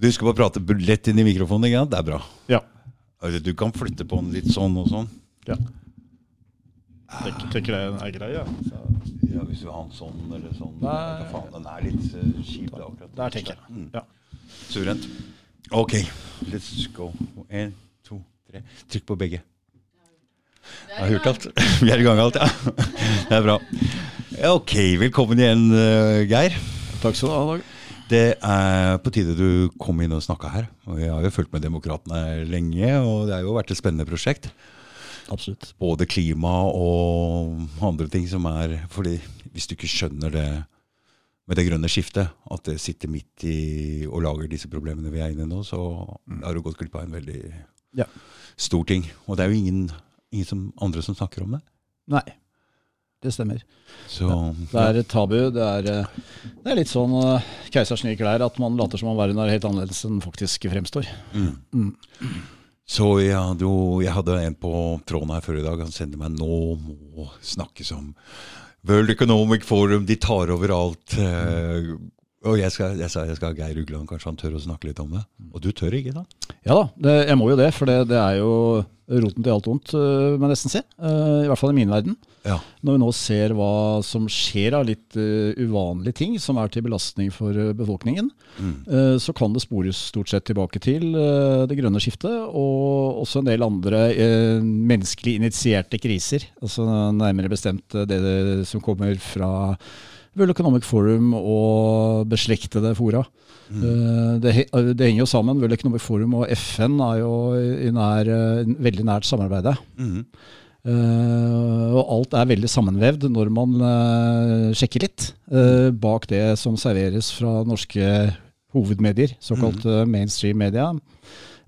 Du skal bare prate lett inn i mikrofonen. Ikke? Det er bra. Ja. Altså, Du kan flytte på den litt sånn og sånn. ja. Tenker, tenker det er grei, ja. Så, Ja, Hvis du har den sånn eller sånn. Nei. Da faen, Den er litt uh, kjip da, akkurat. der tenker jeg. Mm. Ja. Suverent. Ok, let's go. En, to, tre. Trykk på begge. Jeg har hørt alt. Vi er i gang alt, ja. Det er bra. Ok, velkommen igjen, eh, Geir. Takk skal du ha, Dag. Det er på tide du kom inn og snakka her. Og Jeg har jo fulgt med Demokratene lenge, og det har jo vært et spennende prosjekt. Absolutt. Både klima og andre ting som er Fordi hvis du ikke skjønner det med det grønne skiftet, at det sitter midt i og lager disse problemene vi er inne i nå, så har du gått glipp av en veldig Ja. stor ting. Og det er jo ingen, ingen som, andre som snakker om det. Nei, det stemmer. Så Det er et tabu. Det er, eh, det er litt sånn uh, keisers nye klær, at man later som om verden er helt annerledes enn faktisk fremstår. Mm. Mm. Så jeg hadde, jo, jeg hadde en på tråden her før i dag. Han sendte meg 'Nå må snakkes om World Economic Forum'. De tar over alt. eh, og jeg, skal, jeg sa jeg skal ha Geir Ugland, kanskje han tør å snakke litt om det. Og du tør ikke, da? Ja da, det, jeg må jo det, for det, det er jo roten til alt vondt, uh, må jeg nesten si. I hvert fall i min verden. Ja. Når vi nå ser hva som skjer av litt uh, uvanlige ting som er til belastning for uh, befolkningen, Mm. uh, så kan det spores stort sett tilbake til det grønne skiftet og også en del andre menneskelig initierte kriser. Altså Nærmere bestemt det som kommer fra World Economic Forum og beslektede fora. Mm. det, det henger jo sammen. World Economic Forum og FN er jo i nær, veldig nært samarbeide. Mhm. Uh, og alt er veldig sammenvevd når man uh, sjekker litt uh, bak det som serveres fra norske hovedmedier, såkalt uh, mainstream media.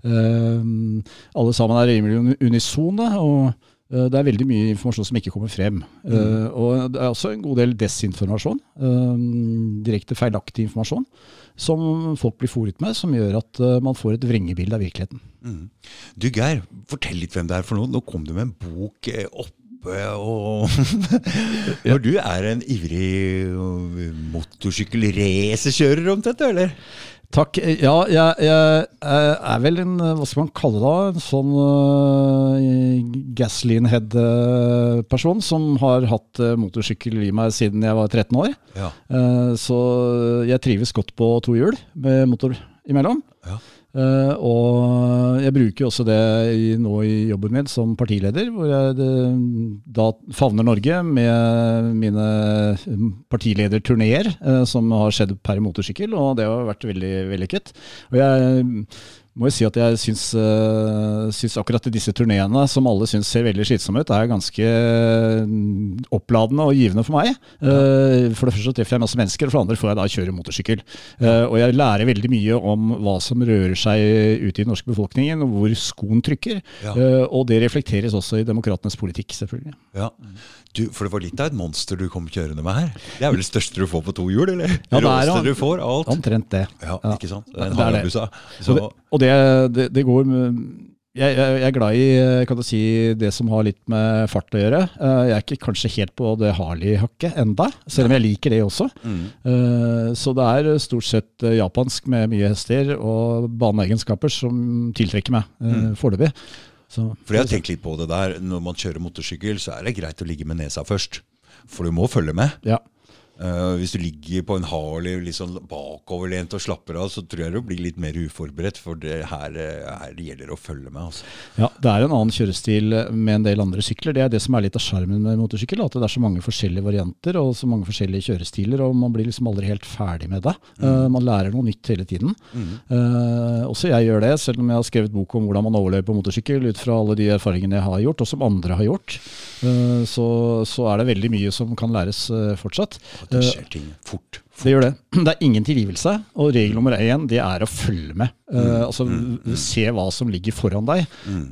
Alle sammen er rimelig uni- unisone, og det er veldig mye informasjon som ikke kommer frem. Uh, og det er også en god del desinformasjon, uh, direkte feilaktig informasjon, som folk blir fòret med, som gjør at uh, man får et vrengebilde av virkeligheten. Mm. Du Geir, fortell litt hvem det er for noe. Nå kom du med en bok opp oppe og Når du er en ivrig eh, motorsykkelracerkjører omtrent, eller? Takk. Ja, jeg, jeg er vel en, hva skal man kalle det, da, en sånn uh, gasoline head-person som har hatt uh, motorsykkel i meg siden jeg var 13 år. Ja. Uh, så jeg trives godt på to hjul med motor imellom. Ja. Eh, og jeg bruker også det i, nå i jobben min som partileder, hvor jeg det, da favner Norge med mine partilederturneer uh, som har skjedd per motorsykkel, og det har vært veldig vellykket. Og jeg må jo si at jeg syns, uh, syns akkurat disse turneene, som alle syns ser veldig slitsomme ut, er ganske mm, oppladende og givende for meg. Uh, For det første så treffer jeg masse mennesker, og for det andre får jeg da kjøre motorsykkel. Uh, Og jeg lærer veldig mye om hva som rører seg ute i den norske befolkningen, og hvor skoen trykker. Ja. Og det reflekteres også i demokratenes politikk, selvfølgelig. Ja. Du, for det var litt av et monster du kom kjørende med her. Det er vel det største du får på to hjul, eller? Ja, det er Råeste du får, alt. Omtrent det. Ja, ikke sant? Det er det. Så, Og det, og det, det, det går jeg, jeg, jeg er glad i kan du si, det som har litt med fart å gjøre. Eh, Jeg er ikke kanskje helt på det Harley-hakket enda, selv om jeg liker det også. mm. Eh, Så det er stort sett eh, japansk med mye hester og baneegenskaper som tiltrekker meg mm. foreløpig. For jeg har tenkt litt på det der. Når man kjører motorsykkel, så er det greit å ligge med nesa først. For du må følge med. Ja. Eh, hvis du ligger på en Harley litt sånn bakoverlent og slapper av, så tror jeg du blir litt mer uforberedt. For det her, eh, her gjelder å følge med. Altså. Ja, det er en annen kjørestil med en del andre sykler. Det er det som er litt av sjarmen med motorsykkel. At det er så mange forskjellige varianter og så mange forskjellige kjørestiler, og man blir liksom aldri helt ferdig med det. Eh, man lærer noe nytt hele tiden. Eh, også jeg gjør det, selv om jeg har skrevet bok om hvordan man overlever på motorsykkel ut fra alle de erfaringene jeg har gjort, og som andre har gjort. Eh, så, så er det veldig mye som kan læres eh, fortsatt. Det skjer ting fort. Det gjør det. Det er ingen tilgivelse, og regel nummer én det er å følge med. Uh, altså Se hva som ligger foran deg.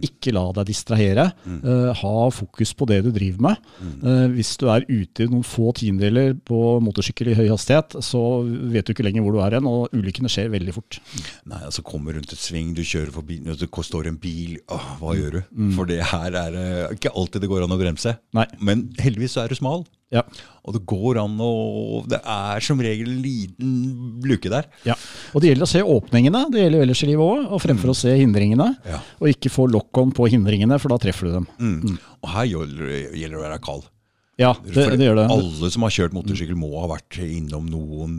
Ikke la deg distrahere. Uh, ha fokus på det du driver med. Uh, hvis du er ute noen få tiendedeler på motorsykkel i høy hastighet, så vet du ikke lenger hvor du er hen, og ulykkene skjer veldig fort. Nei, altså Kommer rundt et sving, du kjører forbi, det står en bil. Åh, hva gjør du? For det her er ikke alltid det går an å bremse. Nei. Men heldigvis så er du smal, Ja. Og det går an å Det er som regel en liten luke der. Ja. Og det gjelder å se åpningene, det gjelder jo ellers i livet òg, og fremfor å se hindringene. Ja. Og ikke få lock-on på hindringene, for da treffer du dem. Mm. Og her gjelder gjelder det å være kald. Ja, det, For det gjør det. Alle som har kjørt motorsykkel, må ha vært innom noen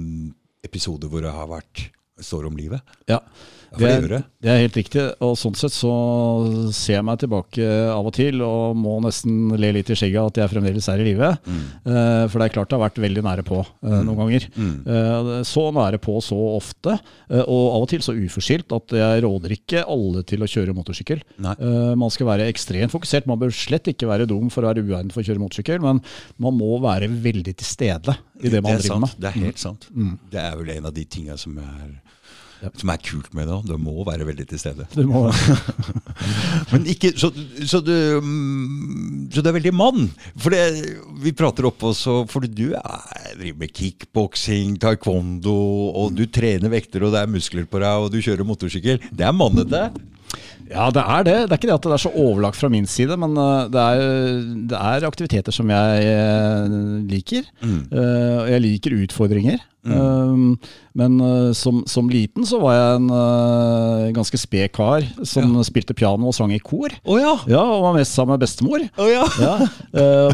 episoder hvor det har vært står om livet. Ja. Det er, det. det er helt riktig. Og sånn sett så ser jeg meg tilbake av og til og må nesten le litt i skjegget at jeg fremdeles er i live. Mm. Uh, for det er klart det har vært veldig nære på eh, noen ganger. Mm. Uh, så nære på så ofte, og av og til så uforskyldt at jeg råder ikke alle til å kjøre motorsykkel. Man skal være ekstremt fokusert. Man bør slett ikke være dum for å være uegnet for å kjøre motorsykkel, men man må være veldig til stede i det man det driver sant. med. Mm. Det er helt sant. Det er vel en av de tinga som er som er kult med det òg. Det må være veldig til stede. Du må, Men ikke, så, så, du, mm, så du er veldig mann. For det, vi prater oppe også, for du er, driver med kickboksing, taekwondo, og du trener vekter, og det er muskler på deg, og du kjører motorsykkel. Det er mannete. Ja, det er det. Det er ikke det at det er så overlagt fra min side, men uh, det er, det er aktiviteter som jeg uh, liker. Uh, og jeg liker utfordringer. Mm. men uh, som, som liten så var jeg en ganske sped kar som spilte piano og sang i kor. Oh, ja! Ja, og var mest sammen med bestemor. Oh, ja! Ja,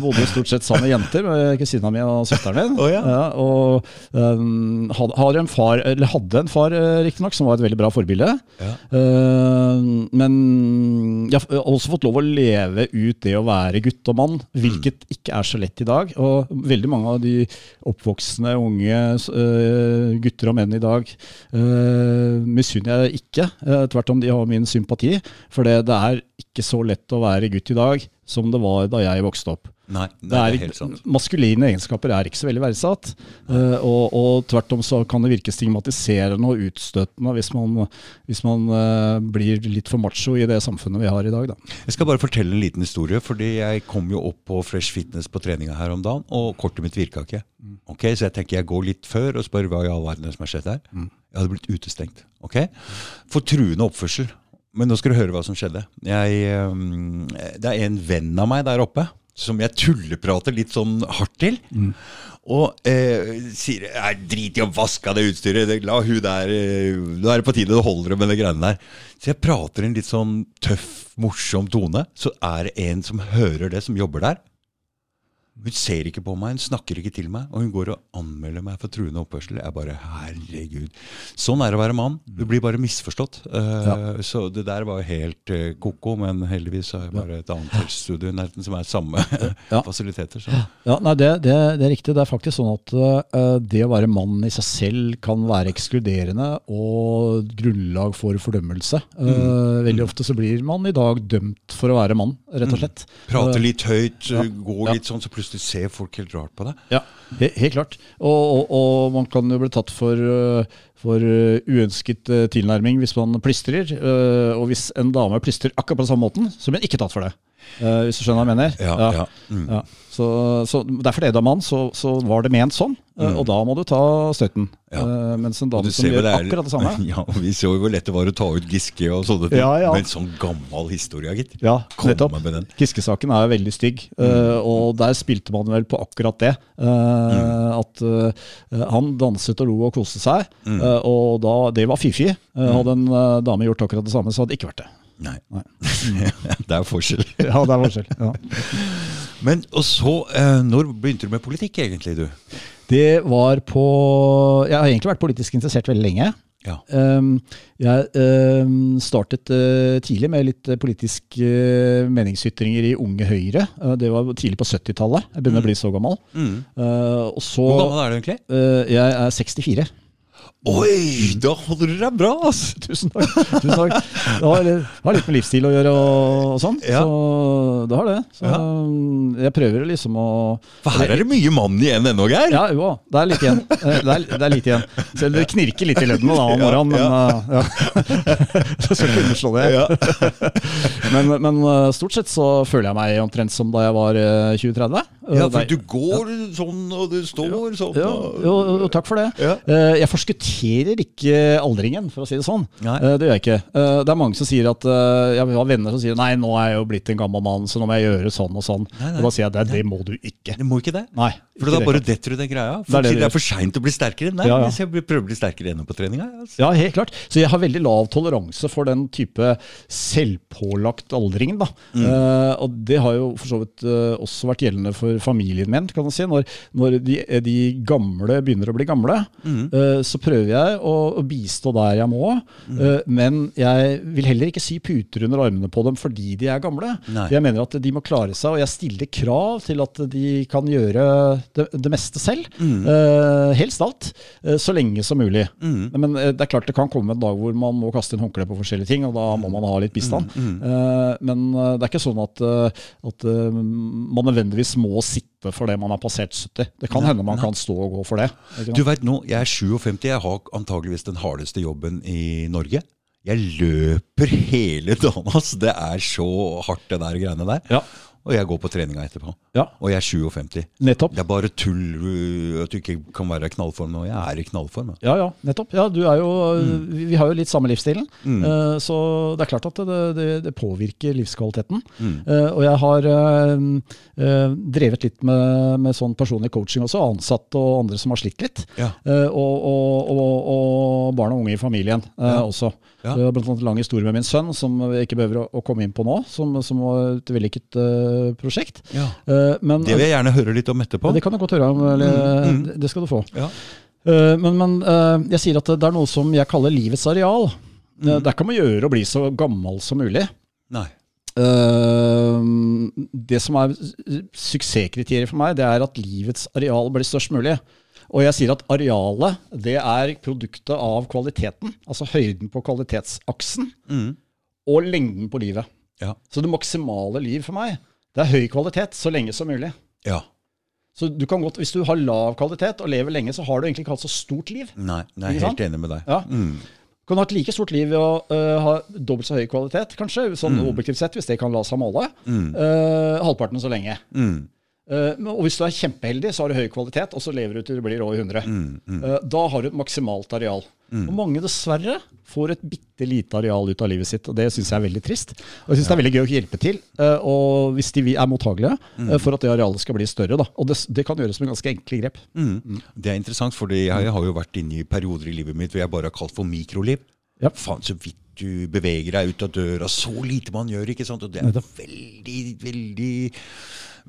bodde stort sett sammen med jenter, med kusina mi og søsteren min. Oh, ja. og um, had, en far, eller hadde en far, riktignok, som var et veldig bra forbilde. Ja. Uh, men jeg har også fått lov å leve ut det å være gutt og mann, hvilket ikke er så lett i dag. Og veldig mange av de oppvoksende unge uh, gutter og menn i dag uh, misunner jeg ikke. Uh, tvert om de har min sympati. For det, det er ikke så lett å være gutt i dag som det var da jeg vokste opp. Nei, Det det er, er, helt sant. maskuline egenskaper er ikke så veldig verdsatt. eh, og, og tvert om så kan det virke stigmatiserende og utstøtende hvis man, hvis man eh, blir litt for macho i det samfunnet vi har i dag. Da. Jeg skal bare fortelle en liten historie, fordi jeg kom jo opp på Fresh Fitness på treninga her om dagen, og kortet mitt virka ikke. Ok, Så jeg tenker jeg går litt før og spør hva i all verden er som har skjedd her. Jeg hadde blitt utestengt. ok? For truende oppførsel. Men nå skal du høre hva som skjedde. Jeg, øhm, det er en venn av meg der oppe som jeg tulleprater litt sånn hardt til. Og eh, sier jeg drit i å vaske av det utstyret, det- la hun der eh, Nå er det på tide du holder det med de greiene der. Så jeg prater en litt sånn tøff, morsom tone. Så er det en som hører det, som jobber der. Hun ser ikke på meg, hun snakker ikke til meg, og hun går og anmelder meg for truende oppførsel. Jeg bare Herregud. Sånn er det å være mann. Du blir bare misforstått. Eh, Så det der var jo helt uh, ko-ko, men heldigvis har jeg bare et annet helsestudio i nærheten som er samme Ja. fasiliteter. Så. Ja, nei, det, det, det er riktig. Det er faktisk sånn at uh, det å være mann i seg selv kan være ekskluderende og grunnlag for fordømmelse. Mm. veldig ofte så blir man i dag dømt for å være mann, rett og slett. Prate litt høyt, Ja. gå Ja. litt sånn, så plutselig ser folk helt rart på deg. Ja, he, helt klart. Og, og, og man kan jo bli tatt for, øh, for øh, uønsket øh, tilnærming hvis man plystrer. Og hvis en dame plystrer akkurat på den samme måten, så blir hun ikke tatt for det. Hvis du skjønner hva jeg mener? Ja, ja. Mm. Ja. Så, så derfor det da mann, så, så var det ment sånn. Mm. Og da må du ta støtten. Mm. Ja. Øh, mens en dame som gjør det er- akkurat det samme Ja, og Vi så jo hvor lett det var å ta ut Giske og sånne ting. Ja, ja. Men sånn gammel historie, gitt. Ja, nettopp. med den. Giske-saken er veldig stygg, Mm. øh, og der spilte man vel på akkurat det. Mm. At han danset og lo og koste seg, Mm. og da, det var fiffig. Øh, Hadde en dame gjort akkurat det samme, så hadde det ikke vært det. Nei. Nei. det er forskjell. Ja, det er forskjell. Ja. Men og så, eh, når begynte du med politikk egentlig, du? Det var på Jeg har egentlig vært politisk interessert veldig lenge. Ja. Um, jeg um, startet uh, tidlig med litt politiske uh, meningsytringer i Unge Høyre. Uh, det var tidlig på 70-tallet. Jeg begynner å bli så gammel. Mm. Så Hvor gammel er du egentlig? Jeg er 64. Oi, da holder du deg bra, ass! Tusen takk. Tusen takk. Det har, har litt med livsstil å gjøre og, og sånn. Ja. Så det har det. Så Ja. um, jeg prøver liksom å For her er det mye mann igjen ennå, Geir. Ja, jo, det er litt igjen. Eh, Det er, det er litt igjen. Selv det knirker litt i leddene da om morgenen, men ja. Så skal ikke underslå det. Ja. Men, men uh, stort sett så føler jeg meg omtrent som da jeg var uh, 20-30. Ja, for du går sånn, og du står sånn. ja, og- jo, jo, takk for det. Ja. Eh, Jeg forskutterer ikke aldringen, for å si det sånn. Nei. Eh, Det gjør jeg ikke. Eh, Det er mange som sier at Jeg har venner som sier nei, nå er jeg jo blitt en gammel mann, så nå må jeg gjøre sånn og sånn. Nei, nei. Og da sier jeg det, det må du ikke. Det må ikke det. Nei. For da det. bare detter du den greia. Det er det det er for seint å bli sterkere. Nei, Ja, ja. jeg prøver å bli sterkere ennå på treninga. Altså. Ja, helt klart. Så jeg har veldig lav toleranse for den type selvpålagt aldring. Da. Mm. Uh, og det har jo for så vidt uh, også vært gjeldende for familien min. kan man si. Når, når de, de gamle begynner å bli gamle, Mm. eh, så prøver jeg å, å bistå der jeg må. Mm. eh, men jeg vil heller ikke si puter under armene på dem fordi de er gamle. Nei. Jeg mener at de må klare seg, og jeg stiller krav til at de kan gjøre det, det meste selv. Mm. Eh, helst alt. så lenge som mulig. Mm. Men det er klart det kan komme en dag hvor man må kaste inn håndkle på forskjellige ting, og da må man ha litt bistand. Mm, Eh, men det er ikke sånn at, at man nødvendigvis må sitte for det man har passert 70. Det kan hende man kan stå og gå for det. Du vet nå, jeg er 57, jeg har antageligvis den hardeste jobben i Norge. Jeg løper hele dagen, altså. Det er så hardt, det der greiene der. Ja. Og jeg går på treninga etterpå. ja, Og jeg er 57. nettopp. Det er bare tull uh, at du ikke kan være i knallform nå. Jeg er i knallform. Ja, ja, nettopp. Ja, du er jo, Mm. vi, har jo litt samme livsstilen, eh, så det er klart at det, det, det påvirker livskvaliteten. Mm. Eh, og jeg har eh, drevet litt med, med sånn personlig coaching også, ansatte og andre som har slitt litt. Ja. Og, og, og, og barn og unge i familien Ja. også. Ja. Det var blant annet en lang historie med min sønn, som jeg ikke behøver å, å komme inn på nå, som, som var et vellykket eh, prosjekt. Ja. Eh, men Det vil jeg gjerne høre litt om etterpå. det kan du godt høre om. Eller, Mm, mm. det- skal du få. Ja. Eh, men men eh, jeg sier at det er noe som jeg kaller livets areal. Mm. Det kan man gjøre å bli så gammel som mulig. Nei. Eh, det som er suksesskriteriet for meg, det er at livets areal blir størst mulig. Og jeg sier at arealet det er produktet av kvaliteten. Altså høyden på kvalitetsaksen Mm. og lengden på livet. Ja. Så det maksimale liv for meg, det er høy kvalitet så lenge som mulig. ja. Så du kan godt, Hvis du har lav kvalitet og lever lenge, så har du egentlig ikke hatt så stort liv. Nei, jeg Ikke helt enig med deg. Ja. Mm. Du kan ha et like stort liv ved å uh, ha dobbelt så høy kvalitet, kanskje, sånn objektivt sett, hvis det kan la seg måle. Mm. Uh, halvparten så lenge. Mm. Uh, og hvis du er kjempeheldig, så har du høy kvalitet, og så lever du til du blir 100. Mm. Mm. Eh, da har du et maksimalt areal. Og mange dessverre får et bitte lite areal ut av livet sitt, og det syns jeg er veldig trist. Og jeg syns det er veldig gøy å hjelpe til, eh, og hvis de er mottagelige, eh, for at det arealet skal bli større. Da. Og det, det kan gjøres med ganske enkle grep. Mm. Det er interessant, for jeg, jeg har jo vært inne i perioder i livet mitt hvor jeg bare har kalt for mikroliv. Ja. Faen, så vidt du beveger deg ut av døra, så lite man gjør, ikke sant? Og det er veldig, veldig,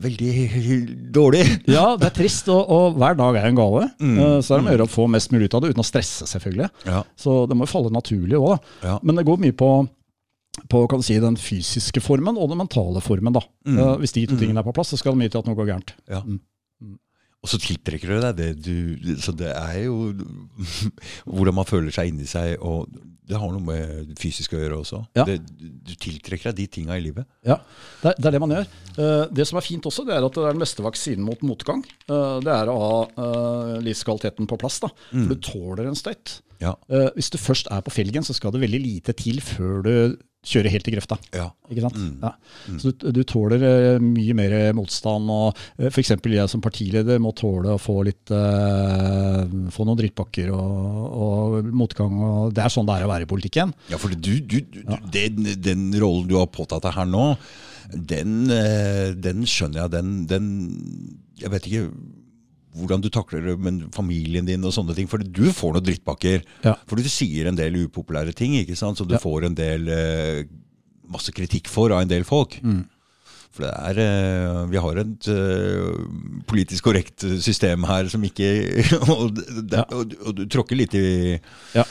veldig dårlig. Ja, det er trist, og, og hver dag er en gave. Mm. Eh, Så er det om å gjøre å få mest mulig ut av det, uten å stresse, selvfølgelig. Ja. Så det må jo falle naturlig òg, da. Ja. Men det går mye på, på si, den fysiske formen og den mentale formen. da. Mm. Eh, Hvis de to tingene er på plass, så skal det mye til at noe går gærent. Ja. Mm. Og så tiltrekker du deg det du Så det er jo hvordan man føler seg inni seg, og det har noe med det fysiske å gjøre også. Ja. Det, du tiltrekker deg de tinga i livet. Ja, det er, det er det man gjør. Eh, Det som er fint også, det er at det er den beste vaksinen mot motgang. Eh, Det er å ha eh, livskvaliteten på plass. da. For du tåler en støyt. Ja. Hvis du først er på felgen, så skal det veldig lite til før du kjører helt i grøfta. Ja. Ikke sant? Ja. Så du, du tåler eh, mye mer motstand. og uh, F.eks. jeg som partileder må tåle å få litt uh, få noen drittpakker og, og motgang. og Det er sånn det er å være i politikken. Ja, for du, du, du, den, den rollen du har påtatt deg her nå, den, eh, den skjønner jeg. Den, den Jeg vet ikke hvordan du takler det, med familien din og sånne ting. For du får noen drittpakker. Ja. For du sier en del upopulære ting, ikke sant? som du Ja. får en del eh, masse kritikk for av en del folk. Mm. For det er eh, Vi har et eh, politisk korrekt system her som ikke og, det, Ja. og, og du tråkker litt i, Ja.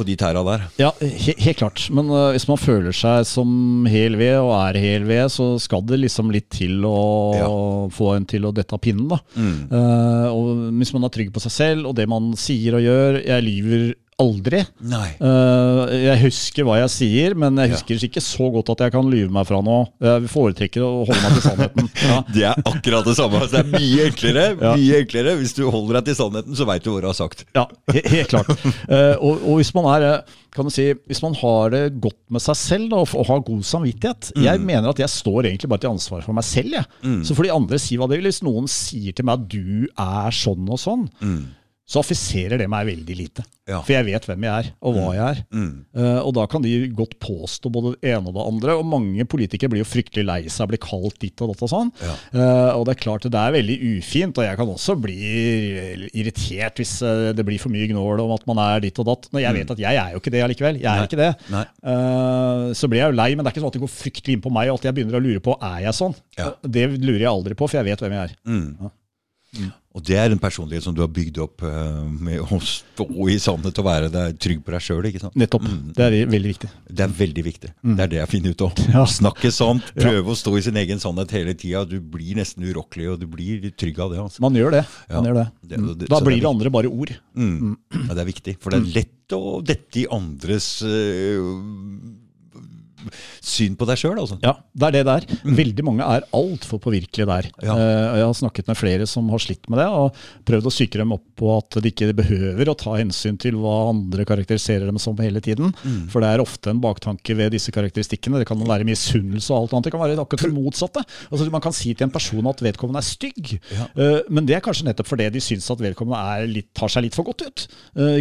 På de tæra der. Ja, he helt klart. Men uh, hvis man føler seg som hel ved, og er hel ved, så skal det liksom litt til å Ja. få en til å dette av pinnen. da. Mm. Uh, og hvis man er trygg på seg selv og det man sier og gjør Jeg lyver aldri. Eh, jeg husker hva jeg sier, men jeg husker ikke så godt at jeg kan lyve meg fra noe. Jeg foretrekker å holde meg til sannheten. Ja. Det er akkurat det samme. Det er mye enklere. Ja. mye enklere. Hvis du holder deg til sannheten, så veit du hva du har sagt. Ja, he helt klart. Uh, og, og hvis man er kan du si, hvis man har det godt med seg selv da, og, har god samvittighet Jeg mener at jeg står egentlig bare til ansvar for meg selv. Jeg. Så får de andre si hva de vil. Hvis noen sier til meg at du er sånn og sånn, så affiserer det meg veldig lite. Ja. For jeg vet hvem jeg er, og hva jeg er. Eh, og da kan de godt påstå både det ene og det andre. Og mange politikere blir jo fryktelig lei seg, blir kalt ditt og datt og sånn. Ja. Uh, og det er klart det er veldig ufint, og jeg kan også bli irritert hvis eh, det blir for mye gnål om at man er ditt og datt. Når jeg vet at jeg er jo ikke det allikevel. Jeg er Nei. ikke det. Eh, så blir jeg jo lei, men det er ikke sånn at det går fryktelig inn på meg, og at jeg begynner å lure på er jeg sånn. Ja. Det lurer jeg aldri på, for jeg vet hvem jeg er. Og det er en personlighet som du har bygd opp uh, med å stå i sannhet og være deg trygg på deg sjøl. Nettopp. Det er veldig viktig. Det er veldig viktig. Det er det jeg finner ut av. Ja. Snakke sant, prøve å stå i sin egen sannhet hele tida. Du blir nesten urokkelig, og du blir trygg av det. Altså. Man gjør det. Man Ja. gjør det. Det- Mm. det- Da det er blir det andre bare ord. Mm. Ja, det er viktig, for det er lett å dette i andres eh, syn på deg sjøl. Altså. Ja, det er det det er. Veldig mange er altfor påvirkelige der. Ja. Eh, jeg har snakket med flere som har slitt med det, og prøvd å psyke dem opp på at de ikke behøver å ta hensyn til hva andre karakteriserer dem som hele tiden. For det er ofte en baktanke ved disse karakteristikkene. Det kan være misunnelse og alt annet. Det kan være akkurat det motsatte. Altså, man kan si til en person at vedkommende er stygg, Ja. eh, men det er kanskje nettopp fordi de syns at vedkommende er litt, tar seg litt for godt ut. Eh,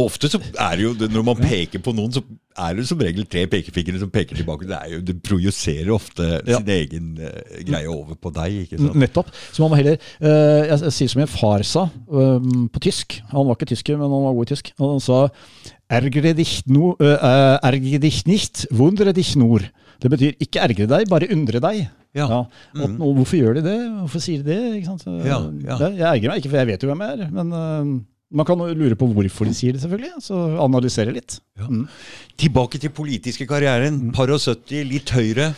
ofte så er det jo, når man peker på noen, så er det som regel tre pekefingre som peker tilbake. Det, jo, det projiserer ofte Ja. sin egen uh, greie over på deg. ikke sant? Nettopp. Så man må heller uh, Jeg jeg sier som min far sa uh, på tysk. Han var ikke tysker, men han var god i tysk. Og han sa Ergre dich, no, eh, ergre dich nicht, wundre dich nur. Det betyr ikke ergre deg, bare undre deg. Ja. Og nå, hvorfor gjør de det? Hvorfor sier de det? Ja, ja. Jeg ergrer meg ikke, for jeg vet jo hvem jeg er. Men eh, man kan lure på hvorfor de sier det, selvfølgelig. Så analysere litt. Ja. Mm. Tilbake til politiske karrieren. Par og 70, litt høyere.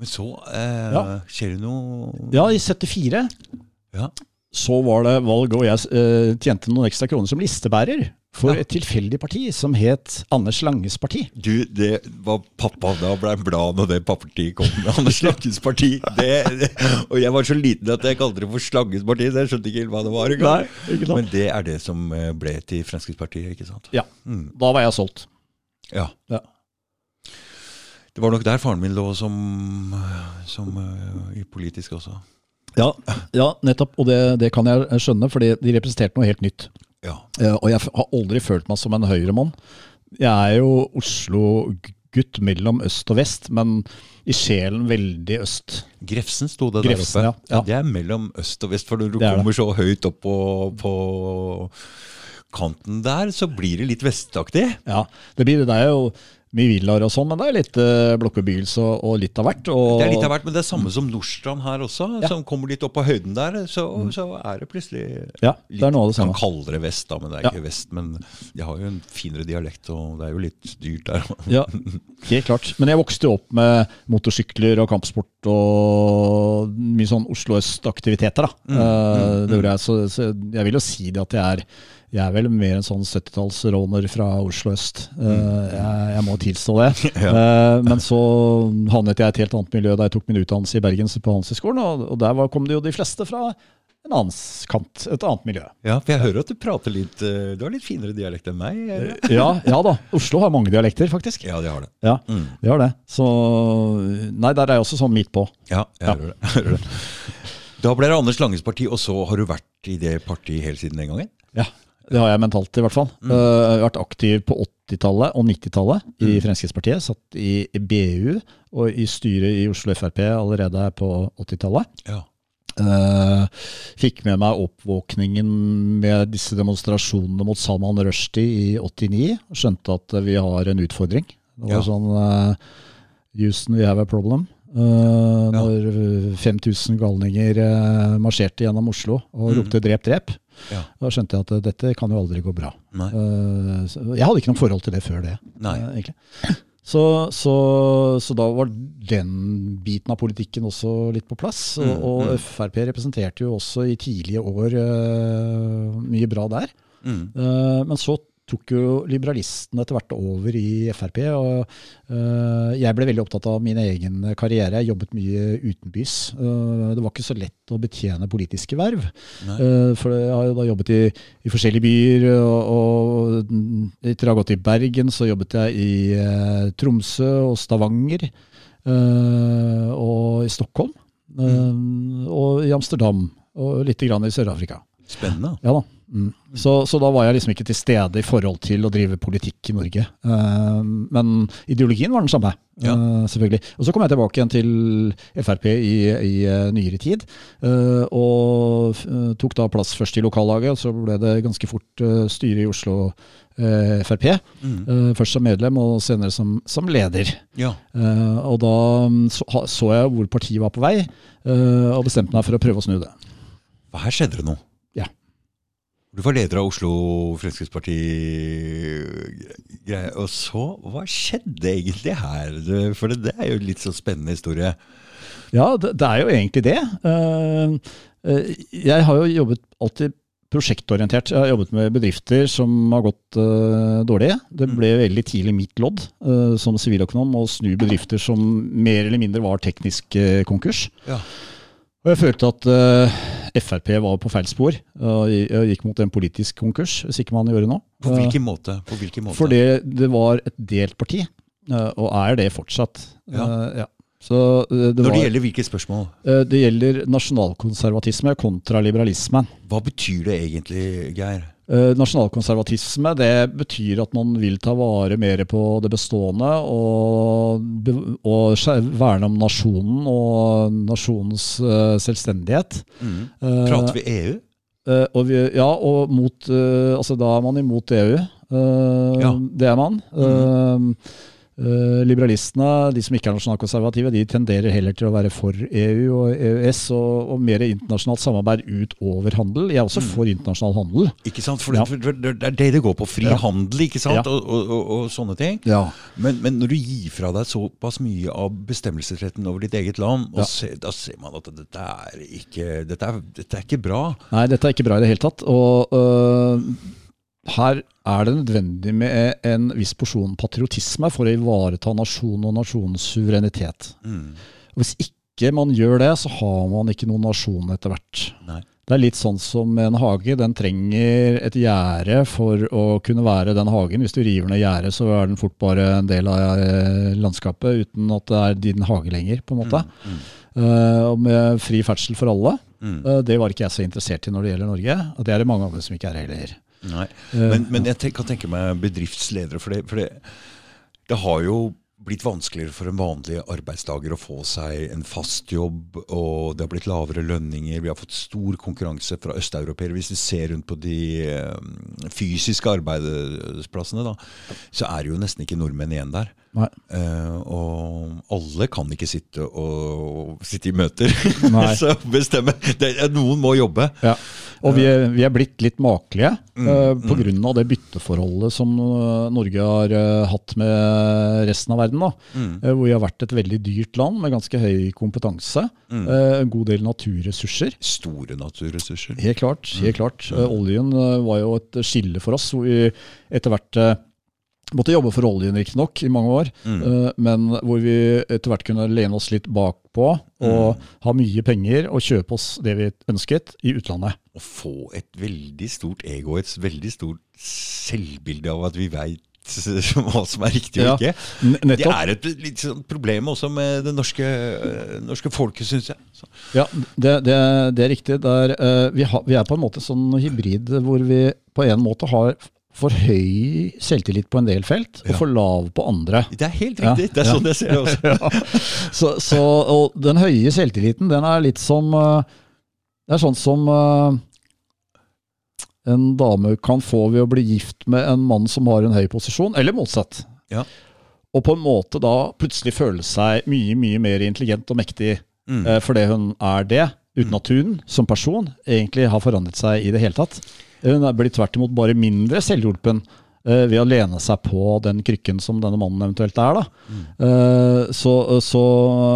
Men så eh, Ja. skjer det noe Ja, i 74 Ja. så var det valg, og jeg eh, tjente noen ekstra kroner som listebærer for Ja. et tilfeldig parti som het Anders Langes parti. Du, det var pappa. Da ble jeg glad når det partiet kom. Anders Langes parti. Det, det, og jeg var så liten at jeg kalte det for Slanges parti, så jeg skjønte ikke helt hva det var. Nei? Men det er det som eh, ble til Fremskrittspartiet, ikke sant? Ja, Mm. da var jeg solgt. Ja. Ja. Det var nok der faren min lå som, som eh, i politisk også. Ja, ja nettopp. Og det, det kan jeg skjønne, for de representerte noe helt nytt. Ja. Eh, Og jeg har aldri følt meg som en høyremann. Jeg er jo Oslo-gutt mellom øst og vest, men i sjelen veldig øst. Grefsen sto det der ja. oppe. Ja. Det er mellom øst og vest, for når du Det er kommer så høyt opp på, på kanten der, så blir det litt vestaktig. Ja, det, blir, det er jo mye villaer og sånn, men det er litt uh, blokkbebyggelse og, og litt av hvert. Og, Det er litt av hvert, men det er samme som Nordstrand her også, Ja. som kommer litt opp på høyden der. Så, så er det plutselig Ja, det er noe av det Kan samme. kalle det vest, da, men det er Ja. ikke vest. Men jeg har jo en finere dialekt, og det er jo litt dyrt der. Ja, helt klart. Men jeg vokste jo opp med motorsykler og kampsport og mye sånn Oslo øst-aktiviteter. da. Eh, det gjorde jeg, så, så jeg vil jo si det at jeg er jeg er vel mer en sånn 70-tallsråner fra Oslo øst. Eh, jeg, jeg må tilstå det. Eh, men så havnet jeg i et helt annet miljø da jeg tok min utdannelse i Bergen på Handelshøyskolen, og, der var, kom det jo de fleste fra en annen kant, et annet miljø. Ja, for jeg hører at du prater litt eh, Du har litt finere dialekt enn meg. Ja, ja da. Oslo har mange dialekter, faktisk. Ja, de har det. Ja, Mm. de har det. Så Nei, der er jeg også sånn midt på. Ja, jeg Ja. hører det. Jeg hører det. Da ble det Anders Langes parti, og så har du vært i det partiet hele siden den gangen? Ja, det har jeg mentalt i hvert fall. Mm. Uh, jeg har vært aktiv på 80-tallet og 90-tallet i Fremskrittspartiet. Satt i BU og i styret i Oslo Frp allerede på 80-tallet. Ja. Uh, fikk med meg oppvåkningen med disse demonstrasjonene mot Salman Rushdie i 89. og Skjønte at vi har en utfordring. Det var Ja. sånn uh, Houston, we have a problem. Uh, Ja. Når 5000 galninger marsjerte gjennom Oslo og ropte 'drep, drep'. Ja. Da skjønte jeg at uh, dette kan jo aldri gå bra. Uh, jeg hadde ikke noe forhold til det før det. Nei. uh, egentlig. Så, så, så da var den biten av politikken også litt på plass. Mm, og mm. Frp representerte jo også i tidlige år uh, mye bra der. Mm. Men så tok jo liberalistene etter hvert over i Frp. og uh, Jeg ble veldig opptatt av min egen karriere. Jeg jobbet mye utenbys. Uh, det var ikke så lett å betjene politiske verv. Uh, for jeg har jo da jobbet i, i forskjellige byer. Og, og, etter å ha gått i Bergen, så jobbet jeg i Tromsø og Stavanger. og i Stockholm. Mm. Og i Amsterdam. Og litt grann i Sør-Afrika. Spennende. Ja da. Mm. Så, så, da var jeg liksom ikke til stede i forhold til å drive politikk i Norge. Uh, men ideologien var den samme, ja. uh, selvfølgelig. Og så kom jeg tilbake igjen til Frp i, i uh, nyere tid. og tok da plass først i lokallaget, og så ble det ganske fort styre i Oslo Frp. Mm. først som medlem, og senere som, som leder. Ja. og da mm, så, så, jeg hvor partiet var på vei, og bestemte meg for å prøve å snu det. Her skjedde det noe? Du var leder av Oslo Fremskrittsparti. Og så, hva skjedde egentlig her? For det, er jo en litt sånn spennende historie. Ja, det, det er jo egentlig det. Eh, eh, jeg har jo jobbet alltid prosjektorientert. Jeg har jobbet med bedrifter som har gått uh, dårlig. Det mm. ble veldig tidlig mitt lodd uh, som siviløkonom å snu bedrifter som mer eller mindre var teknisk uh, konkurs. Ja. Og jeg følte at uh, Frp var på feil spor og gikk mot en politisk konkurs, hvis ikke man gjør det nå. På hvilken måte? På hvilken måte? Fordi det var et delt parti, uh, og er det fortsatt. Ja. Ja. Så, det Når det gjelder hvilke spørsmål? Det gjelder nasjonalkonservatisme kontra liberalisme. Hva betyr det egentlig, Geir? Eh, nasjonalkonservatisme det betyr at man vil ta vare mer på det bestående og, og verne om nasjonen og nasjonens uh, selvstendighet. Mm. Prater vi EU? Og vi, ja, og mot, altså da er man imot EU. Ja. Det er man. Mm. Uh, liberalistene, de som ikke er nasjonalkonservative, de tenderer heller til å være for EU og EØS og, og mer internasjonalt samarbeid utover handel. Jeg er også mm. for internasjonal handel. Ikke sant, for, ja. det, for det, er det det går på. Fri ja. handel ikke sant, ja. og, og, og, sånne ting. Men, men, når du gir fra deg såpass mye av bestemmelsesretten over ditt eget land, se, da ser man at dette er, ikke, dette, er, dette er ikke bra. Nei, dette er ikke bra i det hele tatt. Og uh, her er det nødvendig med en viss porsjon patriotisme for å ivareta nasjon og nasjonens suverenitet. Mm. Hvis ikke man gjør det, så har man ikke noen nasjon etter hvert. Nei. Det er litt sånn som en hage. Den trenger et gjerde for å kunne være den hagen. Hvis du river ned gjerdet, så er den fort bare en del av eh, landskapet uten at det er din hage lenger. på en måte. Mm. Mm. Uh, og med fri ferdsel for alle. Uh, det var ikke jeg så interessert i når det gjelder Norge. Og det er det mange andre som ikke er heller. Nei, Men, men jeg kan tenke meg bedriftsledere. For det, for det, det har jo blitt vanskeligere for en vanlig arbeidstaker å få seg en fast jobb, og det har blitt lavere lønninger. Vi har fått stor konkurranse fra østeuropeere. Hvis vi ser rundt på de eh, fysiske arbeidsplassene, da, så er det jo nesten ikke nordmenn igjen der. Uh, og alle kan ikke sitte, og, sitte i møter. så bestemme. Det, noen må jobbe. Ja. Og vi er, vi er, blitt litt makelige mm, uh, eh, pga. Mm. det bytteforholdet som Norge har uh, hatt med resten av verden. Mm. Uh, hvor vi har vært et veldig dyrt land med ganske høy kompetanse. Mm. en god del naturressurser. Store naturressurser. Helt klart. helt klart. oljen var jo et skille for oss, hvor vi etter hvert Måtte jobbe for oljen riktignok i mange år, mm. uh, men hvor vi etter hvert kunne lene oss litt bakpå og mm. ha mye penger og kjøpe oss det vi ønsket i utlandet. Å få et veldig stort ego, et veldig stort selvbilde av at vi veit hva som er riktig og ja, ikke. Det er et litt sånn problem også med det norske, norske folket, syns jeg. Så. Ja, det, det, det, er riktig. Er, uh, vi, ha, vi, er på en måte sånn hybrid hvor vi på en måte har for høy selvtillit på en del felt, og for lav på andre. Det er helt riktig. Ja, det er sånn jeg ser det også. så, så, og den høye selvtilliten, den er litt som eh, Det er sånn som uh, en dame kan få ved å bli gift med en mann som har en høy posisjon, eller motsatt. Ja. Og på en måte da plutselig føle seg mye, mye mer intelligent og mektig mm. uh, fordi hun er det, uten at hun som person egentlig har forandret seg i det hele tatt. Hun blir tvert imot bare mindre selvhjulpen uh, ved å lene seg på den krykken som denne mannen eventuelt er. Da. Eh, så, så,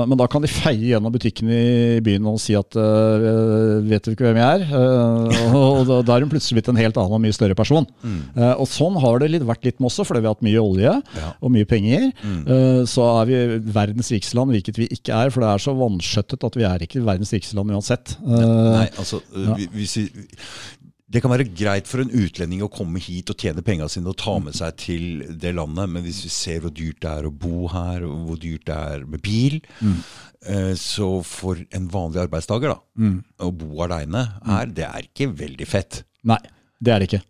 men da kan de feie gjennom butikken i byen og si at uh, vet du ikke hvem jeg er? Uh, og da, da er hun plutselig blitt en helt annen og mye større person. Eh, og sånn har det litt, vært litt med også, fordi vi har hatt mye olje Ja. og mye penger. Eh, så er vi verdens rikeste land, hvilket vi ikke er, for det er så vanskjøttet at vi er ikke verdens rikeste land uansett. Nei, altså, vi- hvis vi, det kan være greit for en utlending å komme hit og tjene pengene sine og ta med seg til det landet, men hvis vi ser hvor dyrt det er å bo her, og hvor dyrt det er med bil, mm. så for en vanlig arbeidstaker da, å bo aleine her, det er ikke veldig fett. Nei, det er det ikke.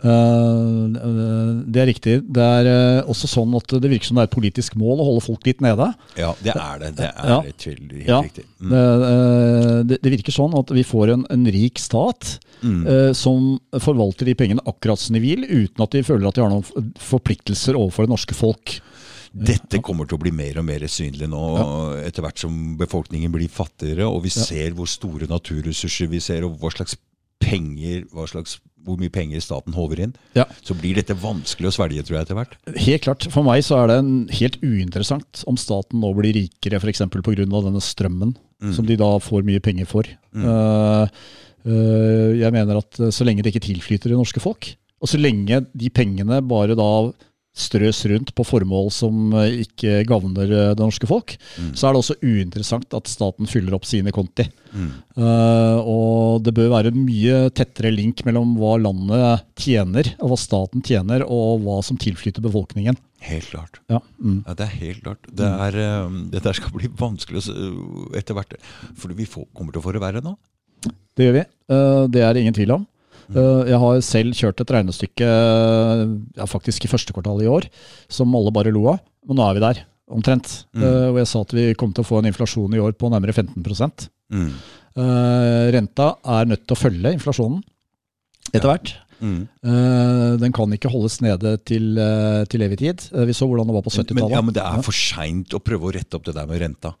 Eh, det er riktig. Det er eh, også sånn at det virker som det er et politisk mål å holde folk litt nede. Ja, det er det. Det er Ja. helt. Ja, riktig. Mm. Eh, det, det virker sånn at vi får en, en rik stat Mm. som forvalter de pengene akkurat som de vil, uten at de føler at de har noen forpliktelser overfor det norske folk. Dette kommer til å bli mer og mer synlig nå etter hvert som befolkningen blir fattigere, og vi ser hvor store naturressurser vi ser, og hva slags penger, hva slags, hvor mye penger staten håver inn. Ja. Så blir dette vanskelig å svelge, tror jeg, etter hvert. Helt klart. For meg så er det en helt uinteressant om staten nå blir rikere f.eks. pga. denne strømmen, som de da får mye penger for. Mm. Uh, uh, jeg mener at eh, så lenge det ikke tilflyter det norske folk, og så lenge de pengene bare da strøs rundt på formål som eh, ikke gagner eh, det norske folk, så er det også uinteressant at staten fyller opp sine konti. Eh, og det bør være en mye tettere link mellom hva landet tjener, og hva staten tjener, og hva som tilflyter befolkningen. Helt klart. Ja. Mm. Ja, det er helt klart. Det er, um, dette skal bli vanskelig etter hvert. For vi får, kommer til å få det verre nå. Det gjør vi. Uh, det er det ingen tvil om. Eh, jeg har selv kjørt et regnestykke eh, ja, faktisk i første kvartal i år, som alle bare lo av. Men nå er vi der, omtrent. Eh, og jeg sa at vi kom til å få en inflasjon i år på nærmere 15 Mm. Renta er nødt til å følge inflasjonen etter hvert. Mm. Eh, den kan ikke holdes nede til, til evig tid. Vi så hvordan det var på 70-tallet. ja, men det er for seint å prøve å rette opp det der med renta.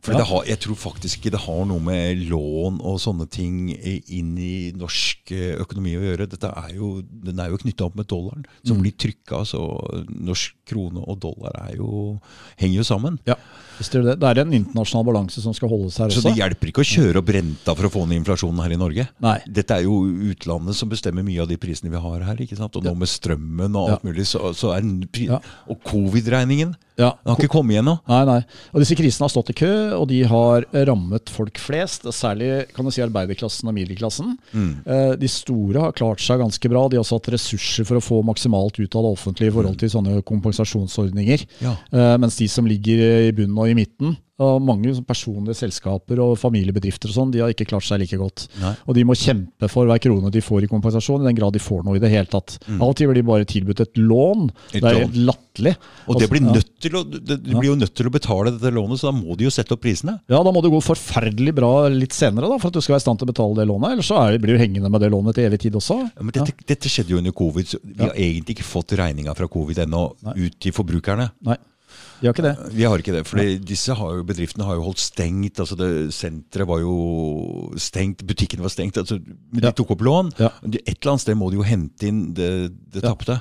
For Ja. det har, jeg tror faktisk ikke det har noe med lån og sånne ting inn i norsk eh, økonomi å gjøre. Dette er jo, den er jo knytta opp med dollaren, som Mm. blir trykka. Så norsk krone og dollar er jo, henger jo sammen. Ja, det. det er en internasjonal balanse som skal holdes her også. Så det hjelper ikke å kjøre opp renta for å få ned inflasjonen her i Norge. Nei. Dette er jo utlandet som bestemmer mye av de prisene vi har her. ikke sant? Og nå med strømmen og alt mulig, så, så er den Ja. Og covid-regningen, Ja. den har ikke kommet igjen nå. Nei, nei. Og disse krisene har stått i kø, og de har rammet folk flest. Særlig kan du si arbeiderklassen og middelklassen. Mm. Eh, De store har klart seg ganske bra. De har også hatt ressurser for å få maksimalt ut av det offentlige i forhold til sånne kompensasjonsordninger. Ja. Eh, Mens de som ligger i bunnen og i midten, og mange sånn personlige selskaper og familiebedrifter og sånn, de har ikke klart seg like godt. Nei. Og de må kjempe for hver krone de får i kompensasjon, i den grad de får noe i det hele tatt. Mm. Av og til blir de bare tilbudt et lån. Et det er helt latterlig. Og det Altså, blir nødt til å, de, blir jo nødt til å betale dette lånet, så da må de jo sette opp prisene. Ja, da må det gå forferdelig bra litt senere da, for at du skal være i stand til å betale det lånet. Ellers så er, blir du hengende med det lånet til evig tid også. Ja, men dette, dette skjedde jo under covid, så vi har egentlig ikke fått regninga fra covid ennå ut til forbrukerne. Nei, de har ikke det. Vi har ikke det, for disse har jo, bedriftene har jo holdt stengt. altså det, Senteret var jo stengt, butikken var stengt. altså De Ja. tok opp lån. Ja. Et eller annet sted må de jo hente inn det, det tapte.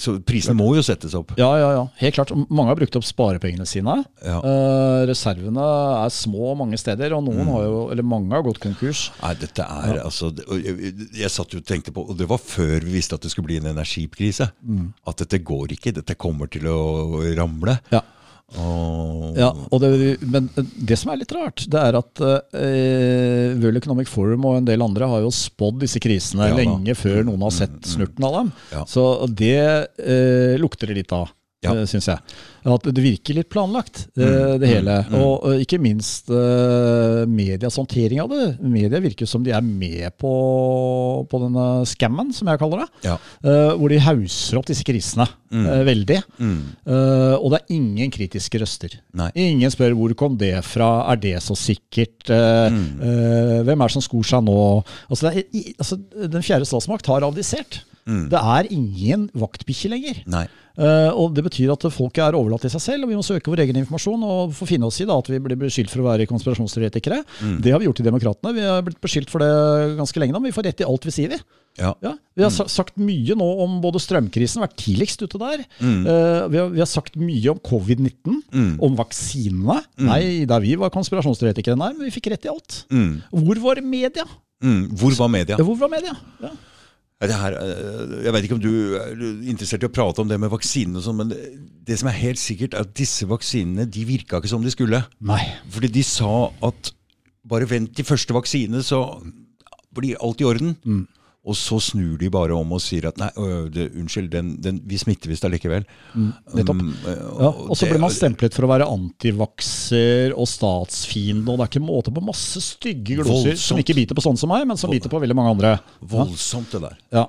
Så prisene må jo settes opp. Ja, ja, ja. Helt klart. Mange har brukt opp sparepengene sine. Ja. Eh, reservene er små mange steder, og noen har jo, eller mange har gått konkurs. Nei, dette er altså jeg, jeg satt jo og tenkte på, og det var før vi visste at det skulle bli en energikrise, at dette går ikke. Dette kommer til å ramle. Ja. Og, Ja, og det, men det som er litt rart, det er at eh, World Economic Forum og en del andre har jo spådd disse krisene Ja lenge før noen har sett snurten av dem. Ja. Så det eh, lukter det litt av, Ja. ja. syns jeg. At det virker litt planlagt, det, det hele. Og eh, ikke minst uh, medias håndtering av det. Media virker som de er med på, på denne scammen, som jeg kaller det. Ja. Uh, hvor de hauser opp disse krisene eh, veldig. Mm. Eh, og det er ingen kritiske røster. Nei. Ingen spør hvor kom det fra, er det så sikkert, Eh, Mm. eh, hvem er det som skor seg nå? Altså, er, altså, den fjerde statsmakt har abdisert. Det er ingen vaktbikkje lenger. Eh, og Det betyr at folk er overlatt til seg selv, og vi må søke vår egen informasjon og få finne oss i da, at vi blir beskyldt for å være konspirasjonsteoretikere. Det har vi gjort i Demokratene. Vi har blitt beskyldt for det ganske lenge nå, men vi får rett i alt vi sier, vi. Ja. Ja, vi har mm. sagt mye nå om både strømkrisen, vært tidligst ute der. Eh, vi, har, vi har sagt mye om covid-19, om vaksinene. Nei, der vi var konspirasjonsteoretikere, nei, men vi fikk rett i alt. Hvor var media? Mm. Hvor var media? Hvor var media? Ja. Her, eh, jeg vet ikke om du er interessert i å prate om det med vaksinene, og sånn, men det, det som er helt sikkert, er at disse vaksinene de virka ikke som de skulle. Nei. Fordi de sa at bare vent til første vaksine, så blir alt i orden. Mm. Og så snur de bare om og sier at nei, øh, det, unnskyld, den, den, vi smitter visst allikevel. nettopp. Um, Ja, og så blir man stemplet for å være antivakser og statsfiende, og det er ikke måte på masse stygge gloser som ikke biter på sånne som meg, men som biter på veldig mange andre. Voldsomt, det der. Ja.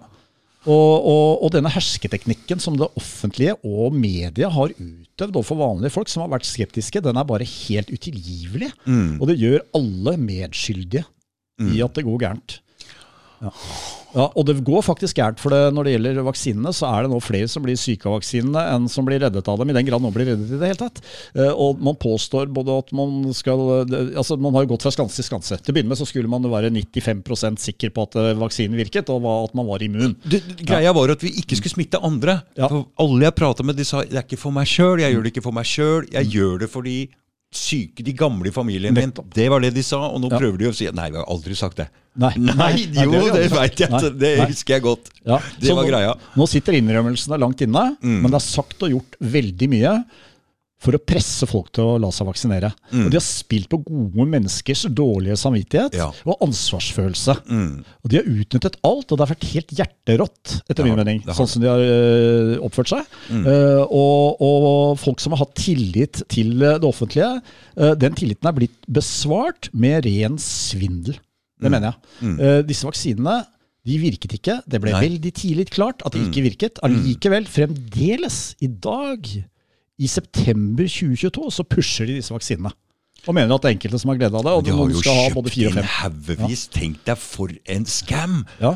Og, og, og denne hersketeknikken som det offentlige og media har utøvd overfor vanlige folk som har vært skeptiske, den er bare helt utilgivelig. Og det gjør alle medskyldige i at det går gærent. Ja. Ja, Og det går faktisk gærent, for det, når det gjelder vaksinene, så er det nå flere som blir syke av vaksinene enn som blir reddet av dem, i den grad noen blir reddet i det hele tatt. Eh, Og man påstår både at man skal Altså, man har jo gått fra skanse til skanse. Til å begynne med så skulle man jo være 95% sikker på at eh, vaksinen virket, og at man var immun. Det, greia var at vi ikke skulle smitte andre. Ja. Alle jeg prata med, de sa det er ikke for meg sjøl, jeg gjør det ikke for meg sjøl, jeg gjør det for de syke, de gamle i familien min. Det var det de sa, og nå Ja. prøver de å si nei, vi har aldri sagt det. Nei, Nei, jo, nei, det, det veit jeg, Nei, det husker jeg godt. Ja, Det så var nå- greia. Nå sitter innrømmelsene langt inne, Mm. men det er sagt og gjort veldig mye for å presse folk til å la seg vaksinere. Og de har spilt på gode menneskers dårlige samvittighet Mm. Ja. og ansvarsfølelse. Mm. Og de har utnyttet alt, og det har vært helt hjerterått, etter Det min mening, sånn som de har øh, oppført seg. Mm. Uh, og, og folk som har hatt tillit til eh, det offentlige, uh, den tilliten er blitt besvart med ren svindel. Det mener jeg. Uh, disse vaksinene de virket ikke. Det ble Nei. veldig tidlig klart at de ikke virket. Allikevel, fremdeles, i dag, i september 2022, så pusher de disse vaksinene. Og mener at det er enkelte som har glede av det. Og De har jo skal ha både kjøpt og inn haugevis. Ja. Tenk deg for en scam! Ja.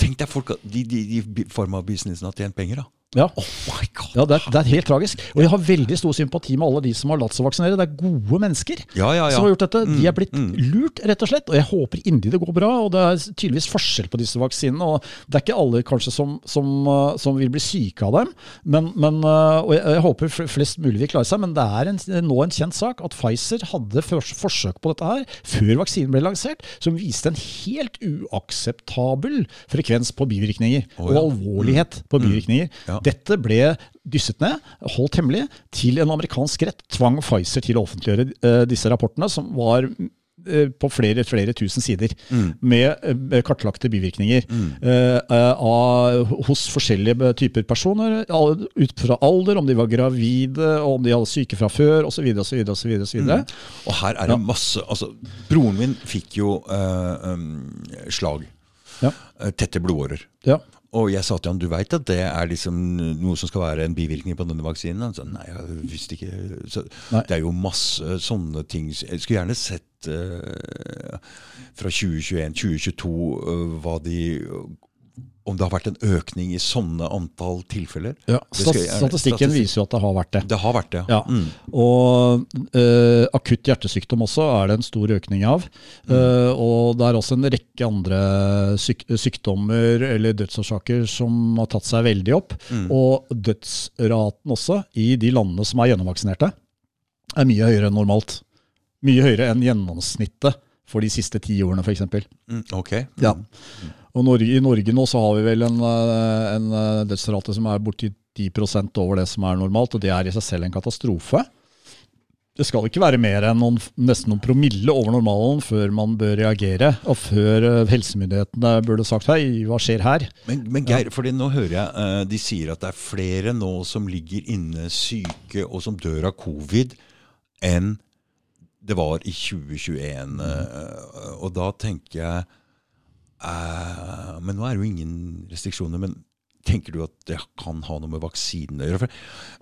Tenk deg folk, de, de, de farmabusinessene har tjent penger, da. Ja. Oh my god! Ja, det er, det er helt tragisk. Og jeg har veldig stor sympati med alle de som har latt seg vaksinere. Det er gode mennesker Ja, ja, som har gjort dette. De er Mm, blitt lurt, rett og slett. Og jeg håper inderlig det går bra. Og det er tydeligvis forskjell på disse vaksinene. Og det er ikke alle kanskje som, som, uh, som vil bli syke av dem. Men, men, uh, og jeg, jeg håper flest mulig vil klare seg. Men det er en, nå en kjent sak at Pfizer hadde fors- forsøk på dette her før vaksinen ble lansert, som viste en helt uakseptabel frekvens på bivirkninger. Å, Og alvorlighet på bivirkninger. Ja. Dette ble dysset ned, holdt hemmelig, til en amerikansk rett tvang Pfizer til å offentliggjøre eh, disse rapportene, som var eh, på flere, flere tusen sider, med eh, kartlagte bivirkninger mm. uh, av, hos forskjellige typer personer, ut fra alder, om de var gravide, om de hadde syke fra før, osv. osv. osv. Og her er det masse altså, Broren min fikk jo uh, um, slag. Ja. Tette blodårer. Ja. Og jeg sa til han du veit at det er liksom noe som skal være en bivirkning på denne vaksinen? Han sa nei, jeg visste ikke. Så, det er jo masse sånne ting. Jeg skulle gjerne sett uh, fra 2021, 2022 uh, hva de om det har vært en økning i sånne antall tilfeller. Ja. Jeg Statistikken viser jo at det har vært det. Det har vært det, Ja. Mm. Og ø, akutt hjertesykdom også er det en stor økning av. Eh, og det er også en rekke andre syk sykdommer eller dødsårsaker som har tatt seg veldig opp. Og dødsraten også i de landene som er gjennomvaksinerte, er mye høyere enn normalt. Mye høyere enn gjennomsnittet for de siste ti årene, f.eks. Mm, ok. Ja. Og Norge, i Norge nå så har vi vel en, eh, en eh, dødsrate som er borti 10% over det som er normalt, og det er i seg selv en katastrofe. Det skal ikke være mer enn noen, nesten noen promille over normalen før man bør reagere, og før eh, helsemyndighetene burde sagt hei, hva skjer her? Men, men Geir, fordi nå hører jeg de sier at det er flere nå som ligger inne syke og som dør av covid, enn det var i 2021. eh, og da tenker jeg eh, Men nå er det jo ingen restriksjoner. Men Tenker du at det kan ha noe med vaksinen å gjøre?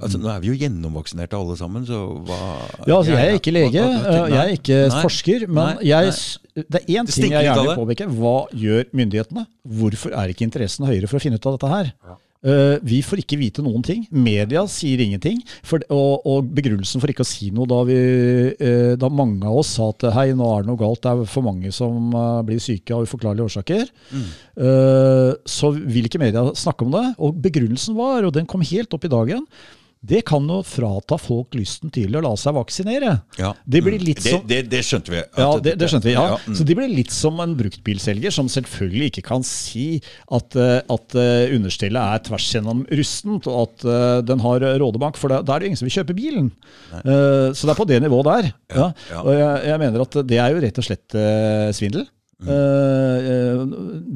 Altså, nå er vi jo gjennomvaksinerte alle sammen, så hva Ja, altså Jeg er ikke lege, øh, jeg er ikke Nei. forsker, men Nei, jeg, det er én ting jeg gjerne vil påpeke. Hva gjør myndighetene? Hvorfor er ikke interessen høyere for å finne ut av dette her? Øh, vi får ikke vite noen ting. Media sier ingenting. For, og, og begrunnelsen for ikke å si noe da, vi, øh, da mange av oss sa at hei, nå er det noe galt, det er for mange som øh, blir syke av uforklarlige årsaker, øh, så vil ikke media snakke om det. Og begrunnelsen var, og den kom helt opp i dagen, det kan jo frata folk lysten til å la seg vaksinere. Ja. Det blir Mm. litt som- det, det skjønte vi. Ja, det, det skjønte vi. ja. mm. Så de blir litt som en bruktbilselger, som selvfølgelig ikke kan si at, eh, at eh, understellet er tvers gjennom rustent, og at eh, den har rådebank, for da er det jo ingen som vil kjøpe bilen. Nei. Så det er på det nivået der. Ja. ja. Og jeg, jeg mener at det er jo rett og slett svindel. Mm. Eh, eh,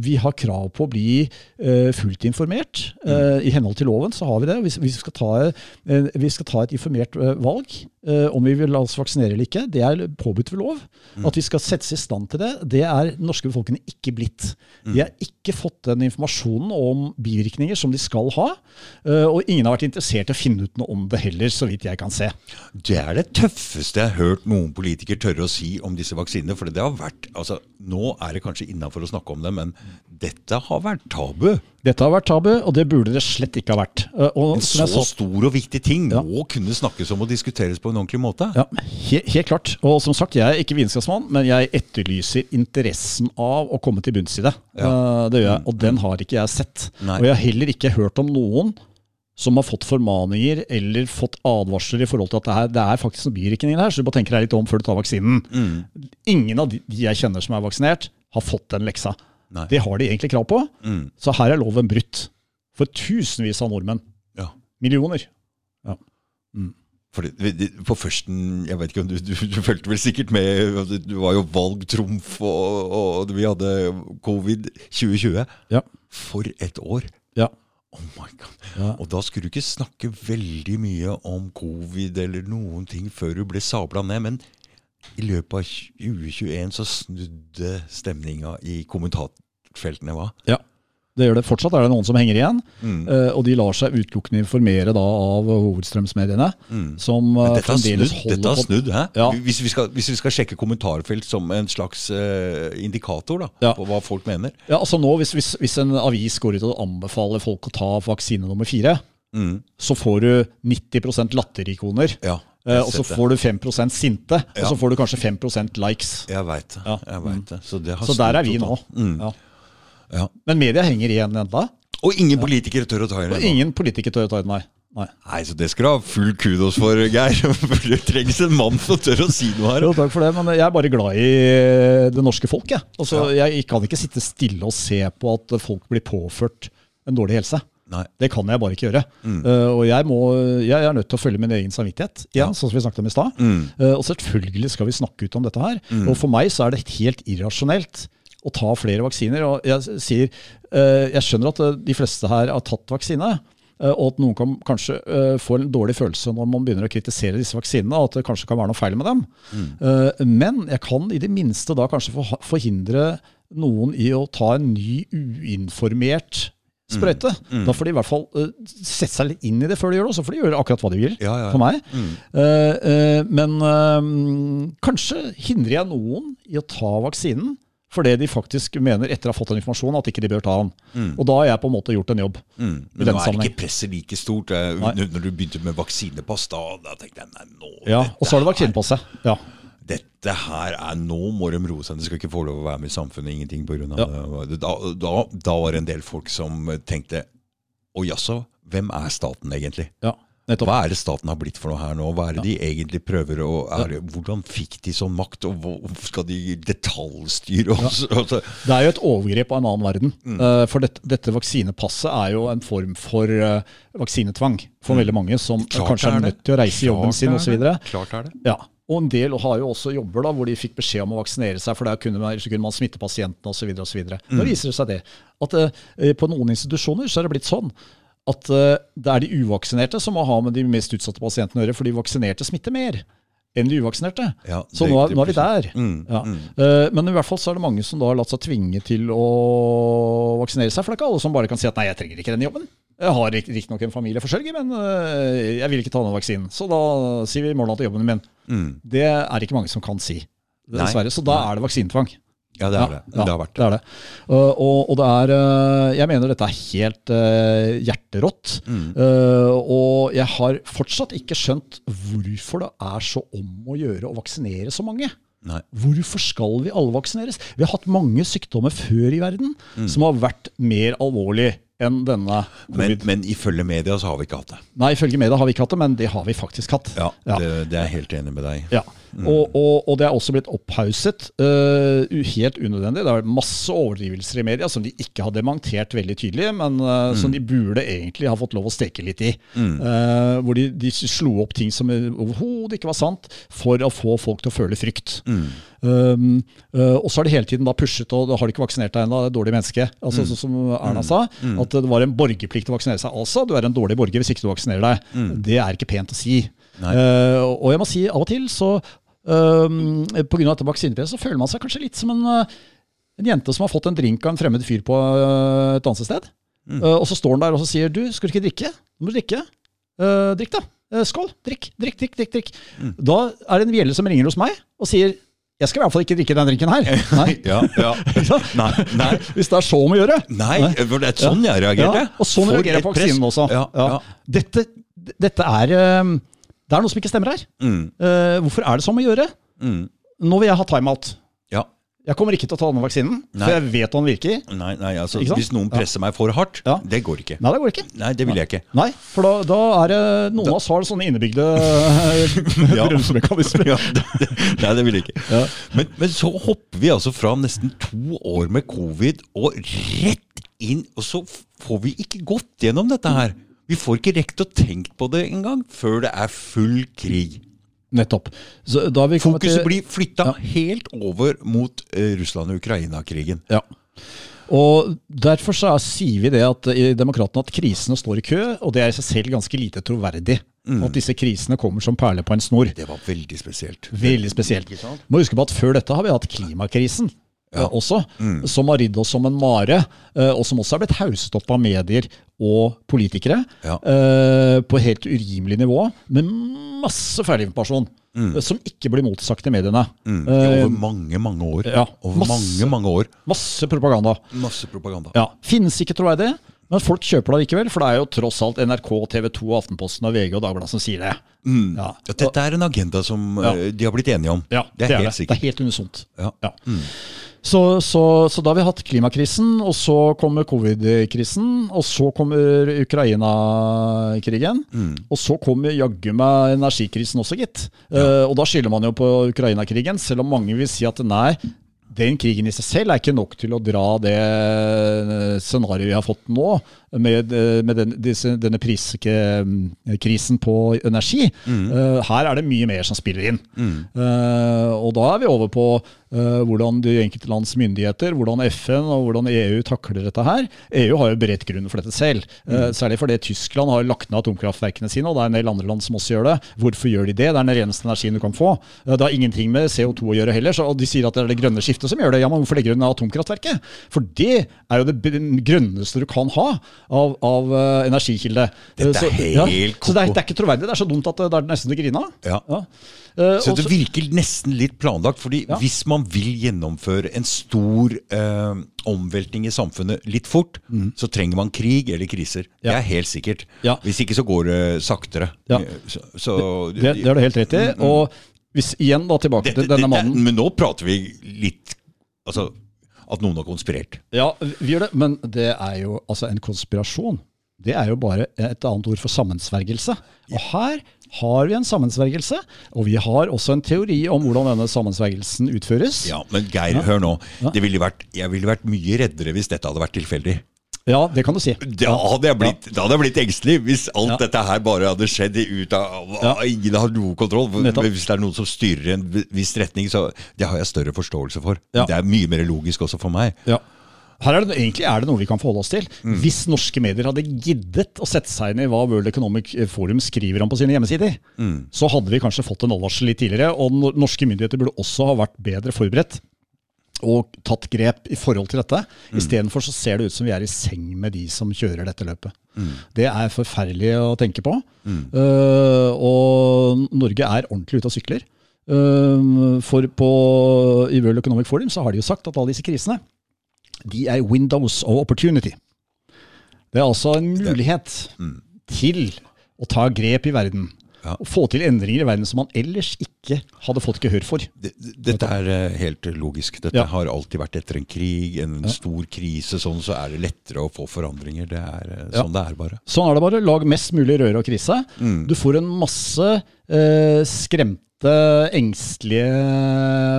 vi har krav på å bli eh, fullt informert. Eh, I henhold til loven så har vi det. Hvis vi skal ta, vi skal ta et informert valg om vi vil la oss vaksinere eller ikke. Det er påbudt ved lov. At vi skal settes i stand til det, det er den norske befolkningen ikke blitt. De har ikke fått den informasjonen om bivirkninger som de skal ha. og ingen har vært interessert i å finne ut noe om det heller, så vidt jeg kan se. Det er det tøffeste jeg har hørt noen politikere tørre å si om disse vaksinene. For det har vært, altså Nå er det kanskje innafor å snakke om det, men dette har vært tabu. Dette har vært tabu, og det burde det slett ikke ha vært. Eh, og En så sa- stor og viktig ting Ja. må kunne snakkes om og diskuteres på en ordentlig måte. Ja, helt, helt klart. Og som sagt, jeg er ikke vitenskapsmann, men jeg etterlyser interessen av å komme til bunns i det. Eh, det gjør jeg, Og den har ikke jeg sett. Nei. Og jeg har heller ikke hørt om noen som har fått formaninger eller fått advarsler i forhold til at det, her, det er faktisk noen bivirkninger her, så du bare tenker deg litt om før du tar vaksinen. Mm. Ingen av de de jeg kjenner som er vaksinert, har fått den leksa. Nei. Det har de egentlig krav på, Mm. så her er loven brutt. For tusenvis av nordmenn. Ja. Millioner. Ja. Mm. Fordi, på førsten, jeg vet ikke om du, du, du fulgte vel sikkert med, Du var jo valgtrumf, og, og vi hadde covid 2020. Ja. For et år! Ja. Oh my god. Ja. Og da skulle du ikke snakke veldig mye om covid eller noen ting før du ble sabla ned, men i løpet av 2021 så snudde stemninga i kommentarfeltene, hva? Ja, det gjør det. Fortsatt er det noen som henger igjen, Mm. Uh, og de lar seg utelukkende informere da av hovedstrømsmediene, Mm. som eh, dette har snudd, dette har snudd hæ? Ja. Hvis, vi skal, hvis vi skal sjekke kommentarfelt som en slags uh, indikator da, Ja. på hva folk mener. Ja, altså nå, hvis, hvis, hvis en avis går ut og anbefaler folk å ta vaksine nummer fire, Mm. så får du 90% latterikoner, Ja, Uh, og så får du 5% sinte, og så får du kanskje 5% likes. Jeg veit det. Ja. jeg vet det. Så, det har Så der er vi nå. Mm. Ja. Ja. Men media henger igjen enda, Og ingen politikere tør å ta i det. og ingen politikere tør å ta i den, nei. nei. Nei, så Det skal du ha full kudos for, Geir. For det trengs en mann som tør å si noe her. Jo, takk for det, men jeg er bare glad i det norske folk. Jeg. Altså, jeg kan ikke sitte stille og se på at folk blir påført en dårlig helse. Nei. Det kan jeg bare ikke gjøre. Eh, og jeg, må, jeg er nødt til å følge min egen samvittighet, igjen, sånn som vi snakket om i stad. Mm. Uh, og selvfølgelig skal vi snakke ut om dette her. Og for meg så er det helt irrasjonelt å ta flere vaksiner. Og jeg sier, eh, jeg skjønner at eh, de fleste her har tatt vaksine. eh, Og at noen kan kanskje få en dårlig følelse når man begynner å kritisere disse vaksinene, at det kanskje kan være noe feil med dem. Eh, Men jeg kan i det minste da kanskje forhindre noen i å ta en ny uinformert sprøyte. Da får de i hvert fall uh, sette seg litt inn i det før de gjør det, og så får de gjøre akkurat hva de vil. Ja, ja. For meg. Mm. Uh, uh, men kanskje hindrer jeg noen i å ta vaksinen fordi de faktisk mener etter å ha fått den informasjonen at ikke de bør ta den. Og da har jeg på en måte gjort en jobb. Mm. Men nå er ikke presset like stort. Eh, Nei. Når du begynte med vaksinepass, da, da tenkte jeg nei, nå Ja, Og så har du vaksinepasset. Ja. Dette her er Nå må de roe seg. De skal ikke få lov å være med i samfunnet. Ingenting på grunn av Ja. det. Da, da, da var det en del folk som tenkte Å jaså, hvem er staten egentlig? ja. Nettopp. Hva er det staten har blitt for noe her nå? Hva er det de egentlig prøver å er Hvordan fikk de sånn makt, og hvor skal de detaljstyre oss? Ja. Det er jo et overgrep av en annen verden. Mm. Uh, For dette, dette vaksinepasset er jo en form for uh, vaksinetvang for veldig mange som Mm. Klart kanskje er er nødt til å reise i jobben sin osv. Klart er det. Ja. Og en del har jo også jobber da, hvor de fikk beskjed om å vaksinere seg, for der kunne man, kunne man smitte pasientene osv. Mm. Nå viser det seg det at eh, på noen institusjoner så er det blitt sånn at eh, det er de uvaksinerte som må ha med de mest utsatte pasientene å gjøre, for de vaksinerte smitter mer. enn de uvaksinerte. Ja, så nå er, nå er vi der. Mm, Ja. mm. Eh, Men i hvert fall så er det mange som da har latt seg tvinge til å vaksinere seg. For det er ikke alle som bare kan si at nei, jeg trenger ikke den jobben. Jeg har rik- riktignok en familieforsørger, men eh, jeg vil ikke ta den vaksinen. Så da sier vi i morgen til jobben min. Mm. Det er ikke mange som kan si, Nei. dessverre. Så da er det vaksinetvang. Ja, det er det. Ja, Det har vært det. Er det. Og, og det er uh, Jeg mener dette er helt uh, hjerterått. Mm. Uh, og jeg har fortsatt ikke skjønt hvorfor det er så om å gjøre å vaksinere så mange. Nei. Hvorfor skal vi alle vaksineres? Vi har hatt mange sykdommer før i verden Mm. som har vært mer alvorlig enn denne Men, men ifølge media så har vi ikke hatt det. Nei, ifølge media har vi ikke hatt det, men det har vi faktisk hatt. Ja, Ja. Det, det er jeg helt enig med deg i. Ja, og, og, og det er også blitt opphauset uh, helt unødvendig. Det er masse overdrivelser i media som de ikke har dementert veldig tydelig, men uh, som de burde egentlig ha fått lov å steke litt i. Uh, hvor de, de slo opp ting som overhodet ikke var sant, for å få folk til å føle frykt. Um, og så har de hele tiden da pushet, og da har de ikke vaksinert deg ennå, dårlig menneske. Altså, så, som Erna sa, at det var en borgerplikt å vaksinere seg. Altså, du er en dårlig borger hvis ikke du vaksinerer deg. Det er ikke pent å si. Uh, og jeg må si, av og til så um, av dette vaksinepresset så føler man seg kanskje litt som en, uh, en jente som har fått en drink av en fremmed fyr på uh, et dansested. Uh, og så står han der og så sier du, skal du ikke drikke? Du må drikke. Uh, drikk, da. Uh, skål. Drikk, drikk, drikk. drikk, drikk. Da er det en bjelle som ringer hos meg og sier jeg skal i hvert fall ikke drikke den drinken her. Nei. Ja, ja. Nei, nei. Hvis det er så om å gjøre. Nei, for det er sånn jeg reagerte. Ja, og sånn For reagerer jeg på vaksinen også. Ja, Ja. ja. Dette, dette er um, Det er noe som ikke stemmer her. Mm, Uh, hvorfor er det sånn å gjøre? mm. Nå vil jeg ha timeout. ja. Jeg kommer ikke til å ta denne vaksinen, Nei. for jeg vet hva den virker. Nei, nei, altså hvis noen presser meg for hardt, Ja. det går ikke. Nei, det går ikke. Nei, det vil jeg ikke. Nei, for da, da er det Noen av oss har sånne innebygde Ja. bremsemekanismer. Ja, nei, det vil jeg ikke. Ja. Men, men så hopper vi altså fra nesten to år med covid og rett inn, og så får vi ikke gått gjennom dette her. Vi får ikke rekt å tenke på det engang før det er full krig. Nettopp. Så da vi Fokuset til- blir flytta helt over mot eh, Russland og Ukraina-krigen. Ja. Og Derfor så er- sier vi det at i Demokratene at krisene står i kø, og det er i seg selv ganske lite troverdig. At disse krisene kommer som perler på en snor. Det var veldig spesielt. Veldig spesielt. Må huske på at Før dette har vi hatt klimakrisen Ja. også, som har ridd oss som en mare. eh, og som også har blitt hauset opp av medier og politikere Ja. uh, på helt urimelig nivå, med masse feilinformasjon Mm. som ikke blir motsagt i mediene. Mm, Eh, over mange, mange år. ja, over masse. mange, mange år. masse propaganda. Masse propaganda. Ja, Finnes ikke troverdig, men folk kjøper det likevel. For det er jo tross alt NRK, TV 2, Aftenposten og VG og Dagbladet som sier det. Mm. Ja. ja. dette er en agenda som eh, de har blitt enige om. Ja, det er helt det. Det er helt unisont. Ja. Ja. Så, så, så da har vi hatt klimakrisen, og så kommer covid-krisen, og så kommer Ukraina-krigen. Mm. Og så kommer jaggu meg energikrisen også, gitt. Eh, og da skylder man jo på Ukraina-krigen, selv om mange vil si at nei, den krigen i seg selv er ikke nok til å dra det scenarioet vi har fått nå, med, eh, med den, disse, denne priskrisen på energi. Eh, her er det mye mer som spiller inn. Eh, og da er vi over på uh, hvordan de enkelte lands myndigheter, hvordan FN og hvordan EU takler dette her. EU har jo beredt grunnen for dette selv. Eh, særlig fordi Tyskland har lagt ned atomkraftverkene sine, og det er en del andre land som også gjør det. Hvorfor gjør de det? Det er den reneste energien du kan få. Eh, det har ingenting med CO2 å gjøre heller. Så, og de sier at det er det grønne skiftet som gjør det. Ja, men hvorfor legger du ned atomkraftverket? For det er jo det grønneste du kan ha av, av uh, energikilde. Dette er Eh, så, helt så det er, det er ikke troverdig. Det er så dumt at det, det er nesten til å grine av. Ja. Uh, Så det virker nesten litt planlagt. fordi Ja. hvis man vil gjennomføre en stor uh, omveltning i samfunnet litt fort, så trenger man krig eller kriser. Det Mm. Er helt sikkert. Ja. Hvis ikke så går det saktere. Ja. Eh, Så, så, det, det har du helt rett i. Og hvis igjen da tilbake Det- til det- denne det- mannen Men nå prater vi litt Altså at noen har konspirert. Ja, vi gjør det, men det er jo altså en konspirasjon. Det er jo bare et annet ord for sammensvergelse. Og her har vi en sammensvergelse, og vi har også en teori om hvordan denne sammensvergelsen utføres. Ja, Men Geir, hør nå. Det ville vært, jeg ville vært mye reddere hvis dette hadde vært tilfeldig. Ja, det kan du si. Da hadde jeg blitt, da hadde jeg blitt engstelig hvis alt Ja. dette her bare hadde skjedd ut av Ja. Ingen har noe kontroll. Nettopp. Hvis det er noen som styrer i en viss retning, så det har jeg større forståelse for. Ja. Det er mye mer logisk også for meg. Ja. Her er det, egentlig er det noe vi kan forholde oss til. Mm. Hvis norske medier hadde giddet å sette seg inn i hva World Economic Forum skriver om på sine hjemmesider, Mm. så hadde vi kanskje fått en advarsel litt tidligere. Og norske myndigheter burde også ha vært bedre forberedt og tatt grep i forhold til dette. Mm. Istedenfor så ser det ut som vi er i seng med de som kjører dette løpet. Mm. Det er forferdelig å tenke på. Eh, og Norge er ordentlig ute og sykler. Uh, for på, i World Economic Forum så har de jo sagt at alle disse krisene de er windows of opportunity. Det er altså en mulighet til å ta grep i verden. Ja. Og få til endringer i verden som man ellers ikke hadde fått gehør for. Det- det- Dette er eh, helt logisk. Dette Ja. har alltid vært etter en krig, en stor krise. Sånn så er det lettere å få forandringer. Det er eh, Ja. sånn det er bare. Sånn er det bare. Lag mest mulig røre og krise. Du får en masse eh, skremte, engstelige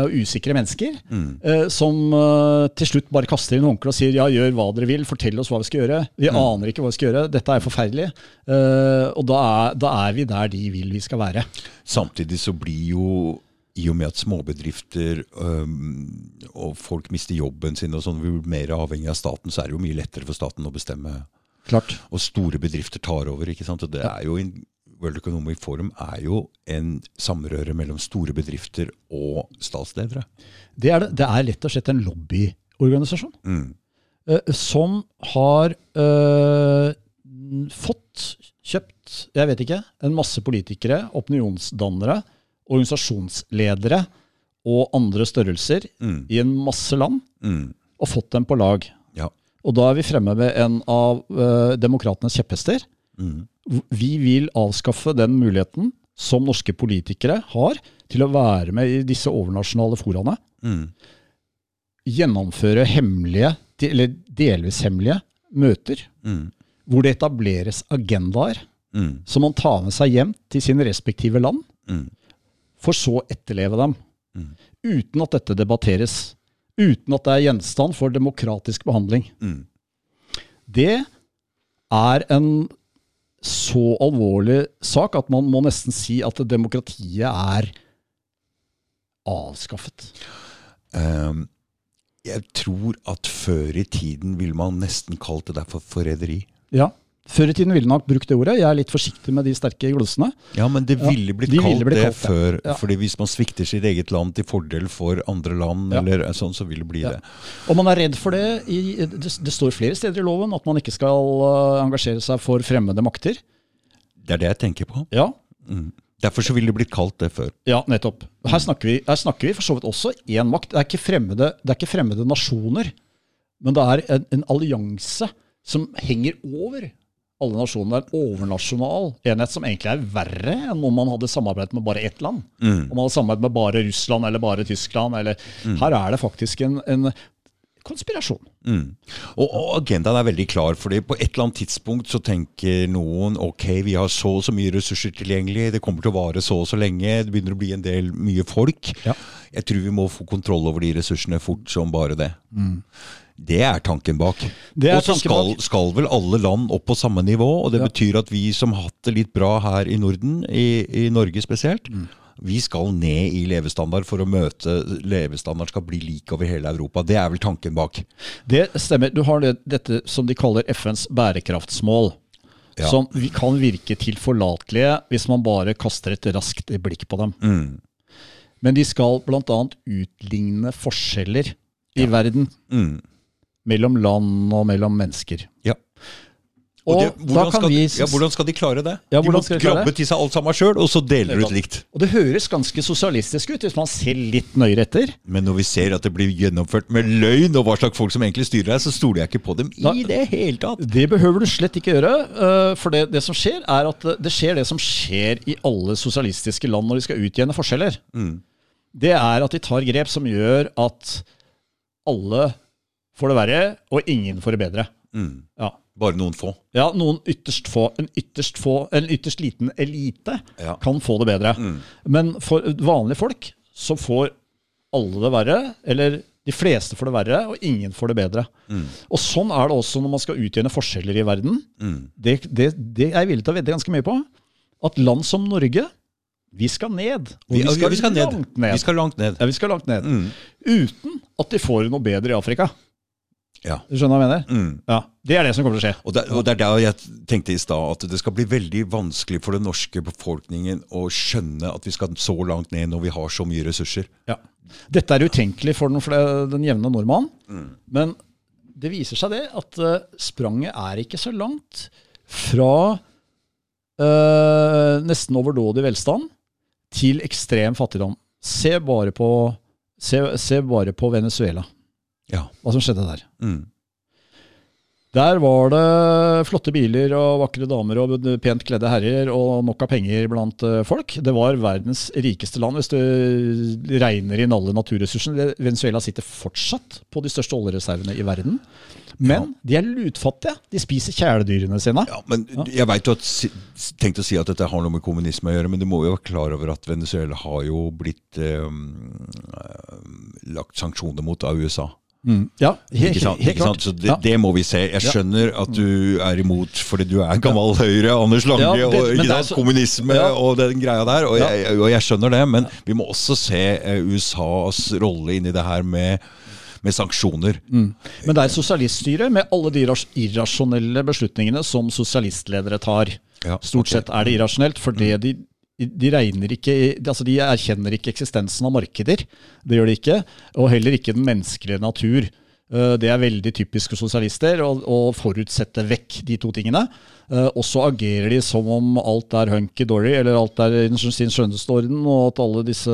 og usikre mennesker eh, som eh, til slutt bare kaster inn håndkleet og sier ja, gjør hva dere vil, fortell oss hva vi skal gjøre. Vi aner ikke hva vi skal gjøre, dette er forferdelig. Eh, og da er, da er vi der de vil vi skal være. Samtidig så blir jo i og med at småbedrifter øhm, og folk mister jobben sin og sånn, vi blir mer avhengig av staten, så er det jo mye lettere for staten å bestemme. Klart. Og store bedrifter tar over. ikke sant? Og det er jo en, World Economic Forum er jo en samrøre mellom store bedrifter og statsledere. Det er, det. det er lett og slett en lobbyorganisasjon. Mm. eh, som har eh, fått kjøpt, jeg vet ikke, en masse politikere, opinionsdannere, organisasjonsledere og andre størrelser Mm. i en masse land, Mm. og fått dem på lag. Ja. Og da er vi fremme ved en av eh, demokratenes kjepphester. Mm. Vi vil avskaffe den muligheten som norske politikere har til å være med i disse overnasjonale foraene. Mm. Gjennomføre hemmelige, eller delvis hemmelige, møter Mm. hvor det etableres agendaer Mm. som man tar med seg hjem til sine respektive land, Mm. for så å etterleve dem. Mm. Uten at dette debatteres. Uten at det er gjenstand for demokratisk behandling. Mm. Det er en så alvorlig sak at man må nesten si at demokratiet er avskaffet. Um, jeg tror at før i tiden ville man nesten kalt det der for forræderi. Ja. Før i tiden ville nok brukt det ordet. Jeg er litt forsiktig med de sterke glosene. Ja, men det ville blitt de kalt det før. Ja. fordi hvis man svikter sitt eget land til fordel for andre land, Ja. eller sånn, så vil det bli Ja. det. Og man er redd for det. I, det, det står flere steder i loven at man ikke skal uh, engasjere seg for fremmede makter. Det er det jeg tenker på. Ja, Mm. Derfor så ville det blitt kalt det før. ja nettopp. Her snakker, vi, her snakker vi for så vidt også én makt. Det er, ikke fremmede, det er ikke fremmede nasjoner, men det er en, en allianse som henger over alle nasjonene. Er en overnasjonal enhet som egentlig er verre enn om man hadde samarbeidet med bare ett land. Mm. Om man hadde samarbeidet med bare Russland eller bare Tyskland. Eller, Her er det faktisk en, en konspirasjon. Mm. Og, og agendaen er veldig klar, fordi på et eller annet tidspunkt så tenker noen ok, vi har så og så mye ressurser tilgjengelig, det kommer til å vare så og så lenge, det begynner å bli en del mye folk. Ja. Jeg tror vi må få kontroll over de ressursene fort som bare det. Det er tanken bak. Og så skal, skal vel alle land opp på samme nivå, og det Ja. betyr at vi som har hatt det litt bra her i Norden, i, i Norge spesielt, Mm. vi skal ned i levestandard for å møte levestandard skal bli lik over hele Europa. Det er vel tanken bak. Det stemmer. Du har det, dette som de kaller FNs bærekraftsmål. Ja. Som vi kan virke tilforlatelige hvis man bare kaster et raskt blikk på dem. Mm. Men de skal bl.a. utligne forskjeller i verden Mm. Mellom land og mellom mennesker. Ja. Og, det, da hvordan, kan skal, vi ja, hvordan skal de klare det? Ja, de må de grabbe til seg alt sammen sjøl, og så deler ut likt. Og det høres ganske sosialistisk ut hvis man ser litt nøyere etter. Men når vi ser at det blir gjennomført med løgn, og hva slags folk som egentlig styrer her, så stoler jeg ikke på dem Da- i det hele tatt. Det behøver du slett ikke gjøre. øh, For det, det som skjer, er at det skjer det som skjer i alle sosialistiske land når de skal utjevne forskjeller. Mm. Det er at de tar grep som gjør at alle får det verre, og ingen får det bedre. Mm. Ja. Bare noen få. Ja, noen ytterst få, en ytterst få, en ytterst liten elite Ja. kan få det bedre. Mm. Men for vanlige folk så får alle det verre, eller de fleste får det verre, og ingen får det bedre. Mm. Og sånn er det også når man skal utjevne forskjeller i verden. Mm. Det, det, det er jeg villig til å vedde ganske mye på. At land som Norge, vi skal ned. Og Vi, ja, vi skal ned. langt ned. Vi skal langt ned. Ja, vi skal langt ned. Mm. Uten at de får noe bedre i Afrika. Ja. Du skjønner hva jeg mener? Mm. Ja, Det er det som kommer til å skje. Og, det, og det er der jeg tenkte i stad, at det skal bli veldig vanskelig for den norske befolkningen å skjønne at vi skal så langt ned når vi har så mye ressurser. Ja. Dette er utenkelig for den, for den jevne nordmann. Men det viser seg det at eh, spranget er ikke så langt fra eh, nesten overdådig velstand til ekstrem fattigdom. Se bare på, se, se bare på Venezuela, Ja. hva som skjedde der. Mm. Der var det flotte biler og vakre damer og pent kledde herrer og nok av penger blant eh, folk. Det var verdens rikeste land hvis du regner inn alle naturressursene. Venezuela sitter fortsatt på de største oljereservene i verden. Men de er lutfattige. De spiser kjæledyrene sine. Ja, men jeg vet jo at si- Tenkt å si at dette har noe med kommunisme å gjøre, men du må jo være klar over at Venezuela har jo blitt eh, lagt sanksjoner mot av USA. Ja, helt, Ikke sant? helt Ikke sant? Så det, Ja. det må vi se. Jeg skjønner at du er imot fordi du er gammel Høyre, Anders Lange, Ja, det- og sant? så- kommunisme og den greia der. Og, jeg, og jeg skjønner det, men vi må også se eh, USAs rolle inni det her med, med sanksjoner. Men det er et sosialiststyre med alle de irrasjonelle beslutningene som sosialistledere tar. Ja, Stort okay. sett er det irrasjonelt, for det de, de ikke altså De erkjenner ikke eksistensen av markeder. Det gjør de ikke. Og heller ikke den menneskelige natur. Eh, Det er veldig typisk for sosialister å, forutsette vekk de to tingene. Eh, Og så agerer de som om alt er hunky-dory, eller alt er i sin skjønneste orden, og at alle disse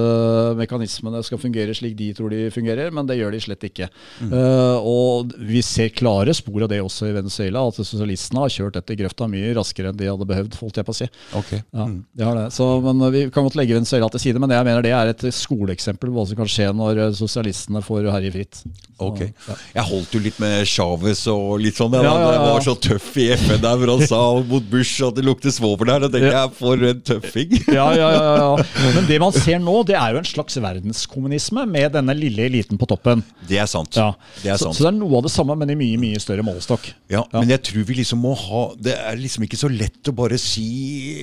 mekanismene skal fungere slik de tror de fungerer, men det gjør de slett ikke. Mm. og vi ser klare spor av det også i Venezuela, at sosialistene har kjørt dette grøfta mye raskere enn de hadde behøvd, holdt jeg på å si. Ok. Ja, det har det. Så, men Vi kan godt legge Venezuela til side, men jeg mener det er et skoleeksempel på hva som kan skje når eh, sosialistene får herje fritt. Så, okay. ja. Jeg holdt jo litt med Chávez og litt sånn. Ja, ja, ja. Var så tøff i FN der hvor han sa mot Bush at det lukter svovel der. Da tenkte jeg, for en tøffing. Ja, ja, ja, ja. Men det man ser nå, det er jo en slags verdenskommunisme med denne lille eliten på toppen. Det er sant. Ja. Det er sant. så det er noe av det samme, men i mye mye større målestokk. Ja, men jeg tror vi liksom må ha Det er liksom ikke så lett å bare si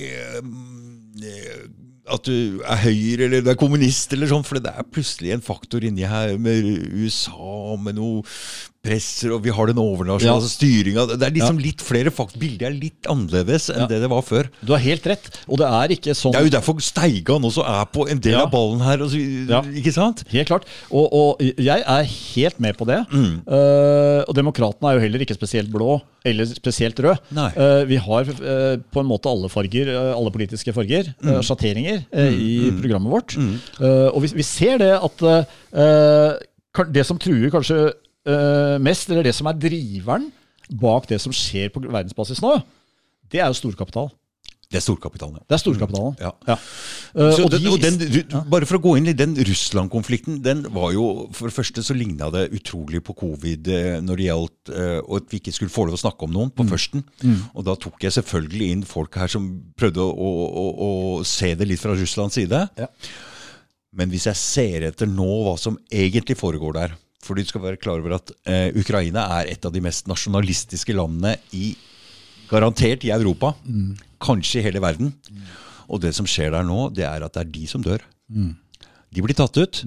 eh, at du er høyre eller du er kommunist, eller sånn, for det er plutselig en faktor inni her med USA, med noe presser, og vi har den overnasjonale Ja. styringa. Det er liksom litt flere faktorer. Bildet er litt annerledes enn Ja. det det var før. Du har helt rett. Og det er ikke sånn Det er jo derfor Steigan også er på en del Ja. av ballen her. Så, Ja. Ikke sant? Helt klart. Og, og jeg er helt med på det. Mm. Uh, og demokratene er jo heller ikke spesielt blå eller spesielt rød. Eh, vi har uh, på en måte alle farger, alle politiske farger, Mm. sjatteringer, mm. i programmet vårt. Eh, og vi, vi ser det at det som truer kanskje mest, eller det som er driveren bak det som skjer på verdensbasis nå, det er jo storkapital. Det er storkapitalen, ja. Det er storkapitalen. Ja. Ja. Uh, og de- og den, bare for å gå inn i den Russland-konflikten, den var jo For det første så ligna det utrolig på covid eh, når det gjaldt uh, og at vi ikke skulle få lov å snakke om noen på førsten. Og da tok jeg selvfølgelig inn folk her som prøvde å, å, å se det litt fra Russlands side. Ja. Men hvis jeg ser etter nå hva som egentlig foregår der For du skal være klar over at eh, Ukraina er et av de mest nasjonalistiske landene i garantert i Europa. Kanskje i hele verden. Og det som skjer der nå, det er at det er de som dør. De blir tatt ut.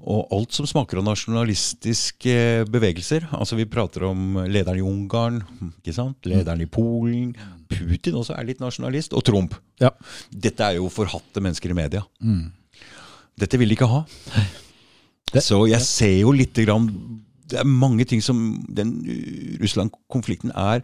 Og alt som smaker av nasjonalistiske bevegelser Altså Vi prater om lederen i Ungarn, ikke sant? lederen i Polen. Putin også er litt nasjonalist. Og Trump. Ja. Dette er jo forhatte mennesker i media. Dette vil de ikke ha. Det- Så jeg ser jo lite grann Det er mange ting som Den Russland-konflikten er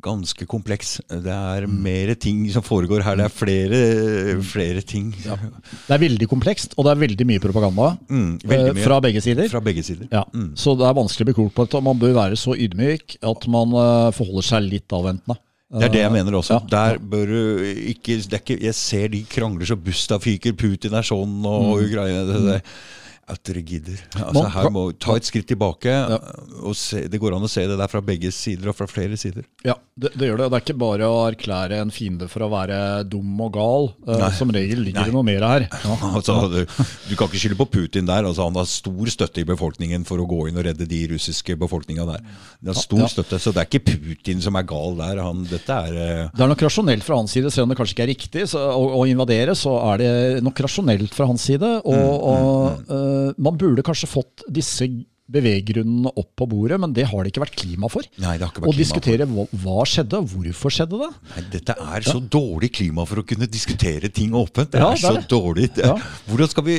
ganske kompleks. Det er mer ting som foregår her. Det er flere, flere ting. Det er veldig komplekst, og det er veldig mye propaganda Mm, veldig eh, mye. fra begge sider. Fra begge sider. Ja, Så det er vanskelig å bli klok på det. og Man bør være så ydmyk at man eh, forholder seg litt avventende. Det er det jeg mener også. Ja, Der bør du ikke, ikke Jeg ser de krangler så busta fyker. Putin er sånn, og Ukraina det, det. At dere gidder. Altså, her må Ta et skritt tilbake. og se, Det går an å se det der fra begge sider og fra flere sider. Ja, det, det gjør det. Det er ikke bare å erklære en fiende for å være dum og gal. Eh, Nei. Som regel ligger Nei. det noe mer her. Ja. Altså, du, du kan ikke skylde på Putin der. Altså, han har stor støtte i befolkningen for å gå inn og redde de russiske befolkninga der. Det er stor Ja. støtte, Så det er ikke Putin som er gal der. Han, dette er uh... Det er nok rasjonelt fra hans side, selv om det kanskje ikke er riktig så, å, å invadere, så er det nok rasjonelt fra hans side. Og, Mm, og eh, man burde kanskje fått disse beveggrunnene opp på bordet, men det har det ikke vært klima for. Nei, det har ikke vært klima. diskutere hva, hva skjedde, og hvorfor skjedde det. Nei, dette er så dårlig klima for å kunne diskutere ting åpent. Det Ja, er det så er det. dårlig. Ja. Hvordan skal vi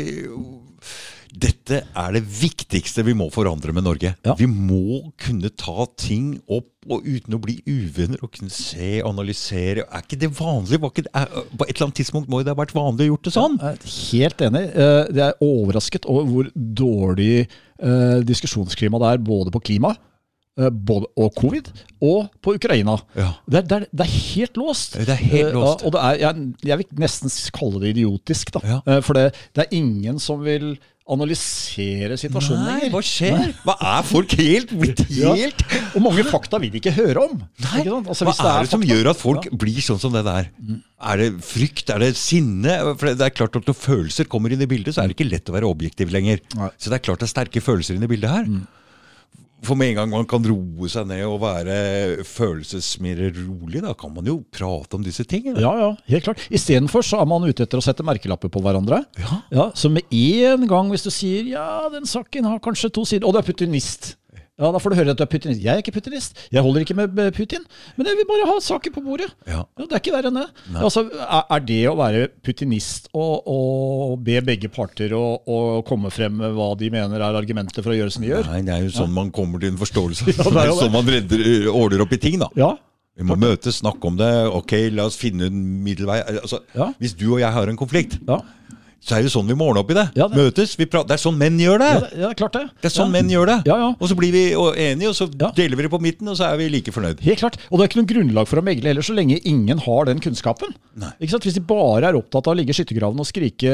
Dette er det viktigste vi må forandre med Norge. Ja. Vi må kunne ta ting opp og uten å bli uvenner og kunne se, og analysere. Er ikke det vanlig? Var ikke det, er, på et eller annet tidspunkt må det ha vært vanlig å gjort det sånn. Jeg er helt enig. Eh, Jeg er overrasket over hvor dårlig eh, diskusjonsklima det er både på klima eh, både, og covid, og på Ukraina. Ja. Det, er, det, er, det er helt låst. Det er helt låst. Og det er, jeg, jeg vil nesten kalle det idiotisk, da. Ja. For det, det er ingen som vil analysere situasjonen Nei, lenger. hva skjer? Hva er folk helt blitt Ja. Og mange fakta vil de ikke høre om. Nei? Altså, Hva hvis er det som gjør at folk blir sånn som det der? Er det frykt? Er det sinne? For det er klart at Når følelser kommer inn i bildet, så er det ikke lett å være objektiv lenger. Nei. Så det er klart det er sterke følelser inn i bildet her. For med en gang man kan roe seg ned og være følelsesmere rolig, da kan man jo prate om disse tingene. Ja, ja, helt klart. Istedenfor så er man ute etter å sette merkelapper på hverandre. Ja. Så med en gang hvis du sier ja, den saken har kanskje to sider, og du er putinist ja, Da får du høre at du er putinist. Jeg er ikke putinist. Jeg holder ikke med Putin. Men jeg vil bare ha saker på bordet. Ja. Ja, det er ikke verre enn det. Altså, er det å være putinist og, og be begge parter å komme frem med hva de mener er argumenter for å gjøre som de gjør? Nei, det er jo sånn man kommer til en forståelse. Ja, det er det er jo det. sånn man redder, ordner opp i ting, da. Ja, Vi må møtes, snakke om det. Ok, la oss finne en middelvei. Altså, Ja. Hvis du og jeg har en konflikt, ja. Så er det sånn vi må ordne opp i det. Ja, det- Møtes. Vi. Det er sånn menn gjør det. Ja, det, ja, klart det. Det er sånn menn gjør det. Ja, ja. Og så blir vi enige, og så deler vi det på midten, og så er vi like fornøyd. Helt klart. Og det er ikke noe grunnlag for å megle heller, så lenge ingen har den kunnskapen. Hvis de bare er opptatt av å ligge i skyttergraven og skrike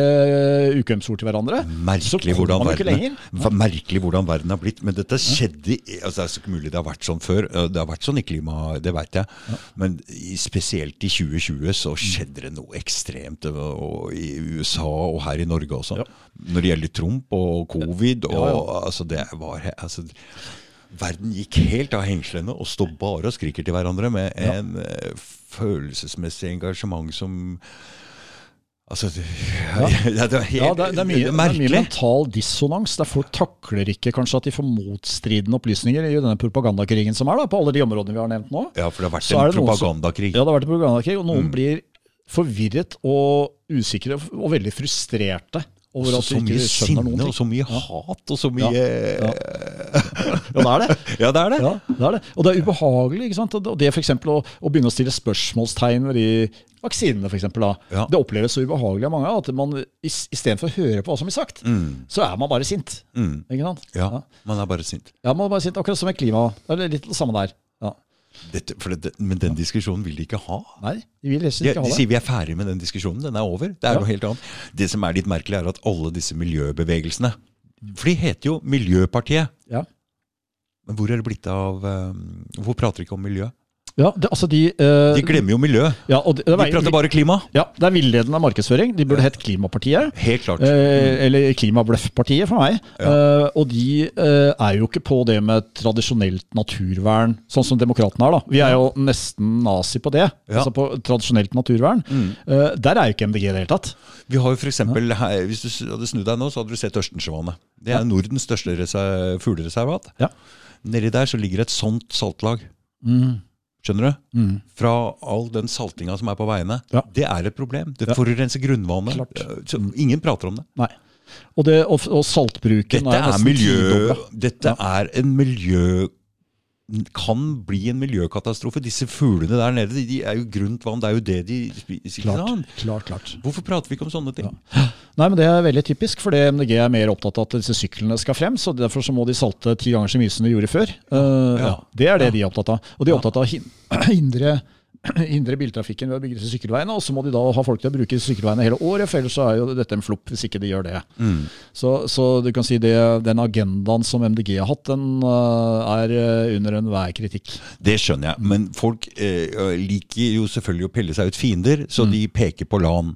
ukømsord til hverandre, så Merkelig kommer hvordan, man ikke lenger. merkelig hvordan verden har blitt. Men dette skjedde altså Det er så ikke mulig det har vært sånn før. Eh, Det har vært sånn i klima, det veit jeg. Men spesielt i 2020 så skjedde det noe ekstremt eh, og, i USA og her i Norge også. Når det gjelder Trump og covid. Og. Altså det var altså, Verden gikk helt av hengslene og står bare og skriker til hverandre med en eh, følelsesmessig engasjement som Altså det, ja. det er helt Ja, det, er- det, er mye, det er mye mental dissonans. Der folk takler ikke kanskje at de får motstridende opplysninger i denne propagandakrigen som er da, på alle de områdene vi har nevnt nå. Ja, for det har vært en propagandakrig. som-. Ja, det har vært en propagandakrig, og Mm. noen blir forvirret og usikre og veldig frustrerte over at så de mye sinne, og så mye hat, og så mye Ja. Ja, Ja, det er det. det er det. Ja, det er det. Og det er ubehagelig. ikke sant? Og det for eksempel, å, å begynne å stille spørsmålstegn ved de vaksinene, for eksempel, da. Ja. Det oppleves så ubehagelig av mange at man istedenfor å høre på hva som blir sagt, så er man bare sint. Mm. Ikke sant? Ja, man er bare sint. Ja, man er bare sint, Akkurat som med klima. Det er litt det samme der. Dette, det, men den diskusjonen vil de ikke ha. Nei, de vil ikke De, det. de ha sier vi er ferdig med den diskusjonen, den er over. Det er Ja. noe helt annet. Det som er litt merkelig, er at alle disse miljøbevegelsene For de heter jo Miljøpartiet. Ja. Men hvor er det blitt av eh, Hvorfor prater de ikke om miljø? Ja, det, altså de, eh, De glemmer jo miljø. ja, og det, det, De prater bare klima. ja, det er villedende markedsføring. De burde hett Klimapartiet. Helt klart. Eh, eller Klimabløffpartiet for meg. Eh, og de eh, er jo ikke på det med tradisjonelt naturvern, sånn som demokratene er. da. Vi er jo nesten nazi på det. Ja. Altså på tradisjonelt naturvern. Eh, der er jo ikke MDG i det hele tatt. Vi har jo for eksempel, her, Hvis du hadde snudd deg nå, så hadde du sett Ørstensjøvannet. Det er Nordens største fuglereservat. Ja. Nedi der så ligger et sånt saltlag. Skjønner du? Fra all den saltinga som er på veiene. Ja. Det er et problem. Det Ja. forurenser grunnvannet. Klart. Eh, ingen prater om det. Nei. Og, det, og, og saltbruken Dette er nesten miljø... Dette Dette er en miljø... Kan bli en miljøkatastrofe. Disse fuglene der nede, de, er jo grunt vann. Det er jo det de spiser. Klart, klart, klart. Hvorfor prater vi ikke om sånne ting? Nei, men Det er veldig typisk, for MDG er mer opptatt av at disse syklene skal frem. så Derfor så må de salte ti ganger så mye som de gjorde før. Uh, Ja. ja. Det er det de er opptatt av. Og de er opptatt av å hin- hindre, hindre biltrafikken ved å bygge disse sykkelveiene. Og så må de da ha folk til å bruke sykkelveiene hele året, for ellers så er jo dette en flopp hvis ikke de gjør det. Så, så du kan si det, den agendaen som MDG har hatt, den eh, er eh, under enhver kritikk. Det skjønner jeg, men folk eh, liker jo selvfølgelig å pelle seg ut fiender, så de peker på LAN.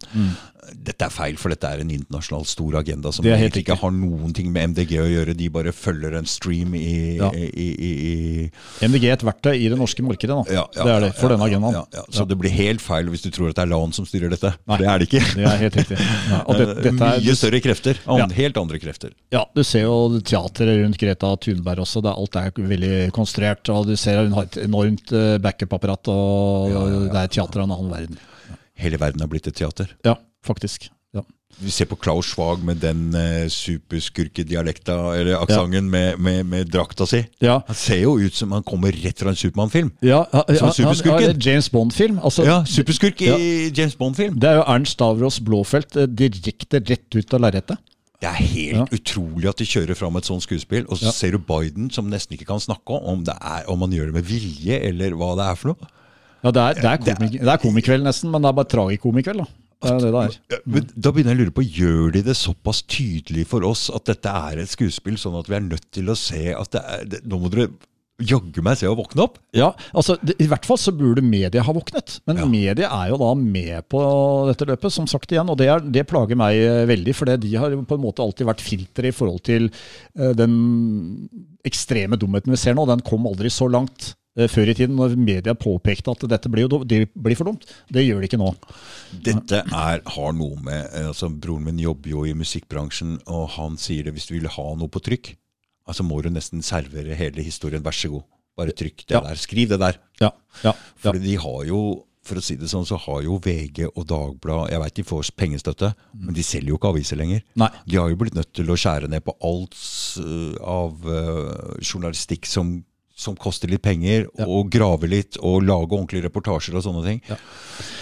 Dette er feil, for dette er en internasjonal stor agenda som er egentlig ikke har noen ting med MDG å gjøre. De bare følger en stream i, Ja. i, i, i, MDG er et verktøy i det norske markedet. Ja, ja, det er det, for denne agendaen. Så det blir helt feil hvis du tror at det er LAN som styrer dette. Nei. Det er det ikke. Det er helt riktig. Det, Eh, er, Mye større krefter. Helt andre krefter. Ja, du ser jo teateret rundt Greta Thunberg også. Det, er- alt er veldig konstruert. og Du ser hun har et enormt eh, backup-apparat, og det er teater av en annen verden. Hele verden har blitt et teater. Ja, faktisk. Ja. Vi ser på Klaus Schwag med den eh, superskurkedialekta, eller aksenten, med, med, med drakta si. Ja. Han ser jo ut som han kommer rett fra en Supermann-film. Ja, ja, ja, Som ja, superskurken. ja, er James Bond-film. Altså, Ja, superskurk i Ja. James Bond-film. Det er jo Ernst Stavros Blåfelt eh, direkte rett ut av lerretet. Det er helt utrolig at de kjører fram et sånt skuespill, og så Ja. ser du Biden som nesten ikke kan snakke om det er, om han gjør det med vilje, eller hva det er for noe. Ja, det er, det er, komik det er komikveld nesten, men det er bare tragikomikveld. da. Det er det det er. Men da begynner jeg å lure på, gjør de det såpass tydelig for oss at dette er et skuespill, sånn at vi er nødt til å se at det er det, Nå må dere jaggu meg se og våkne opp! Ja, altså det, I hvert fall så burde media ha våknet. Men Ja. media er jo da med på dette løpet, som sagt igjen. Og det, er, det plager meg eh, veldig, for de har på en måte alltid vært filter i forhold til uh, den ekstreme dumheten vi ser nå. Den kom aldri så langt før i tiden, når media påpekte at dette blir, jo, det blir for dumt. Det gjør det ikke nå. Dette er, har noe med eh, altså Broren min jobber jo i musikkbransjen, og han sier det hvis du vil ha noe på trykk, altså må du nesten servere hele historien. Vær så god, bare trykk det Ja. der. Skriv det der. Ja, ja. For de har jo for å si det sånn, så har jo VG og Dagbladet Jeg vet de får pengestøtte, men de selger jo ikke aviser lenger. Nei. De har jo blitt nødt til å skjære ned på alt eh, av eh, journalistikk som, som koster litt penger, Ja. og grave litt, og lage ordentlige reportasjer og sånne ting. Ja.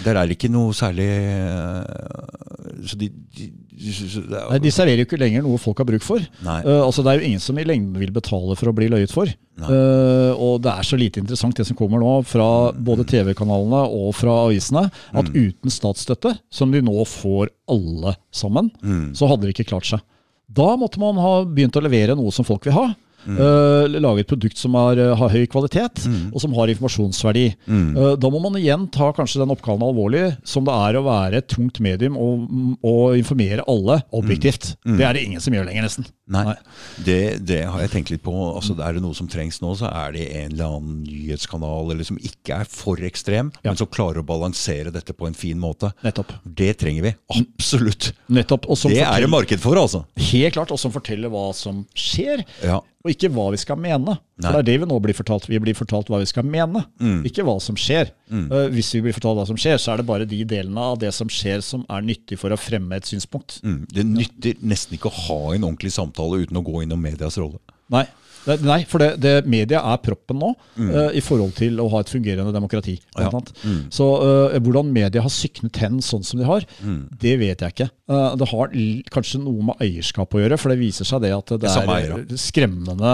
Der er det ikke noe særlig eh, Så de, de, så er- Nei, De serverer jo ikke lenger noe folk har bruk for. Eh, altså Det er jo ingen som i lengden vil betale for å bli løyet for. Eh, og det er så lite interessant det som kommer nå fra både TV-kanalene og fra avisene, at uten statsstøtte, som de nå får alle sammen, så hadde de ikke klart seg. Da måtte man ha begynt å levere noe som folk vil ha. Eh, lage et produkt som er, eh, har høy kvalitet, og som har informasjonsverdi. Eh, da må man igjen ta kanskje den oppgaven alvorlig, som det er å være et tungt medium og, og informere alle objektivt. Det er det ingen som gjør lenger, nesten. Nei, Nei. Det, det har jeg tenkt litt på. Altså, er det noe som trengs nå, så er det en eller annen nyhetskanal eller som ikke er for ekstrem, Ja. men som klarer å balansere dette på en fin måte. Nettopp. Det trenger vi. Absolutt. Nettopp. Det er det marked for, altså. Helt klart, og som forteller hva som skjer, Ja. og ikke hva vi skal mene. Nei. For det er det vi nå blir fortalt. Vi blir fortalt hva vi skal mene, ikke hva som skjer. Eh, hvis vi blir fortalt hva som skjer, så er det bare de delene av det som skjer som er nyttig for å fremme et synspunkt. Mm. Det nytter nesten ikke å ha en ordentlig samtale uten å gå innom medias rolle. Nei. Det, nei, for det, det, media er proppen nå Mm. uh, i forhold til å ha et fungerende demokrati. Ja. Mm. Så uh, hvordan media har syknet hen sånn som de har, Mm. det vet jeg ikke. Uh, det har kanskje noe med eierskap å gjøre, for det viser seg det at det, Det er skremmende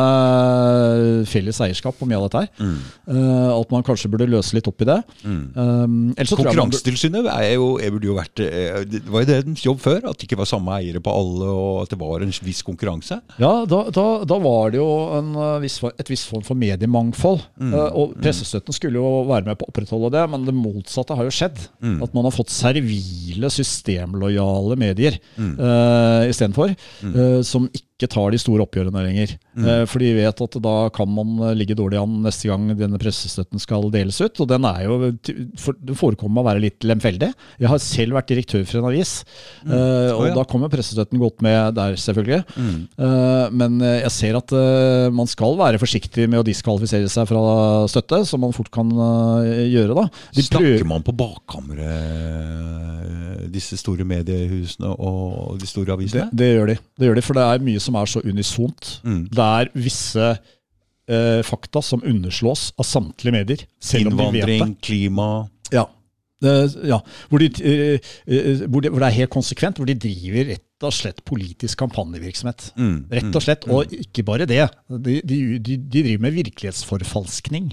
felles eierskap på mye av dette her. Mm. At man kanskje burde løse litt opp i det. Um, Konkurransetilsynet jo, burde jo vært, det var jo deres jobb før, at det ikke var samme eiere på alle, og at det var en viss konkurranse. Ja, da, da, da var det jo en, uh, viss, et visst form for mediemangfold. Mm. Uh, og Pressestøtten skulle jo være med på å opprettholde det, men det motsatte har jo skjedd. Mm. At man har fått servile, systemlojale medier Mm. uh, istedenfor. Uh, som ikke tar de store oppgjørene lenger. Mm. Uh, for de vet at da kan man uh, ligge dårlig an neste gang denne pressestøtten skal deles ut. Og den er jo for, Det forekommer å være litt lemfeldig. Jeg har selv vært direktør for en avis, og Å, ja. da kommer pressestøtten godt med der, selvfølgelig. Eh, men eh, jeg ser at eh, man skal være forsiktig med å diskvalifisere seg fra støtte, som man fort kan eh, gjøre. da. De Snakker man på bakkammeret, disse store mediehusene og de store det, avisene? det, gjør de. det gjør de, for det er mye som er så unisont. Mm. Det er visse eh, fakta som underslås av samtlige medier. De. Innvandring, klima Ja. Eh, ja. Hvor, de, eh, eh, hvor, det, hvor det er helt konsekvent, hvor de driver rett og slett politisk kampanjevirksomhet. Mm, Rett og slett. Og ikke bare det. De, de, de, de driver med virkelighetsforfalskning.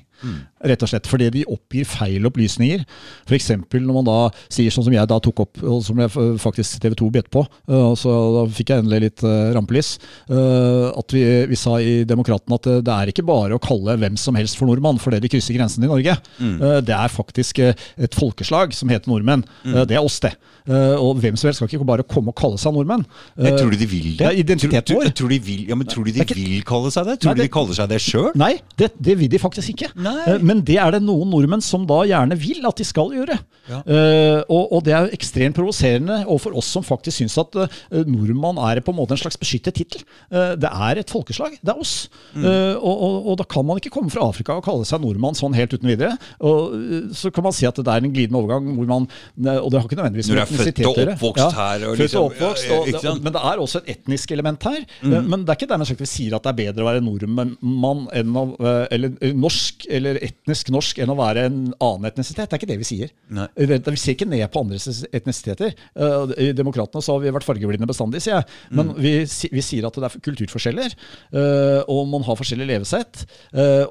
Rett og slett fordi de oppgir feil opplysninger. F.eks. når man da sier sånn som jeg da tok opp, og som jeg faktisk TV 2 bet på, uh, så da fikk jeg endelig litt uh, rampelys, uh, at vi, vi, sa i Demokraten at det er ikke bare å kalle hvem som helst for nordmann fordi de krysser grensen i Norge. Mm. det er faktisk et folkeslag som heter nordmenn. Mm. det er oss, det. og hvem som helst skal ikke bare komme og kalle seg nordmenn. jeg tror de vil det? det vår. Tror, de vil, ja, men tror du de vil kalle seg det? Tror du de kaller seg det sjøl? Nei, det, det, vil de faktisk ikke. Nei. Men det er det noen nordmenn som da gjerne vil at de skal gjøre. Ja. Uh, og, og, det er jo ekstremt provoserende overfor oss som faktisk syns at uh, nordmann er på en måte en slags beskyttet tittel. Uh, det er et folkeslag. Det er oss. Mm. Og, og, og, da kan man ikke komme fra Afrika og kalle seg nordmann sånn helt uten videre. Og så kan man si at det er en glidende overgang hvor man Og det har ikke nødvendigvis med etnisitet å gjøre. Født og oppvokst her. Og liksom, oppvokst, det, men det er også et etnisk element her. Mm. Men det er ikke dermed sagt vi sier at det er bedre å være nordmann enn å, eller norsk eller etnisk norsk enn å være en annen etnisitet. Det er ikke det vi sier. Nei. Vi ser ikke ned på andres etnisiteter. Uh, I Demokratene så har vi vært fargeblinde bestandig, sier jeg. Men mm. vi, vi, sier at det er kulturforskjeller, uh, og man har forskjellig levesett.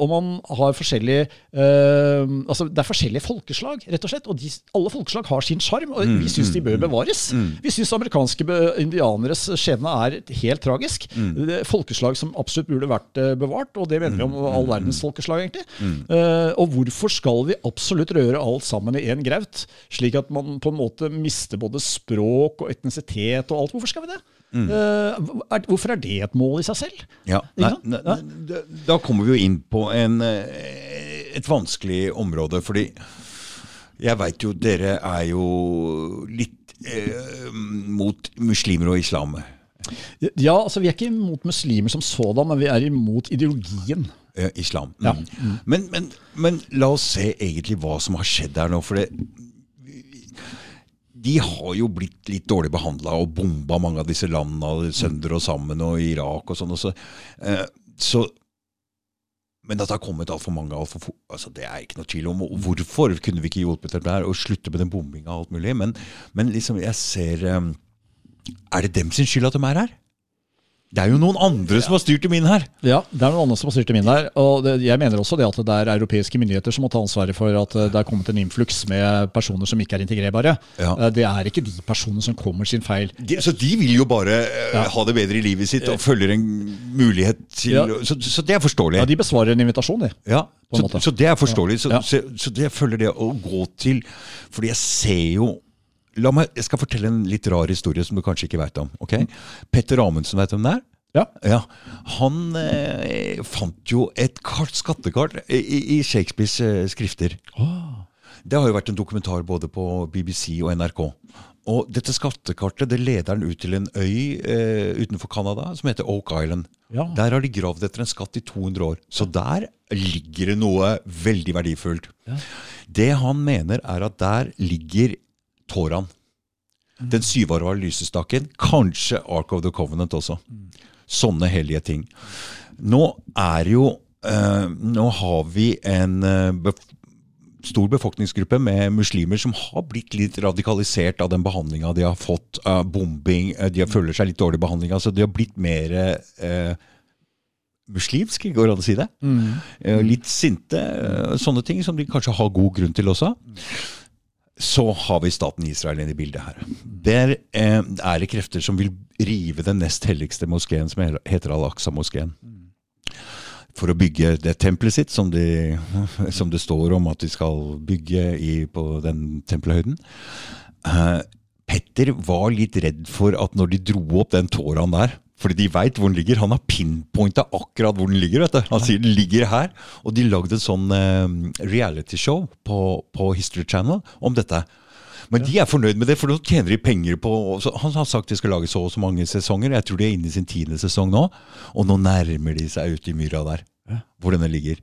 Og man har forskjellig Altså, det er forskjellige folkeslag, rett og slett. Og de, alle folkeslag har sin sjarm, og vi mm, syns de bør mm, bevares. Vi syns amerikanske indianeres skjebne er helt tragisk. Folkeslag som absolutt burde vært bevart, og det mener vi om all verdens folkeslag, egentlig. Og hvorfor skal vi absolutt røre alt sammen i én graut, slik at man på en måte mister både språk og etnisitet og alt. Hvorfor skal vi det? Mm. Uh, er, hvorfor er det et mål i seg selv? Ja, nei, ne, da, da kommer vi jo inn på en, eh, et vanskelig område, fordi jeg veit jo dere er jo litt eh, mot muslimer og islam. Ja, altså Vi er ikke imot muslimer som sådan, men vi er imot ideologien. Eh, islam. Ja. Mm. Men, men, men, la oss se egentlig hva som har skjedd her nå. For det, de har jo blitt litt dårlig behandla og bomba mange av disse landene sønder og sammen, og Irak og sånn. Også. så, eh, så, men at det har kommet altfor mange alt for, altså Det er ikke noe tvil om. Hvorfor kunne vi ikke hjulpet dem der og slutte med den bombinga og alt mulig? Men, men liksom, jeg ser eh, Er det dem sin skyld at de er her? Det er jo noen andre som har styrt i min her. Ja, det er noen andre som har styrt i min her. Og det, jeg mener også det at det er europeiske myndigheter som må ta ansvaret for at eh, det er kommet en influks med personer som ikke er integrerbare. Ja. Eh, det er ikke de personene som kommer sin feil. De, så de vil jo bare eh, ja. ha det bedre i livet sitt og følger en mulighet til ja. så, så, det er forståelig. Ja, de besvarer en invitasjon, de. Ja, så, så, det er forståelig. Så, så, det følger det å gå til Fordi jeg ser jo La meg, Jeg skal fortelle en litt rar historie som du kanskje ikke veit om. ok? Petter Amundsen, vet du hvem det er? Ja. ja. Han eh, fant jo et kart, skattekart i, i Shakespeares eh, skrifter. Oh. Det har jo vært en dokumentar både på BBC og NRK. Og dette skattekartet det leder han ut til en øy eh, utenfor Canada som heter Oak Island. Ja. Der har de gravd etter en skatt i 200 år. Så der ligger det noe veldig verdifullt. Ja. Det han mener, er at der ligger Toran. Den syvarva lysestaken. Kanskje Ark of the Covenant også. Sånne hellige ting. Nå er jo eh, Nå har vi en eh, bef stor befolkningsgruppe med muslimer som har blitt litt radikalisert av den behandlinga de har fått. Uh, bombing, uh, de har føler seg litt dårlig behandling. Altså de har blitt mer uh, muslimsk, går det an å si det? Mm. litt sinte. sånne ting som de kanskje har god grunn til også. Så har vi staten Israel inn i bildet her. Der eh, er det krefter som vil rive den nest helligste moskeen, som heter Al-Aqsa-moskeen. For å bygge det tempelet sitt, som, de, som, det står om at de skal bygge i, på den tempelhøyden. Eh, Petter var litt redd for at når de dro opp den tåraen der, fordi de veit hvor den ligger. Han har pinpointa akkurat hvor den ligger. vet du. Han sier den ligger her. Og de lagde en sånn uh, realityshow på, på History Channel om dette. Men de er fornøyd med det, for nå tjener de penger på Han har sagt de skal lage så og så mange sesonger. Jeg tror de er inne i sin tiende sesong nå. Og nå nærmer de seg ute i myra der, hvor denne ligger.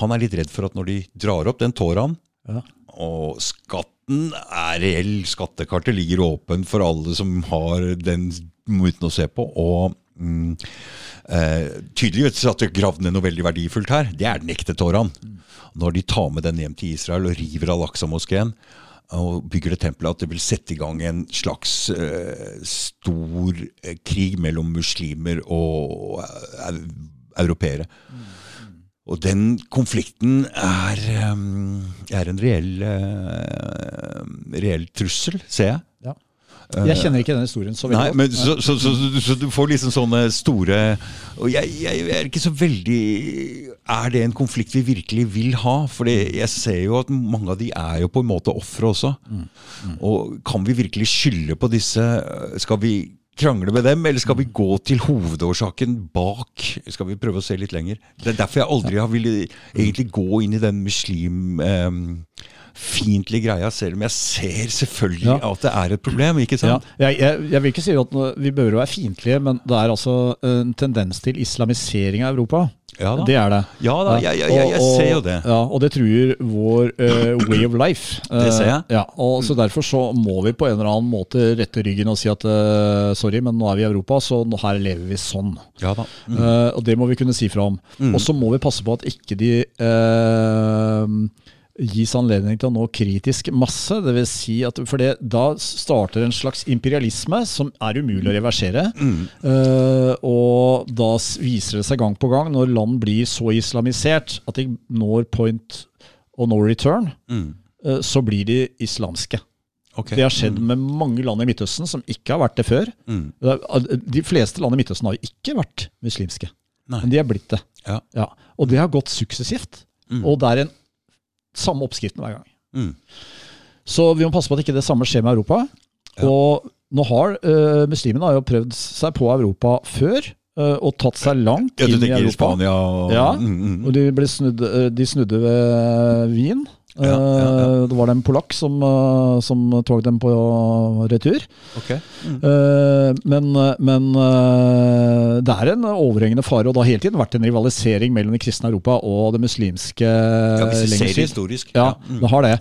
Han er litt redd for at når de drar opp den tåraen, ja. og skatten er reell, skattekartet ligger åpen for alle som har den uten å se på. Og mm, eh, tydeligvis at det gravd ned noe veldig verdifullt her. Det er den ekte Toraen. Når de tar med den hjem til Israel og river Al-Aqsa-moskeen og bygger det tempelet, at det vil sette i gang en slags eh, stor eh, krig mellom muslimer og eh, europeere. og den konflikten er, um, er en reell, uh, reell trussel, ser jeg. Ja. Jeg kjenner ikke den historien så veldig Nei, godt. men så, så, så, så, du får liksom sånne store Og jeg, jeg er ikke så veldig Er det en konflikt vi virkelig vil ha? For jeg ser jo at mange av de er jo på en måte ofre også. Og kan vi virkelig skylde på disse Skal vi krangle med dem, eller skal vi gå til hovedårsaken bak? Skal vi prøve å se litt lenger? Det er derfor jeg aldri har villet egentlig gå inn i den muslim... Um, fiendtlige greia, selv om jeg ser selvfølgelig Ja. at det er et problem. ikke Ja, sant? jeg, jeg, jeg vil ikke si at vi å være fiendtlige, men det er altså en tendens til islamisering av Europa. Ja da. Det er det. Ja da, jeg, jeg, Og- ser jo det. Ja, Og det truer vår uh, way of life. Det ser jeg. Eh, ja, og så Derfor så må vi på en eller annen måte rette ryggen og si at uh, sorry, men nå er vi i Europa, så nå, her lever vi sånn. Ja da. Eh, og det må vi kunne si fra om. Mm. Og så må vi passe på at ikke de eh, gis anledning til å nå kritisk masse. Det vil si at, for det, da starter en slags imperialisme som er umulig å reversere. Mm. Uh, og da viser det seg gang på gang, når land blir så islamisert at de når point og no return, Mm. uh, så blir de islamske. Okay. Det har skjedd med mange land i Midtøsten som ikke har vært det før. Mm. Er- De fleste land i Midtøsten har jo ikke vært muslimske, Nei. men de er blitt det. Ja. Og det har gått suksessivt. Mm. Og det er en samme oppskriften hver gang. Mm. Så vi må passe på at ikke det samme skjer med Europa. Ja. Og nå har uh, muslimene har jo prøvd seg på Europa før, eh, og tatt seg langt Ja, inn i Europa. Spania og Ja. Mm, mm. Og de, snudd, eh, de snudde ved Wien. Ja, ja, ja. Eh, Det var det en polakk som, eh, som tok dem på retur. Okay. Mm. Eh, Men, men det er en overhengende fare, og det har hele tiden vært en rivalisering mellom det kristne Europa og det muslimske Ja, hvis vi ser det historisk. Ja, Mm. det har det.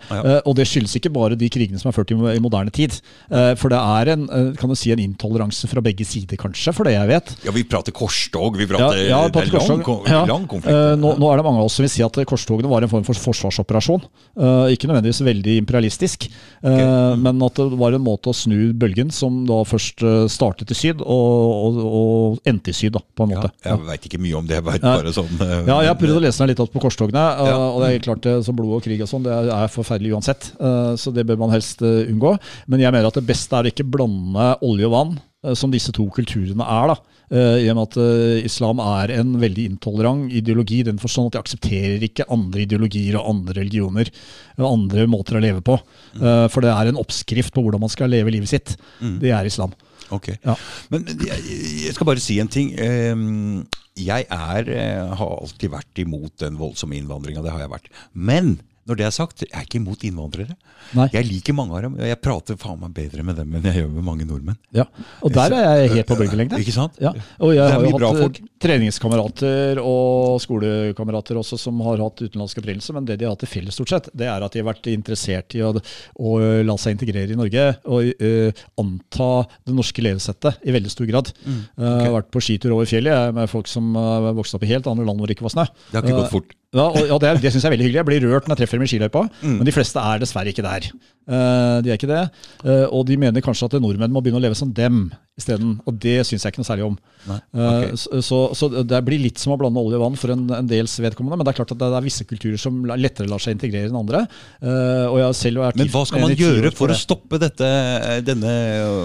Og det skyldes ikke bare de krigene som er ført i, i moderne tid. For det er en, kan du si, en intoleranse fra begge sider, kanskje, for det jeg vet. Ja, vi prater korstog. Vi Ja, prater, ja, det er lang, lang konflikt. Nå, nå er det mange av oss som vil si at korstogene var en form for forsvarsoperasjon. Eh, ikke nødvendigvis veldig imperialistisk, eh, men at det var en måte å snu bølgen som da først eh, startet i syd, og, og, og endte i syd, da, på en ja, jeg veit ikke mye om det. Vet bare sånn Uh, Ja, jeg har prøvd å lese meg litt opp på korstogene, Ja. og det er klart det, så blod og krig og sånn, det er, er forferdelig uansett. Så det bør man helst unngå. Men jeg mener at det beste er å ikke blande olje og vann, som disse to kulturene er. da. Eh, I og med at eh, islam er en veldig intolerant ideologi, i den forstand at de aksepterer ikke andre ideologier og andre religioner, og andre måter å leve på. Eh, For det er en oppskrift på hvordan man skal leve livet sitt. Det er islam. Ok. Ja. Men jeg, skal bare si en ting. Jeg er, eh, har alltid vært imot den voldsomme innvandringa. Det har jeg vært. Men når det er sagt, jeg er ikke imot innvandrere. Nei. Jeg liker mange av dem. og Jeg prater faen meg bedre med dem enn jeg gjør med mange nordmenn. Ja. Og der er jeg helt på bølgelengde. Ikke sant? Ja, og jeg har jo hatt eh, treningskamerater og skolekamerater også som har hatt utenlandsk opprinnelse, men det de har hatt til felles stort sett, det er at de har vært interessert i å, å la seg integrere i Norge og eh, anta det norske levesettet i veldig stor grad. Mm, okay. Jeg har vært på skitur over fjellet med folk som uh, vokste opp i helt andre land hvor det ikke var snø. Det har ikke Eh, gått fort. Ja, og, ja, Det, det syns jeg er veldig hyggelig. Jeg blir rørt når jeg treffer dem i skiløypa, Mm. men de fleste er dessverre ikke der. Uh, de er ikke det. Uh, og de mener kanskje at nordmenn må begynne å leve som dem isteden. Og det syns jeg ikke noe særlig om. Okay. Uh, så, så, så det blir litt som å blande olje og vann for en, en dels vedkommende, men det er klart at det er visse kulturer som lettere lar seg integrere enn andre. Eh, og jeg har vært Men hva skal man gjøre for å stoppe dette, denne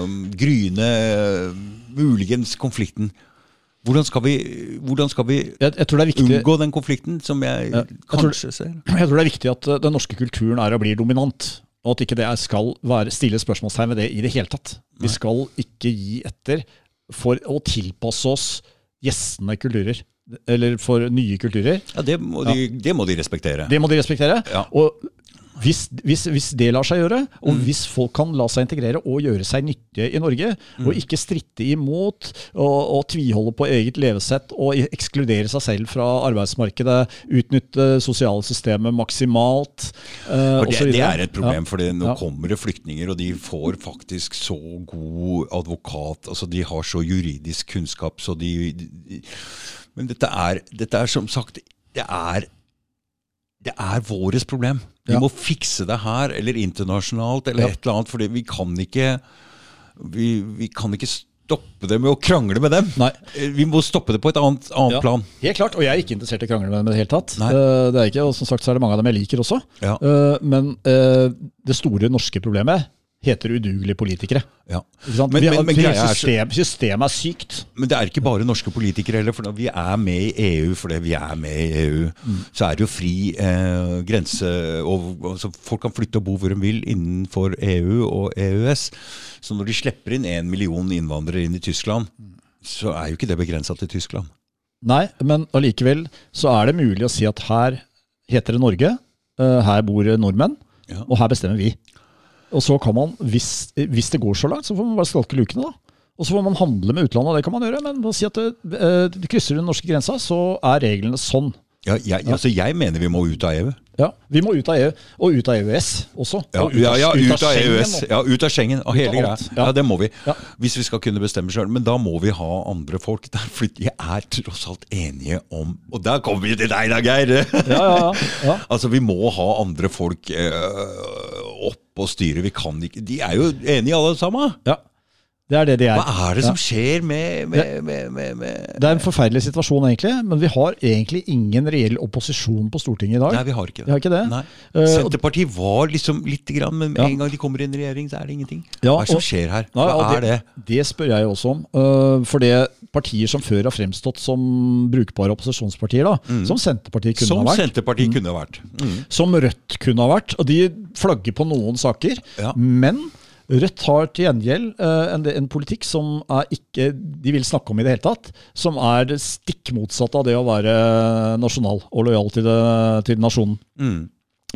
um, gryende, muligens konflikten? Hvordan skal vi, hvordan skal vi jeg, jeg tror det er viktig unngå den konflikten som jeg Ja, jeg tror- kanskje ser? Jeg tror det er viktig at eh, den norske kulturen er og blir dominant. Og at ikke det skal være, stille spørsmålstegn ved det i det hele tatt. Vi skal ikke gi etter for å tilpasse oss gjestende kulturer. Eller for nye kulturer. Ja, det må de, det må de respektere. Det må de respektere. Ja. Og hvis, hvis, hvis det lar seg gjøre, og Mm. hvis folk kan la seg integrere og gjøre seg nyttige i Norge, Mm. og ikke stritte imot og, og tviholde på eget levesett og ekskludere seg selv fra arbeidsmarkedet, utnytte sosiale systemet maksimalt uh, For det, det er et problem, Ja. for nå Ja. kommer det flyktninger, og de får faktisk så god advokat. altså De har så juridisk kunnskap, så de, de Men dette er, dette er som sagt Det er det er våres problem. Vi Ja. må fikse det her, eller internasjonalt, eller Ja. et eller annet. For vi kan ikke vi, vi kan ikke stoppe det med å krangle med dem. Nei. Eh, Vi må stoppe det på et annet, annet Ja, plan. Helt klart, og jeg er ikke interessert i å krangle med dem i det hele tatt. Nei. Eh, Det er ikke, og som sagt så er det mange av dem jeg liker også. Ja. Eh, Men det store norske problemet heter udugelige politikere. Ja. Men- men- men system, systemet er sykt. Men det er ikke bare norske politikere heller. For når vi er med i EU fordi vi er med i EU, så er det jo fri eh, grense og, altså Folk kan flytte og bo hvor de vil innenfor EU og EØS. Så når de slipper inn én million innvandrere inn i Tyskland, så er jo ikke det begrensa til Tyskland. Nei, men allikevel så er det mulig å si at her heter det Norge, eh, her bor nordmenn, Ja. og her bestemmer vi. Og så kan man, hvis, hvis det går så langt, så får man bare skalke lukene, da. Og så får man handle med utlandet, og det kan man gjøre. Men å si at det, eh, det krysser den norske grensa, så er reglene sånn. Ja, jeg, altså jeg mener vi må ut av EU. Ja, Vi må ut av EU, og ut av EØS også. Ja, og ja, ja, ut av Schengen EØS. nå. Ja, ut av Schengen. og hele greia. Ja. det må vi. Hvis vi skal kunne bestemme sjøl. Men da må vi ha andre folk der. For vi er tross alt enige om Og der kommer vi til deg da, Geir! Ja, ja, ja. ja. altså, vi må ha andre folk eh, og styre. Vi kan ikke De er jo enige alle sammen. ja. Det er det de er. Hva er det som skjer med, med, med, med, Det er en forferdelig situasjon, egentlig. Men vi har egentlig ingen reell opposisjon på Stortinget i dag. Nei, vi har ikke det. Har ikke det. Nei. Eh, Senterpartiet var liksom lite grann, men med Ja. en gang de kommer inn i regjering, så er det ingenting. Ja, Hva er det som og- skjer her? Nei, Hva og er det? Det spør jeg også om. Uh, for det partier som før har fremstått som brukbare opposisjonspartier, da, som Senterpartiet kunne Mm. Som ha vært, Senterpartiet kunne ha vært. Mm. som Rødt kunne ha vært, og de flagger på noen saker, Ja. men Rødt har til gjengjeld uh, en, en politikk som ikke de vil snakke om i det hele tatt, som er det stikk motsatte av det å være nasjonal og lojal til, det, til nasjonen. Mm.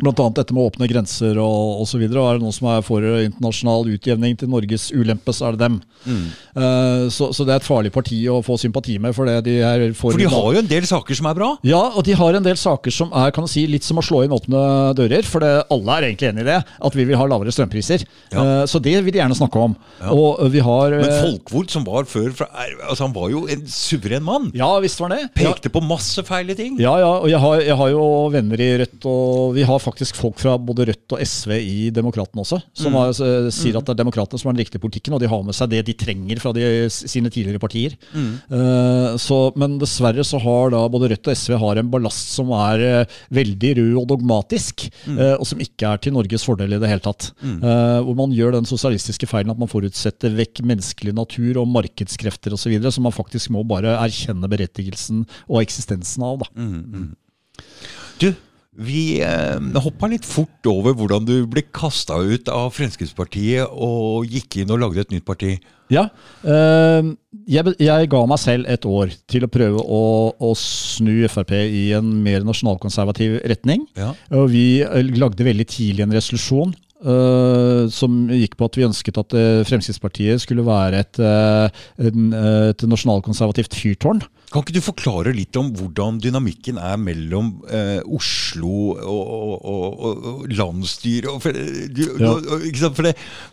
Annet dette med åpne grenser og osv. Er det noen som er for internasjonal utjevning til Norges ulempe, så er det dem. Mm. Uh, så, så det er et farlig parti å få sympati med. For det de for, For de har jo en del saker som er bra. Ja, og de har en del saker som er kan du si, litt som å slå inn åpne dører. For det, alle er egentlig enig i det, at vi vil ha lavere strømpriser. Ja. Uh, så det vil de gjerne snakke om. Og vi har Men Folkvold Folkvord, som var før fra, altså Han var jo en suveren mann. Ja, visst var det. Ja. Pekte på masse feile ting. Ja, ja, og jeg har, jeg har jo venner i Rødt, og vi har faktisk folk fra både Rødt og SV i Demokratene også, som har, eh, sier at det er Demokratene som er den riktige politikken, og de har med seg det de trenger fra de, sine tidligere partier. Eh, så, men dessverre så har da både Rødt og SV har en ballast som er uh, veldig rød og dogmatisk, eh, og som ikke er til Norges fordel i det hele tatt. Eh, hvor man gjør den sosialistiske feilen at man forutsetter vekk menneskelig natur og markedskrefter osv., som man faktisk må bare erkjenne berettigelsen og eksistensen av. da. Du, vi eh, hoppa litt fort over hvordan du ble kasta ut av Fremskrittspartiet og gikk inn og lagde et nytt parti. Ja, eh, jeg, jeg ga meg selv et år til å prøve å, å snu Frp i en mer nasjonalkonservativ retning. Ja. Og vi eh, lagde veldig tidlig en resolusjon eh, som gikk på at vi ønsket at eh, Fremskrittspartiet skulle være et, en, eh, et nasjonalkonservativt fyrtårn. Kan ikke du forklare litt om hvordan dynamikken er mellom eh, Oslo og, og, og, og, landsstyret? Ja.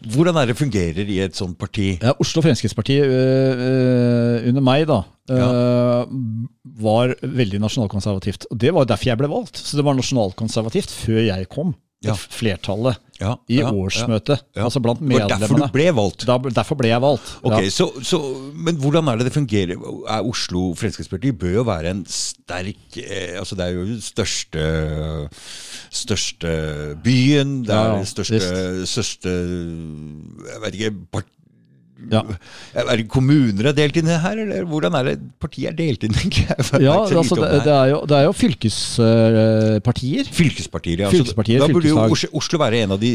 hvordan er det fungerer i et sånt parti? Ja, Oslo Fremskrittsparti øh, øh, under meg da øh, var veldig nasjonalkonservativt. Og Det var derfor jeg ble valgt. Så det var nasjonalkonservativt før jeg kom. Ja. Flertallet Ja, i ja, årsmøtet. Altså blant var derfor du ble valgt? Da, derfor ble jeg valgt. Ok, Ja. så, så, Men hvordan er det det fungerer? Er Oslo Fremskrittsparti bør jo være en sterk eh, altså Det er jo den største, største byen. Det er den største, største Jeg vet ikke part, Ja. Er det kommuner er delt inn det her, eller hvordan er det partiet er delt inn? Ja, altså, det, det, er jo, det er jo fylkespartier. Fylkespartier, ja. Fylkespartier, da burde jo. Oslo, være en av de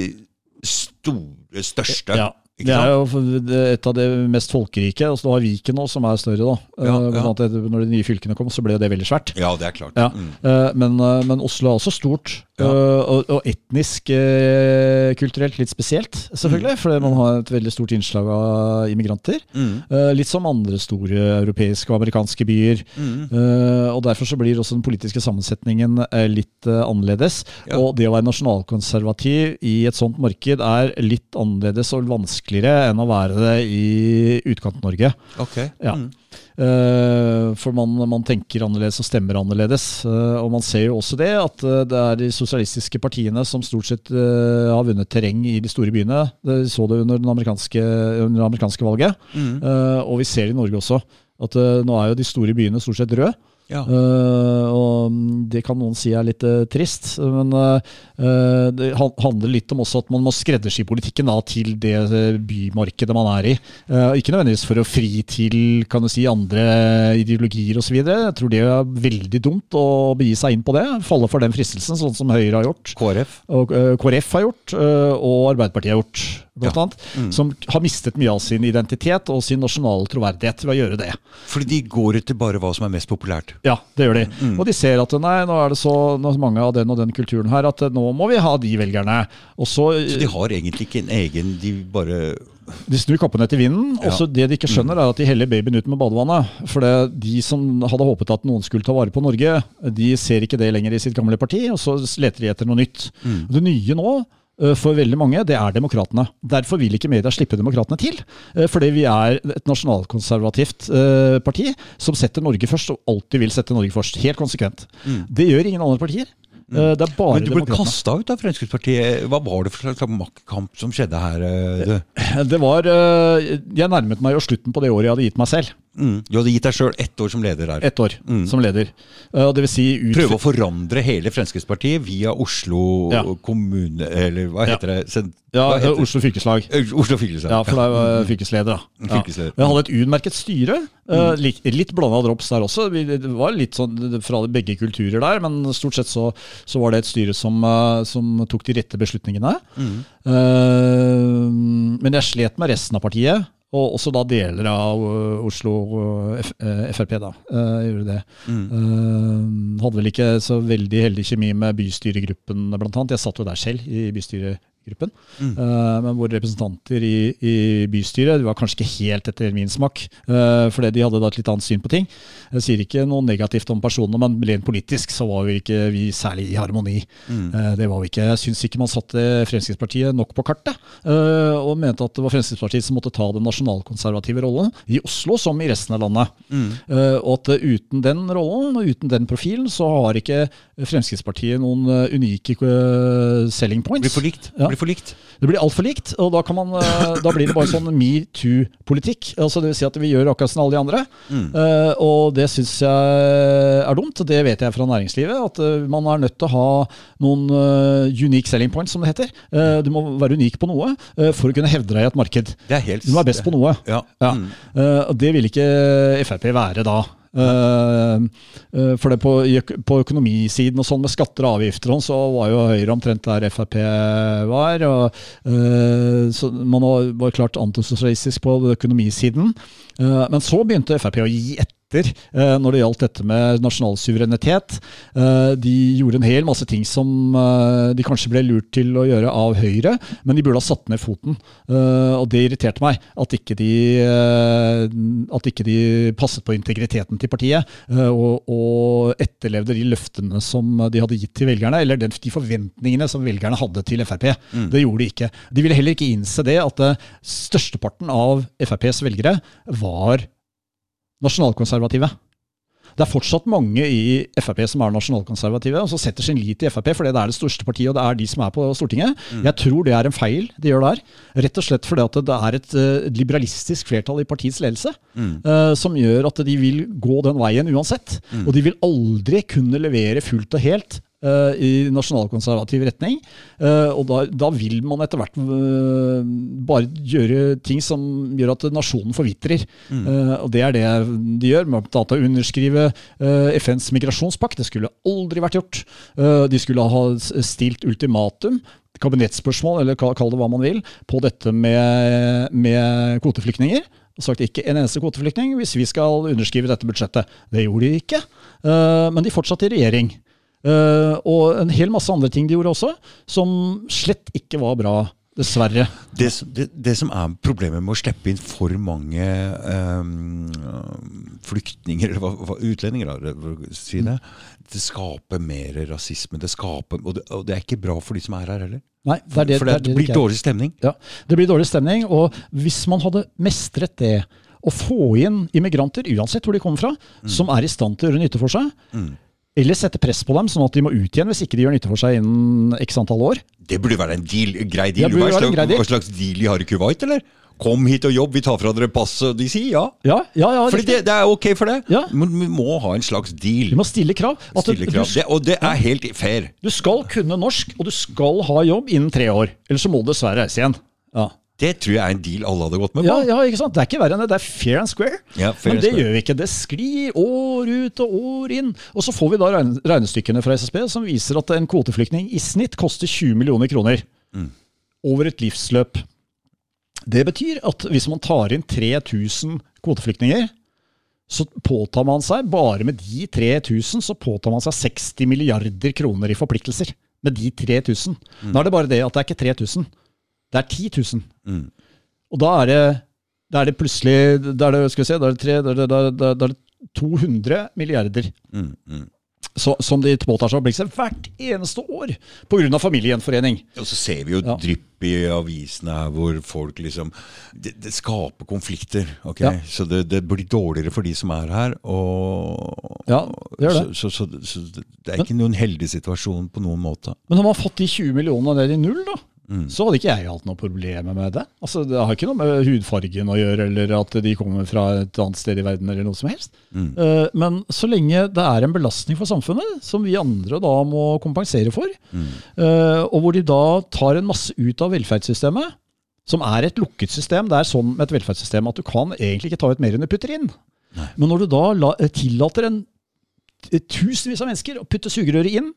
store, største. Ja. Det er jo det et av de mest folkerike. Altså, du har Viken nå, som er større. da. Ja, Eh, ja. etter- Når de nye fylkene kom, så ble det veldig svært. Ja, det er klart. Ja, Mm. eh, men, eh, men Oslo er også stort, Ja. eh, og, og etnisk uh, kulturelt litt spesielt, selvfølgelig. Fordi man har et veldig stort innslag av immigranter. Mm. Uh, Litt som andre store europeiske og amerikanske byer. Mm. Uh, og Derfor så blir også den politiske sammensetningen litt annerledes. Ja. Og det å være nasjonalkonservativ i et sånt marked er litt annerledes og vanskeligere enn å være det i Utkant-Norge. Ok. Ja. Uh, for man, man, tenker annerledes og stemmer annerledes. Uh, og man ser jo også det at uh, det er de sosialistiske partiene som stort sett har vunnet terreng i de store byene. Vi så det under, amerikanske, under det amerikanske valget. Mm. og vi ser det i Norge også. At nå er jo de store byene stort sett røde. Ja. Uh, og det kan noen si er litt uh, trist, men uh, det handler litt om også at man må skreddersy politikken da, til det bymarkedet man er i. ikke nødvendigvis for å fri til kan du si, andre ideologier osv. Jeg tror det er veldig dumt å begi seg inn på det. Falle for den fristelsen, sånn som Høyre har gjort. KrF. Og, KrF har gjort, og Arbeiderpartiet har gjort blant ja. annet, mm. som har mistet mye av sin identitet og sin nasjonale troverdighet ved å gjøre det. Fordi de går etter bare hva som er mest populært? Ja, det gjør de. Mm. Og de ser at nei, nå er det så mange av den og den kulturen her at nå må vi ha de velgerne. Så, så de har egentlig ikke en egen De bare de snur kappene etter vinden. Ja. Også det de ikke skjønner, er at de heller babyen ut med badevannet. For det, de som hadde håpet at noen skulle ta vare på Norge, de ser ikke det lenger i sitt gamle parti, og så leter de etter noe nytt. Mm. Det nye nå Eh, for veldig mange, det er demokratene. Derfor vil ikke media slippe demokratene til. Eh, fordi vi er et nasjonalkonservativt eh, parti som setter Norge først, og alltid vil sette Norge først. Helt konsekvent. Mm. Det gjør ingen andre partier. Mm. Det er bare Men du ble kasta ut av Fremskrittspartiet. Hva var det for slags maktkamp som skjedde her? Det? det var Jeg nærmet meg jo slutten på det året jeg hadde gitt meg selv. Mm. Du hadde gitt deg sjøl ett år som leder der. Ett år mm. som leder. Uh, det vil si Prøve å forandre hele Fremskrittspartiet via Oslo ja. kommune Eller hva heter ja. det? Ja, heter Oslo fylkeslag. Oslo fylkeslag. Ja, for det var fylkesleder, da. Ja. Fylkesleder. Jeg hadde et utmerket styre. Uh, litt litt blanda drops der også. Det var litt sånn fra begge kulturer der, men stort sett så, så var det et styre som, uh, som tok de rette beslutningene. Mm. men jeg slet med resten av partiet. Og også da deler av uh, Oslo uh, Frp, uh, da. gjorde det. Mm. hadde vel ikke så veldig heldig kjemi med bystyregruppen, blant annet. Jeg satt jo der selv i bystyregruppen. Mm. Men våre representanter i, i, bystyret var kanskje ikke helt etter min smak. Uh, fordi de hadde da et litt annet syn på ting. Jeg sier ikke noe negativt om personene, men rent politisk så var vi ikke vi særlig i harmoni. Mm. Uh, det var vi ikke. Jeg syns ikke man satte Fremskrittspartiet nok på kartet. og mente at det var Fremskrittspartiet som måtte ta den nasjonalkonservative rollen, i Oslo som i resten av landet. Mm. og at uten den rollen og uten den profilen, så har ikke Fremskrittspartiet noen unike selling points. Blir for likt. Ja blir for likt. Det blir altfor likt, og da, man, eh, da, blir det bare sånn metoo-politikk. Altså det vil si at vi gjør akkurat som alle de andre. Mm. Og det syns jeg er dumt. Det vet jeg fra næringslivet. At uh, man er nødt til å ha noen uh, unique selling points, som det heter. du må være unik på noe for å kunne hevde deg i et marked. Helt, du må være best på noe. Ja. Ja. Mm. det vil ikke Frp være da. Uh, uh, for det på, på, økonomisiden og sånn med skatter og avgifter så var jo Høyre omtrent der Frp var. Og, uh, så man var klart antisosialistisk på økonomisiden. men så begynte Frp å gi etter etter eh, når det gjaldt dette med nasjonal suverenitet. Eh, de gjorde en hel masse ting som eh, de kanskje ble lurt til å gjøre av Høyre, men de burde ha satt ned foten. Og det irriterte meg, at ikke de, at ikke de passet på integriteten til partiet og, og, etterlevde de løftene som de hadde gitt til velgerne, eller de forventningene som velgerne hadde til Frp. Mm. Det gjorde de ikke. De ville heller ikke innse det at størsteparten av FrPs velgere var nasjonalkonservative. Det er fortsatt mange i Frp som er nasjonalkonservative, og som setter sin lit til Frp fordi det er det største partiet, og det er de som er på Stortinget. Mm. Jeg tror det er en feil de gjør der. Rett og slett fordi at det er et uh, liberalistisk flertall i partiets ledelse mm. uh, som gjør at de vil gå den veien uansett. Mm. Og de vil aldri kunne levere fullt og helt Uh, i nasjonalkonservativ retning. Uh, og da, da, vil man etter hvert uh, bare gjøre ting som gjør at nasjonen forvitrer. Mm. og det er det de gjør, med å underskrive FNs migrasjonspakt. Det skulle aldri vært gjort. de skulle ha stilt ultimatum kabinettspørsmål, eller kall det hva man vil, på dette med, med kvoteflyktninger. Sagt ikke en eneste kvoteflyktning hvis vi skal underskrive dette budsjettet. Det gjorde de ikke, men de fortsatte i regjering. Uh, og en hel masse andre ting de gjorde også, som slett ikke var bra. Dessverre. Det, det, det som er problemet med å slippe inn for mange um, flyktninger, eller hva, hva, utlendinger, da, si det, det skaper mer rasisme. Det skaper, og det, og det, er ikke bra for de som er her heller. Nei, det, det, for det, blir dårlig stemning. Ja, det blir dårlig stemning. Og hvis man hadde mestret det å få inn immigranter, uansett hvor de kommer fra, som er i stand til å gjøre nytte for seg. Mm. Eller sette press på dem, sånn at de må ut igjen hvis ikke de gjør nytte for seg innen x antall år. Det burde være en deal, grei deal. Hva slags, slags deal de har i Kuwait, eller? Kom hit og jobb, vi tar fra dere passet. De sier ja. Ja, ja, ja Fordi det, det er ok for det. Ja. Men vi må ha en slags deal. Vi må stille krav. At Stille krav. du, Det, og det er helt fair. du skal kunne norsk, og du skal ha jobb innen tre år. Ellers så må du dessverre reise igjen. Ja. Det tror jeg er en deal alle hadde gått med på. Ja, ja, ikke sant? Det er ikke verre enn det. Det er fair and square. Ja, fair Men det square. gjør vi ikke. Det sklir år ut og år inn. Og så får vi da regnestykkene fra SSB som viser at en kvoteflyktning i snitt koster 20 millioner kroner. Mm. Over et livsløp. Det betyr at hvis man tar inn 3000 kvoteflyktninger, så påtar man seg, bare med de 3000, så påtar man seg 60 milliarder kroner i forpliktelser. Med de 3000. Nå er det bare det at det er ikke 3000. Det er 10 000. Mm. Og da er det, da er det plutselig Da er det, skal vi se, da er det, tre, da er det, da er det, da er det 200 milliarder Mm, mm. så, som de påtar seg forpliktelser hvert eneste år pga. familiegjenforening. Og så ser vi jo Ja. drypp i avisene her hvor folk liksom Det, det skaper konflikter. ok? Ja. Så det, det blir dårligere for de som er her. Og, Ja, det gjør det. Så, så, så, så det er ikke noen heldig situasjon på noen måte. Men når man har fått de 20 millionene ned i null, da, Mm. så hadde ikke jeg hatt noe problem med det. Altså, Det har ikke noe med hudfargen å gjøre, eller at de kommer fra et annet sted i verden, eller noe som helst. Mm. Uh, Men så lenge det er en belastning for samfunnet, som vi andre da må kompensere for, Mm. uh, og hvor de da tar en masse ut av velferdssystemet, som er et lukket system, det er sånn med et velferdssystem at du kan egentlig ikke ta ut mer enn du putter inn. Nei. Men når du da la, eh, tillater en tusenvis av mennesker å putte sugerøret inn,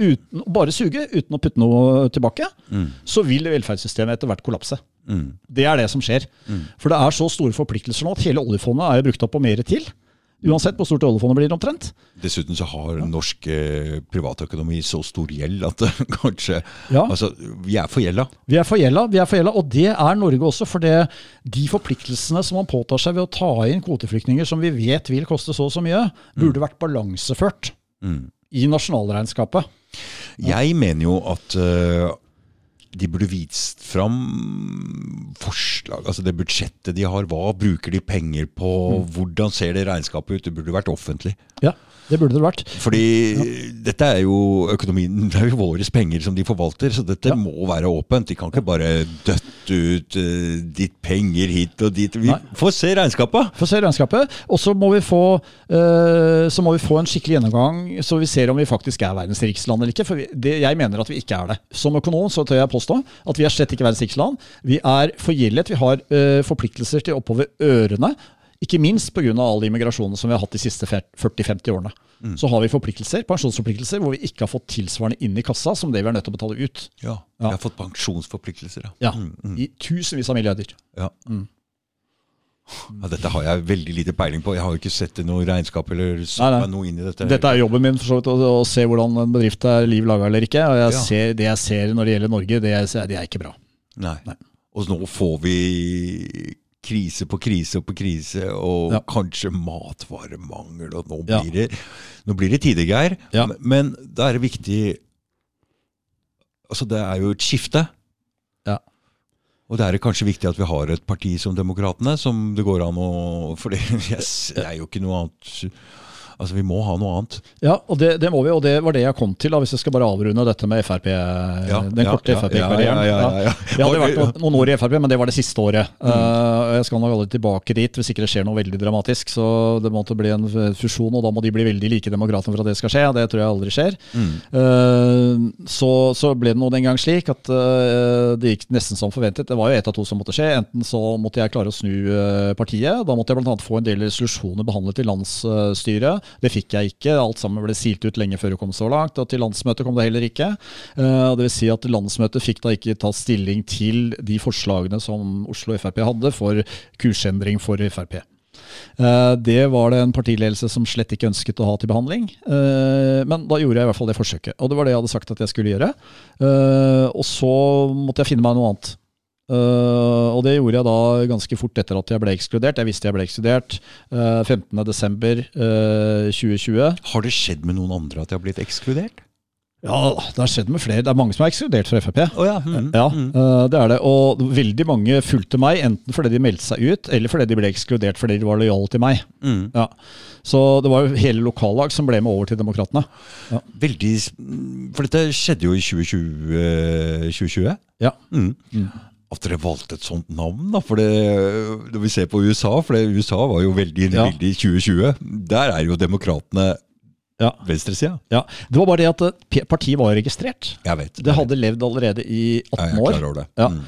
uten, bare suge, uten å putte noe tilbake, Mm. så vil velferdssystemet etter hvert kollapse. Mm. Det er det som skjer. Mm. For det er så store forpliktelser nå at hele oljefondet er brukt opp og mer til. Uansett hvor stort oljefondet blir omtrent. Dessuten så har norsk eh, privatøkonomi så stor gjeld at det kanskje Ja. Altså, vi er forgjelda. Vi er forgjelda, vi er forgjelda, og det er Norge også. For det, de forpliktelsene som man påtar seg ved å ta inn kvoteflyktninger som vi vet vil koste så og så mye, burde vært balanseført Mm. i nasjonalregnskapet. Jeg mener jo at uh, de burde vist fram forslag, altså det budsjettet de har. Hva bruker de penger på? Mm. Hvordan ser det regnskapet ut? Det burde vært offentlig. Ja, det burde det vært. Fordi dette er jo økonomien, det er jo våre penger som de forvalter, så dette Ja. må være åpent. De kan ikke bare døtte ut uh, ditt penger hit og dit. Vi Nei. får se regnskapet! Får se regnskapet. Og så må, vi få, eh, så må vi få en skikkelig gjennomgang, så vi ser om vi faktisk er verdens rikeste land eller ikke. For vi, det, jeg mener at vi ikke er det. Som økonom så tør jeg påstå at vi er slett ikke verdens rikeste land. Vi er forgjeldet. Vi har uh, forpliktelser til oppover ørene. Ikke minst pga. all immigrasjonen som vi har hatt de siste 40-50 årene. Så har vi forpliktelser, pensjonsforpliktelser hvor vi ikke har fått tilsvarende inn i kassa som det vi er nødt til å betale ut. Ja. Vi har fått pensjonsforpliktelser, Ja, ja mm. I tusenvis av milliarder. Ja. Mm. Ja, dette har jeg veldig lite peiling på. Jeg har jo ikke sett noe regnskap eller Nei, nei. noe inn i dette. Dette er jobben min for så vidt, å, å se hvordan en bedrift er liv laga eller ikke. Og jeg Ja. ser, det jeg ser når det gjelder Norge, det, jeg ser, det er ikke bra. Nei. Nei. Og nå får vi krise på krise på krise, og Ja. kanskje matvaremangel, og nå Ja. blir det, nå blir det tider, Geir. Ja. Men- Men da er det viktig Altså, det er jo et skifte. Ja. Og det er kanskje viktig at vi har et parti som Demokratene, som det går an å For det, yes, det er jo ikke noe annet Altså, vi må ha noe annet. Ja, og det, det må vi, og det var det jeg kom til, da, hvis jeg skal bare avrunde dette med Frp. den korte ja, Frp-karrieren. ja, ja, ja, ja. Jeg hadde vært noen, år i Frp, men det var det siste året. Mm. Uh, jeg skal nok aldri tilbake dit hvis ikke det skjer noe veldig dramatisk. Så det måtte bli en fusjon, og da må de bli veldig like demokratene for at det skal skje. Det tror jeg aldri skjer. Mm. Uh, så, så ble det nå den gang slik at uh, det gikk nesten som forventet. Det var jo ett av to som måtte skje. Enten så måtte jeg klare å snu partiet. Da måtte jeg bl.a. få en del resolusjoner behandlet i landsstyret. Det fikk jeg ikke. Alt sammen ble silt ut lenge før det kom så langt. Og til landsmøtet kom det heller ikke. Uh, det vil si at landsmøtet fikk da ikke tatt stilling til de forslagene som Oslo Frp hadde for kursendring for Frp. Uh, det var det en partiledelse som slett ikke ønsket å ha til behandling. Uh, men da gjorde jeg i hvert fall det forsøket. Og det var det jeg hadde sagt at jeg skulle gjøre. Og så måtte jeg finne meg noe annet. Uh, og det gjorde jeg da ganske fort etter at jeg ble ekskludert. Jeg visste jeg ble ekskludert. Uh, 15.12.2020. Har det skjedd med noen andre at de har blitt ekskludert? Ja, det har skjedd med flere. Det er mange som er ekskludert fra Frp. Oh, ja. Mm. Ja, eh, det er det. Og veldig mange fulgte meg, enten fordi de meldte seg ut, eller fordi de ble ekskludert fordi de var lojale til meg. Mm. Ja. Så det var jo hele lokallag som ble med over til Demokratene. Ja. Veldig For dette skjedde jo i 2020. eh, 2020. Ja. At dere valgte et sånt navn, da. For det, når vi ser på USA, for det, USA var jo veldig inne i Ja. bildet i 2020. Der er jo demokratene Ja. venstresida. ja. Det var bare det at eh, partiet var registrert. Jeg vet. Det hadde levd allerede i 18 er år. Jeg klarer det. Ja. Mm.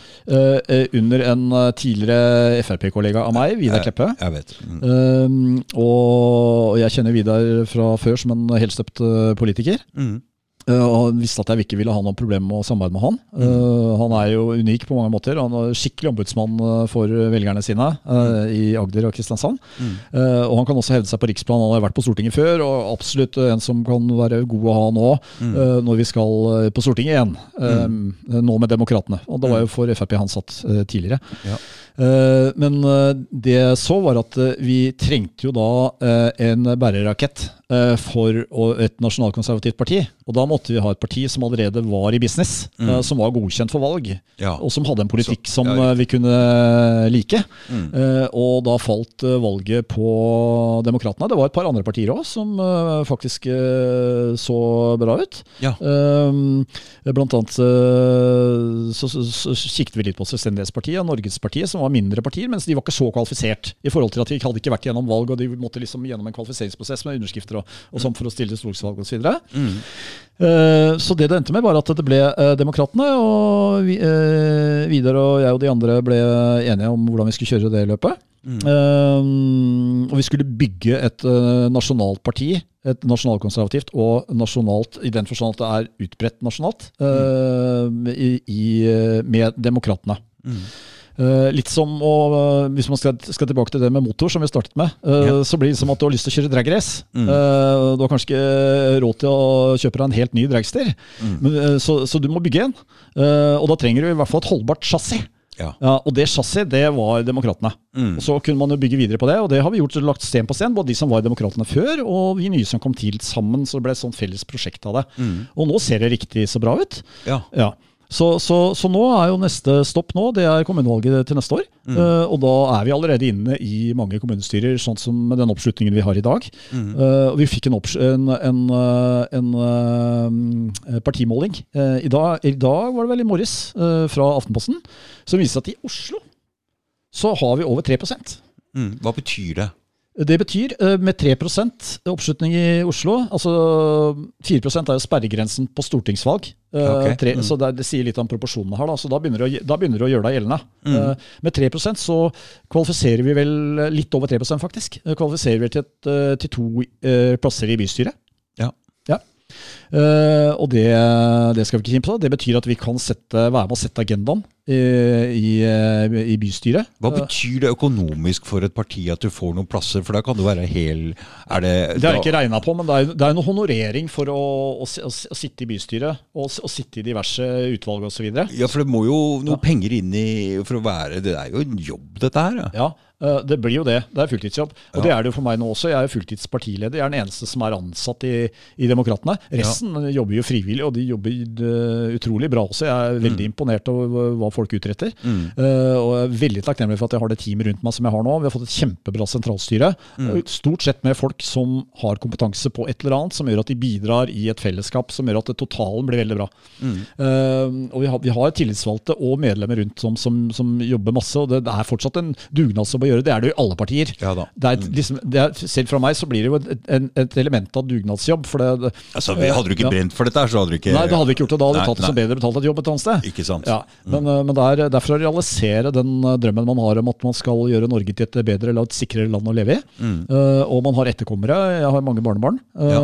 Eh, under en tidligere Frp-kollega av meg, Vidar Kleppe. Jeg vet. Mm. Uh, og jeg kjenner Vidar fra før som en helstøpt politiker. Mm. Uh, og visste at jeg ikke ville ha noe problem med å samarbeide med han. Uh, han er jo unik på mange måter. Han er skikkelig ombudsmann uh, for velgerne sine uh, i Agder og Kristiansand. Uh, og han kan også hevde seg på riksplan. Han har vært på Stortinget før, og absolutt en som kan være god å ha nå, uh, når vi skal på Stortinget igjen. Um, Nå med Demokratene. Og det var jo for Frp han satt tidligere. Ja. Uh, men uh, det jeg så, var at uh, vi trengte jo da en bærerakett for et nasjonalkonservativt parti. Og da måtte vi ha et parti som allerede var i business, mm. som var godkjent for valg. Ja. Og som hadde en politikk som ja, uh, vi kunne like. Mm. og da falt valget på Demokratene. Det var et par andre partier òg som faktisk så bra ut. Ja. Blant annet så, så, så kikket vi litt på Selvstendighetspartiet og Norgespartiet, som var mindre partier, mens de var ikke så kvalifisert. I forhold til at de hadde ikke vært gjennom valg, og de måtte liksom gjennom en kvalifiseringsprosess med underskrifter og, og sånn for å stille til stortingsvalg osv. Mm. Uh, så det det endte med, var at det ble uh, Demokratene, og vi, uh, Vidar og jeg og de andre ble enige om hvordan vi skulle kjøre det løpet. Uh, og vi skulle bygge et nasjonalt parti, et nasjonalkonservativt og nasjonalt i den forstand at det er utbredt nasjonalt, uh, i, i, med demokratene. Uh, litt som å, uh, Hvis man skal, skal tilbake til det med motor, som vi startet med, uh, Ja. så blir det som at du har lyst til å kjøre dragrace. Mm. Du har kanskje ikke råd til å kjøpe deg en helt ny dragster, mm. så, så du må bygge en. Og da trenger du i hvert fall et holdbart chassis. Ja. Ja, og det chassis, det var Demokratene. Mm. Og Så kunne man jo bygge videre på det, og det har vi gjort lagt sten på sten. Både de som var Demokratene før, og vi nye som kom til sammen. Så det ble et sånt felles prosjekt av det. Og nå ser det riktig så bra ut. Ja. Ja. Så, så, så nå er jo neste stopp nå, det er kommunevalget til neste år. Eh, og da er vi allerede inne i mange kommunestyrer, sånn som med den oppslutningen vi har i dag. Mm. Uh, vi fikk en, en, en, eh, en uh, partimåling i, dag, i dag, var det vel i morges, fra Aftenposten, som viser at i Oslo så har vi over 3 Mm. Hva betyr det? Det betyr eh, med 3% oppslutning i Oslo altså 4% er jo sperregrensen på stortingsvalg. Okay. 3, mm. Så det, det sier litt om proporsjonene her. Da, så da begynner, du, da begynner du å gjøre deg gjeldende. Mm. Eh, med 3% så kvalifiserer vi vel litt over 3% faktisk. Eh, Kvalifiserer vi til, et, eh, til to eh, plasser i bystyret. Ja. Ja. Eh, og det, det skal vi ikke kimse av. Det betyr at vi kan sette, være med å sette agendaen i, i, eh, bystyret. Hva Eh, betyr det økonomisk for et parti at du får noen plasser? For da kan du være hel Er det Det har jeg ikke regna på, men det er, det er noe honorering for å, å, å, å sitte i bystyret og, å sitte i diverse utvalg osv. Ja, for det må jo noe penger inn i for å være Det er jo en jobb, dette her. Ja. Ja, eh, det blir jo det. Det er fulltidsjobb. Og Ja. det er det jo for meg nå også. Jeg er jo fulltidspartileder. Jeg er den eneste som er ansatt i, i Demokratene. Resten jobber jo frivillig, og de jobber eh, utrolig bra også. Jeg er veldig imponert over hva folk utretter. Eh, og jeg er veldig takknemlig for at jeg har det teamet rundt meg som jeg har nå. Vi har fått et kjempebra sentralstyre. Eh, Stort sett med folk som har kompetanse på et eller annet, som gjør at de bidrar i et fellesskap, som gjør at det totalen blir veldig bra. Eh, og vi har, vi har tillitsvalgte og medlemmer rundt som, som, som jobber masse, og det, det er fortsatt en dugnadsjobb å gjøre. Det er det jo i alle partier. Ja da. Det er et, liksom, det er, selv fra meg så blir det jo et, et, et element av dugnadsjobb. For det, Altså, vi- Hadde du ikke brent for dette, så hadde du ikke Nei, det hadde vi ikke gjort det. Da hadde vi tatt det som bedre betalt et jobb et annet sted. Ikke sant. Ja, men, eh, men det er for å realisere den eh, drømmen man har om at man skal gjøre Norge til et bedre eller et sikrere land å leve i. Eh, og man har etterkommere. Jeg har mange barnebarn. Uh, Ja.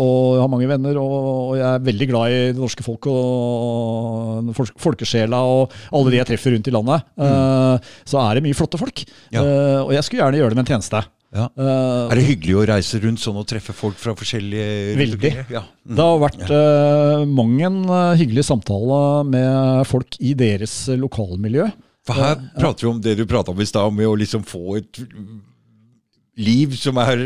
Og jeg har mange venner. Og, og jeg er veldig glad i det norske folk og folk- folkesjela og alle de jeg treffer rundt i landet. Eh, så er det mye flotte folk. Ja. Og jeg skulle gjerne gjøre dem en tjeneste. Ja. Eh, Er det hyggelig å reise rundt sånn og treffe folk fra forskjellige Veldig. Ja. Mm. Det har vært uh, mang en eh, hyggelig samtale med folk i deres eh, lokalmiljø. For her prater vi om det du prata om i stad, med å liksom få et liv som er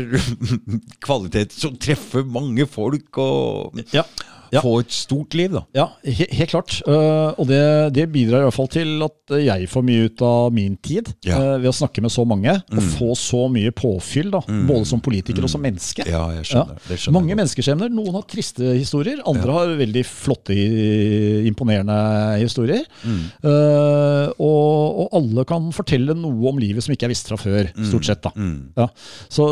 kvalitet, som treffer mange folk og Ja. Ja. få et stort liv, da. Ja, he helt klart. Uh, og det, det, bidrar i hvert fall til at jeg får mye ut av min tid ja. uh, ved å snakke med så mange mm. og få så mye påfyll, da, mm. både som politiker mm. og som mm. menneske. Ja, jeg skjønner, ja. skjønner Mange menneskeskjebner. Noen har triste historier, andre har veldig flotte, imponerende historier. Uh, og, og, alle kan fortelle noe om livet som ikke jeg visste fra før, stort sett. da. Ja. Så,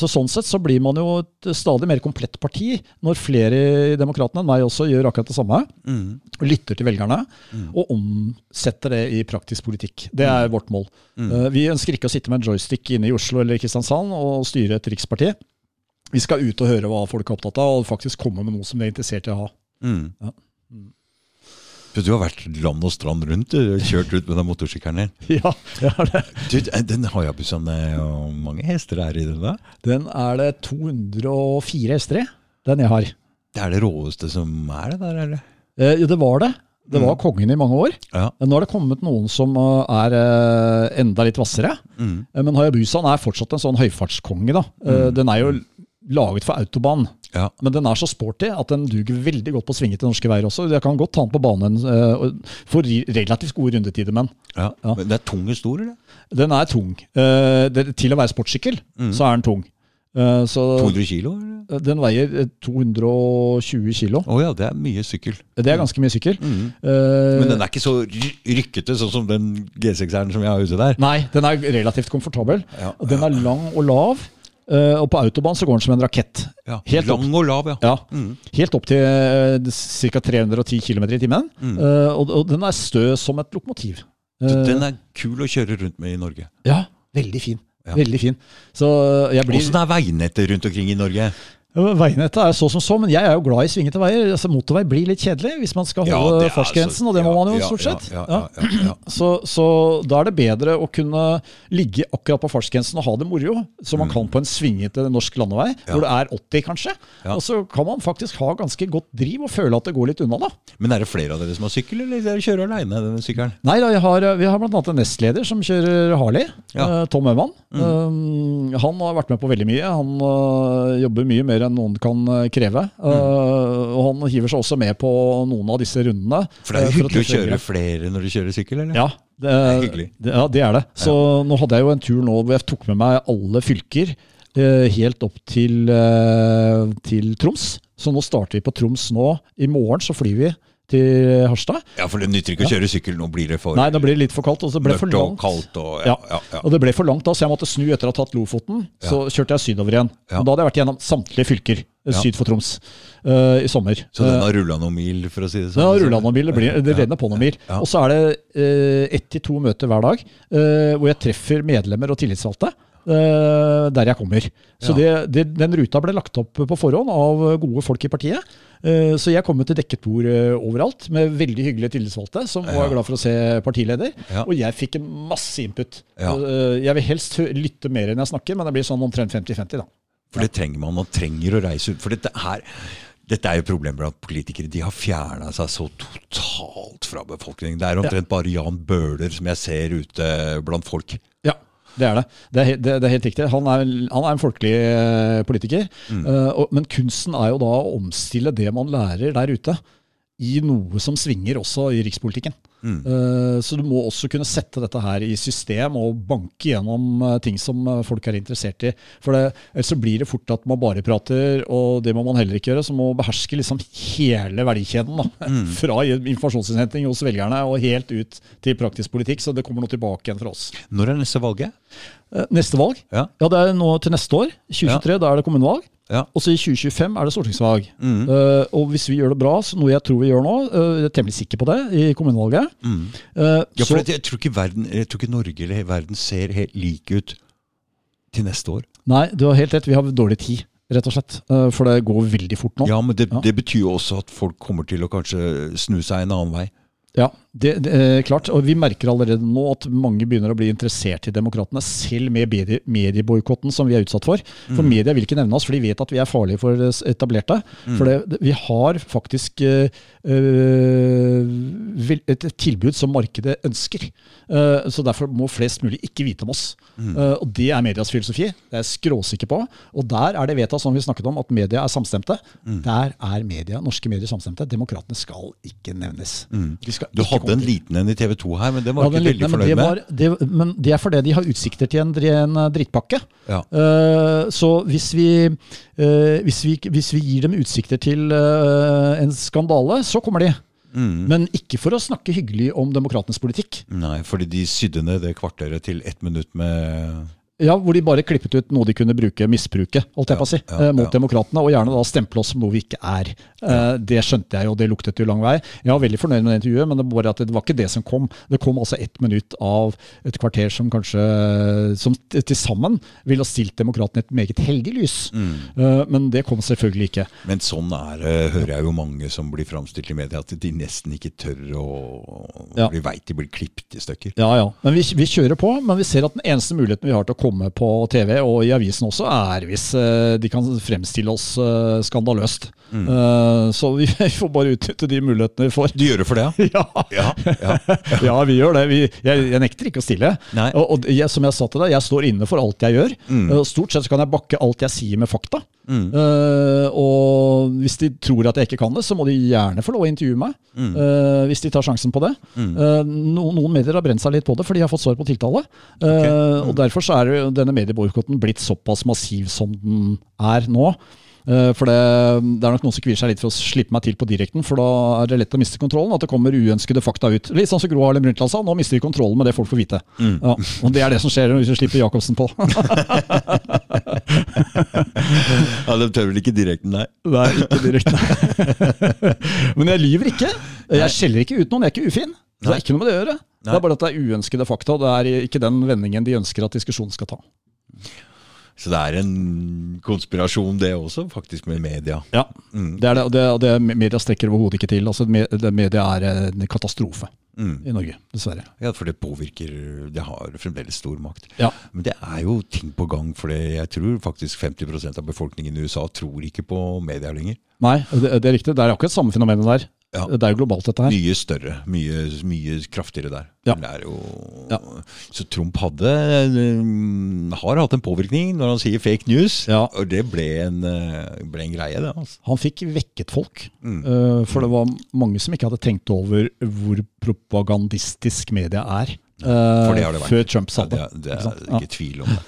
så, sånn sett så blir man jo et stadig mer komplett parti når flere demokrater demokratene enn meg også gjør akkurat det samme. Mm. Lytter til velgerne mm. og omsetter det i praktisk politikk. Det er mm. vårt mål. Uh, vi ønsker ikke å sitte med en joystick inne i Oslo eller Kristiansand og styre et riksparti. Vi skal ut og høre hva folk er opptatt av, og faktisk komme med noe som de er interessert i å ha. Mm. Ja. Du har vært land og strand rundt, og kjørt ut med den motorsykkelen din. Ja, jeg har det. Du, eh, den Hayabusaen, hvor mange hester er i den? da? Den er det 204 hester i, den jeg har. Det er det råeste som er det der, eller? Eh, jo, det var det. Det var mm. kongen i mange år. Ja. Nå har det kommet noen som eh, er eh, enda litt hvassere. Mm. Eh, men Hayabusaen er fortsatt en sånn høyfartskonge. da. Mm. Den er jo laget for autobahn, ja. men den er så sporty at den duger veldig godt på å svinge til norske veier også. Jeg kan godt ta den på banen for relativt gode rundetider, men ja. Men det er tung stor, eller? Den er tung. Det, til å være sportssykkel, mm. så er den tung. Uh, så, 200 kilo? Eller? Den veier 220 eh, kilo. Oh ja, det er mye sykkel. Det er ganske mye sykkel. Mm. Uh, Men den er ikke så rykkete sånn som den G6-eren som jeg har ute der? Nei, den er relativt komfortabel. Ja, den er lang og lav. Uh, og på autobahn så går den som en rakett. Ja, Helt lang opp, og lav, ja. ja mm. Helt opp til uh, ca. 310 km i timen. Mm. Uh, og, og, den er stø som et lokomotiv. den er kul å kjøre rundt med i Norge. Ja, veldig fin. Ja. Veldig fin. Så jeg blir... Hvordan er veinettet rundt omkring i Norge? Veinettet er så som så, men jeg er jo glad i svingete veier. Altså, motorvei blir litt kjedelig hvis man skal holde ja, fartsgrensen, og det må man jo stort sett. Så, så, da er det bedre å kunne ligge akkurat på fartsgrensen og ha det moro, som man mm. kan på en svingete norsk landevei, hvor det er 80 kanskje. Og så kan man faktisk ha ganske godt driv og føle at det går litt unna, da. Men er det flere av dere som har sykkel, eller dere kjører aleine denne sykkelen? Nei da, har, vi har bl.a. en nestleder som kjører Harley, uh, Tom Øman. Mm. Um, han har vært med på veldig mye. Han uh, jobber mye mer enn noen kan eh, kreve. Mm. Uh, og han hiver seg også med på noen av disse rundene. For det er jo hyggelig å, kjøre flere når du kjører sykkel, eller? Ja, det, det er hyggelig. Det, ja, det er det. Så ja. nå hadde jeg jo en tur nå hvor jeg tok med meg alle fylker. Helt opp til, til Troms. Så nå starter vi på Troms nå. I morgen så flyr vi til Harstad. Ja, for det nytter ikke å kjøre sykkel. Nå blir det for Nei, nå blir det litt for kaldt. Og så ble for langt. Og kaldt og, ja, ja. Ja, og det ble for langt da, så jeg måtte snu etter å ha tatt Lofoten. Så kjørte jeg sydover igjen. Og da hadde jeg vært gjennom samtlige fylker syd for Troms uh, i sommer. Så den har rulla noen mil, for å si det sånn? Har rulla noen mil, det, blir, det renner på noen mil. Og så er det uh, ett til to møter hver dag uh, hvor jeg treffer medlemmer og tillitsvalgte. Uh, der jeg kommer. Så ja. det, det, Den ruta ble lagt opp på forhånd av gode folk i partiet. Uh, så jeg kom til dekket bord uh, overalt med veldig hyggelige tillitsvalgte som ja. var glad for å se partileder. Ja. Og jeg fikk masse input. jeg vil helst lytte mer enn jeg snakker, men det blir sånn omtrent 50-50. da. For det trenger man. Man trenger å reise ut. For dette her dette er jo problemet blant politikere. De har fjerna seg så totalt fra befolkningen. Det er omtrent bare Jan Bøhler som jeg ser ute blant folk. Ja, det er det. Det er, det, det er helt riktig. Han er, han er, en folkelig eh, politiker. Mm. Uh, og, men kunsten er jo da å omstille det man lærer der ute, i noe som svinger også i rikspolitikken. Mm. Uh, så du må også kunne sette dette her i system og banke gjennom uh, ting som uh, folk er interessert i. For det, Ellers så blir det fort at man bare prater, og det må man heller ikke gjøre. Så må man beherske liksom hele verdikjeden. Da. Mm. Fra informasjonsinnhenting hos velgerne og helt ut til praktisk politikk. Så det kommer noe tilbake igjen fra oss. Når er neste valget? Neste valg? Ja. ja, det er nå til neste år. 2023, ja. da er det kommunevalg. Ja. Og så i 2025 er det stortingsvalg. Mm. Uh, og hvis vi gjør det bra, noe jeg tror vi gjør nå, uh, jeg er temmelig sikker på det, i kommunevalget mm. uh, Ja, for så, jeg, tror ikke verden, jeg tror ikke Norge eller verden ser helt like ut til neste år. Nei, du har helt rett. Vi har dårlig tid, rett og slett. For det går veldig fort nå. Ja, men det, ja. det betyr jo også at folk kommer til å kanskje snu seg en annen vei. Ja, det, det er klart. Og vi merker allerede nå at mange begynner å bli interessert i demokratene, selv med medie, medieboikotten som vi er utsatt for. For Mm. media vil ikke nevne oss, for de vet at vi er farlige for etablerte. Mm. For det, vi har faktisk øh, et tilbud som markedet ønsker. Uh, så derfor må flest mulig ikke vite om oss. Mm. Uh, og det er medias filosofi. Det er jeg skråsikker på. Og der er det vedtatt, som vi snakket om, at media er samstemte. Mm. Der er media, norske medier samstemte. Demokratene skal ikke nevnes. De skal Du hadde en liten en i TV 2 her, men det var ikke veldig fornøyd det med. var- det, men det er fordi de har utsikter til en, en eh, drittpakke. Ja. Uh, så hvis vi, uh, hvis, vi, hvis vi gir dem utsikter til uh, en skandale, så kommer de. Mm. Men ikke for å snakke hyggelig om demokratenes politikk. Nei, fordi de sydde ned det kvarteret til ett minutt med Ja, Hvor de bare klippet ut noe de kunne bruke, misbruke, holdt jeg på å si, Ja, ja, eh, mot ja. demokratene. Og gjerne da stemple oss som noe vi ikke er. Eh, Det skjønte jeg, jo, det luktet jo lang vei. Jeg var veldig fornøyd med det intervjuet, men det var, bare at det var ikke det som kom. Det kom altså ett minutt av et kvarter som kanskje som til sammen ville ha stilt demokratene et meget heldig lys. Mm. Eh, Men det kom selvfølgelig ikke. Men sånn er det, hører jeg jo mange som blir framstilt i media, at de nesten ikke tør å. Vi veit de blir klippet i stykker. Ja, ja. Men vi, vi kjører på. Men vi ser at den eneste muligheten vi har til å komme på TV og i avisen også, er hvis eh, de kan fremstille oss eh, skandaløst. Mm. Eh, så vi, vi får bare utnytte de mulighetene vi får. Du gjør det for det, ja? Ja, Ja. ja. ja vi gjør det. Vi, jeg, jeg nekter ikke å stille. Og, og jeg, som jeg sa til deg, jeg står inne for alt jeg gjør. Mm. Eh, Stort sett så kan jeg bakke alt jeg sier med fakta. Eh, og hvis de tror at jeg ikke kan det, så må de gjerne få lov å intervjue meg. Mm. hvis de tar sjansen på det. Eh, no, noen medier har brent seg litt på det, for de har fått svar på tiltale. Eh, Og derfor så er denne medieboikotten blitt såpass massiv som den er nå. Eh, For det, det er nok noen som kvier seg litt for å slippe meg til på direkten, for da er det lett å miste kontrollen. At det kommer uønskede fakta ut. Litt sånn som Gro Harlem Brundtland sa, nå mister vi kontrollen med det folk får vite. Ja, og det er det som skjer hvis vi slipper Jacobsen på. ja de tør vel ikke direkten, nei. Nei, ikke direkten. Men jeg lyver ikke. Jeg skjeller ikke ut noen, jeg er ikke ufin. Det er ikke noe med det å gjøre. Det er bare at det er uønskede fakta, og det er ikke den vendingen de ønsker at diskusjonen skal ta. Så det er en konspirasjon, det også, faktisk, med media. Ja, det er det, og det, det media strekker overhodet ikke til. Altså, media er en katastrofe i Norge, dessverre. Ja, for det påvirker Det har fremdeles stor makt. Ja. Men det er jo ting på gang, for jeg tror faktisk 50% av befolkningen i USA tror ikke på media lenger. Nei, det, det er riktig. Det er akkurat samme fenomenet der. Ja. Det er jo globalt, dette her. Mye større, mye, mye kraftigere der. Ja. Det jo, Ja. Så Trump hadde, eh, har hatt en påvirkning når han sier fake news, Ja. og det ble en, eh, ble en greie. det altså. Han fikk vekket folk. Mm. for det var mange som ikke hadde tenkt over hvor propagandistisk media er. eh, For det har det vært. Før Trump sa det. det, er- det er. Mm. ikke tvil om det.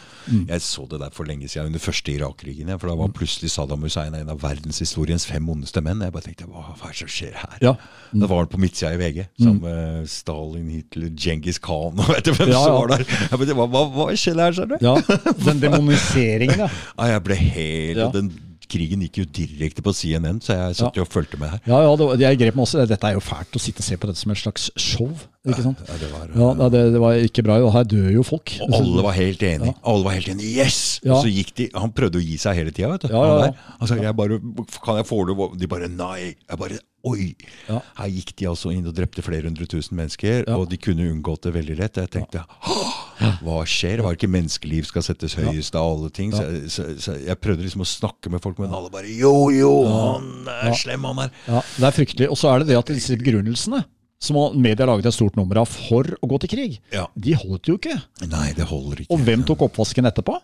Jeg så det der for lenge siden, under første Irak-krigen. For da var plutselig Saddam Hussein en av verdenshistoriens fem ondeste menn. Jeg bare tenkte, hva, er det som skjer her? Ja. Mm. Da var han på midtsida i VG, sammen med Stalin, Hitler, Genghis Khan og vet du hvem Ja, som var der. Jeg bare, hva, hva, skjer her, skjønner du? Ja, den demoniseringen. Ja, jeg ble helt Ja. Den krigen gikk jo direkte på CNN, så jeg satt jo og fulgte med her. Ja, ja, det, jeg grep meg også. Dette er jo fælt å sitte og se på dette som et slags show. ikke sant? Ja, det var, Ja, nei, det, det var ikke bra. og Her dør jo folk. Og alle var helt enige. Alle var helt enige. Yes! Ja. Så gikk de Han prøvde å gi seg hele tida, vet du. Ja, ja, ja. Altså, jeg bare Kan jeg få det? De bare nei. Jeg bare Oi! Ja. Her gikk de altså inn og drepte flere hundre tusen mennesker, Ja. og de kunne unngått det veldig lett. Jeg tenkte «Åh, hva skjer? Var ikke menneskeliv skal settes høyest av alle ting? Så, så, så jeg prøvde liksom å snakke med folk, men alle bare Jo, jo, han er slem, han er. Ja, Det er fryktelig. Og så er det det at disse begrunnelsene som media laget et stort nummer av for å gå til krig, Ja. de holdt jo ikke. Nei, det holder ikke. Og hvem tok oppvasken etterpå?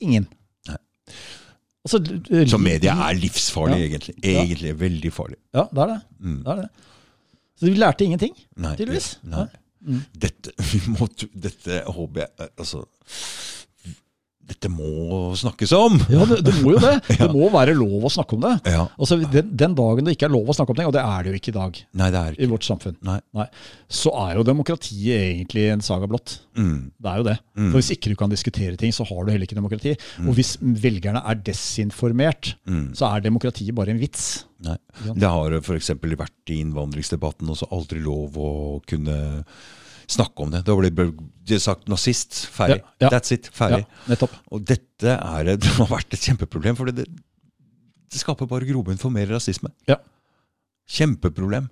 Ingen. Nei. Altså, Så media er livsfarlig, Ja. egentlig. Egentlig veldig farlig. Ja, det er det. det, er det. Så de lærte ingenting, tydeligvis. Nei. Dette, vi må, dette håper jeg eh, Altså Dette må snakkes om! Ja, det, det må jo det. Ja. Det må være lov å snakke om det. Ja. Altså, den, den dagen det ikke er lov å snakke om ting, og det er det jo ikke i dag Nei, det er i vårt samfunn, Nei. så er jo demokratiet egentlig en saga blått. Mm. Det er jo det. For Hvis ikke du kan diskutere ting, så har du heller ikke demokrati. Og hvis velgerne er desinformert, så er demokratiet bare en vits. Nei. Det har f.eks. vært i innvandringsdebatten også aldri lov å kunne snakke om det. Da blir det sagt nazist. Ferdig. Ja, ja. That's it. Ferdig. Ja. Og dette er et, det har vært et kjempeproblem, for det, det skaper bare grobunn for mer rasisme. Ja. Kjempeproblem.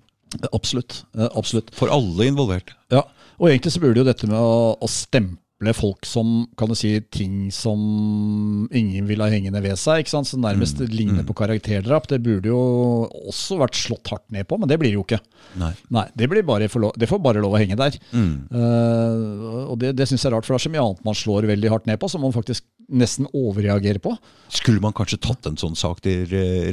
Absolutt. eh, absolutt. For alle involverte. Ja, og egentlig så burde jo dette med å, å stemple folk som kan du si, ting som ingen vil ha hengende ved seg, ikke sant? som nærmest ligner på karakterdrap, det burde jo også vært slått hardt ned på, men det blir det jo ikke. Nei. Nei, det, blir bare lov, det får bare lov å henge der. Mm. Uh, og det, det syns jeg er rart, for det er så mye annet man slår veldig hardt ned på, som man faktisk nesten overreagerer på. Skulle man kanskje tatt en sånn sak til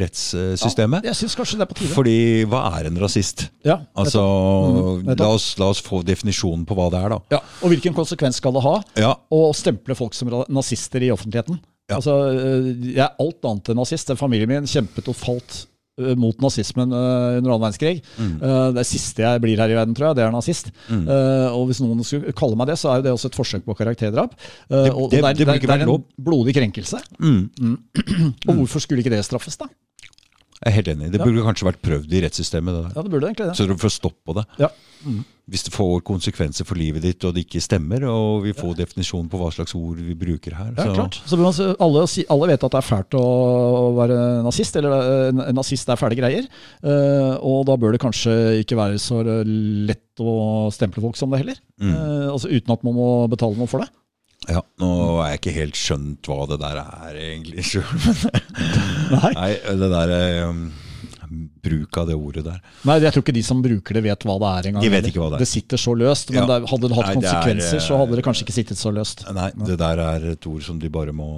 rettssystemet? Ja, Jeg syns kanskje det er på tide. Fordi hva er en rasist? ja, Altså, Mm, la, oss, la oss få definisjonen på hva det er, da. ja, Og hvilken konsekvens skal det ha Ja, å stemple folk som nazister i offentligheten? Ja. Altså, øh, Jeg er alt annet enn nazist. Familien min kjempet og falt øh, mot nazismen øh, under annen verdenskrig. Mm. Det siste jeg blir her i verden, tror jeg, det er nazist. Mm. Og hvis noen skulle kalle meg det, så er jo det også et forsøk på karakterdrap. Det- og det- og det det være er en blodig krenkelse. mm. Og hvorfor skulle ikke det straffes, da? Jeg er helt enig. Det Ja. burde kanskje vært prøvd i rettssystemet. Det der. Ja, det burde egentlig det. Så du får stopp på det. Ja. Hvis det får konsekvenser for livet ditt, og det ikke stemmer, og vi får definisjon på hva slags ord vi bruker her. Ja, så- klart. Så man alle, alle vet at det er fælt å være nazist, eller en en nazist er fæle greier. Uh, og da bør det kanskje ikke være så lett å stemple folk som det heller. Mm. Uh, altså Uten at man må betale noe for det. Ja, Nå er jeg ikke helt skjønt hva det der er egentlig sjøl. Nei. Nei, det der um, Bruk av det ordet der. Nei, jeg tror ikke de som bruker det, vet hva det er engang. De vet ikke hva det er. Det sitter så løst. Men Ja. det, hadde det hatt Nei, det er, konsekvenser, så eh, hadde det kanskje ikke sittet så løst. Nei, det der er et ord som de bare må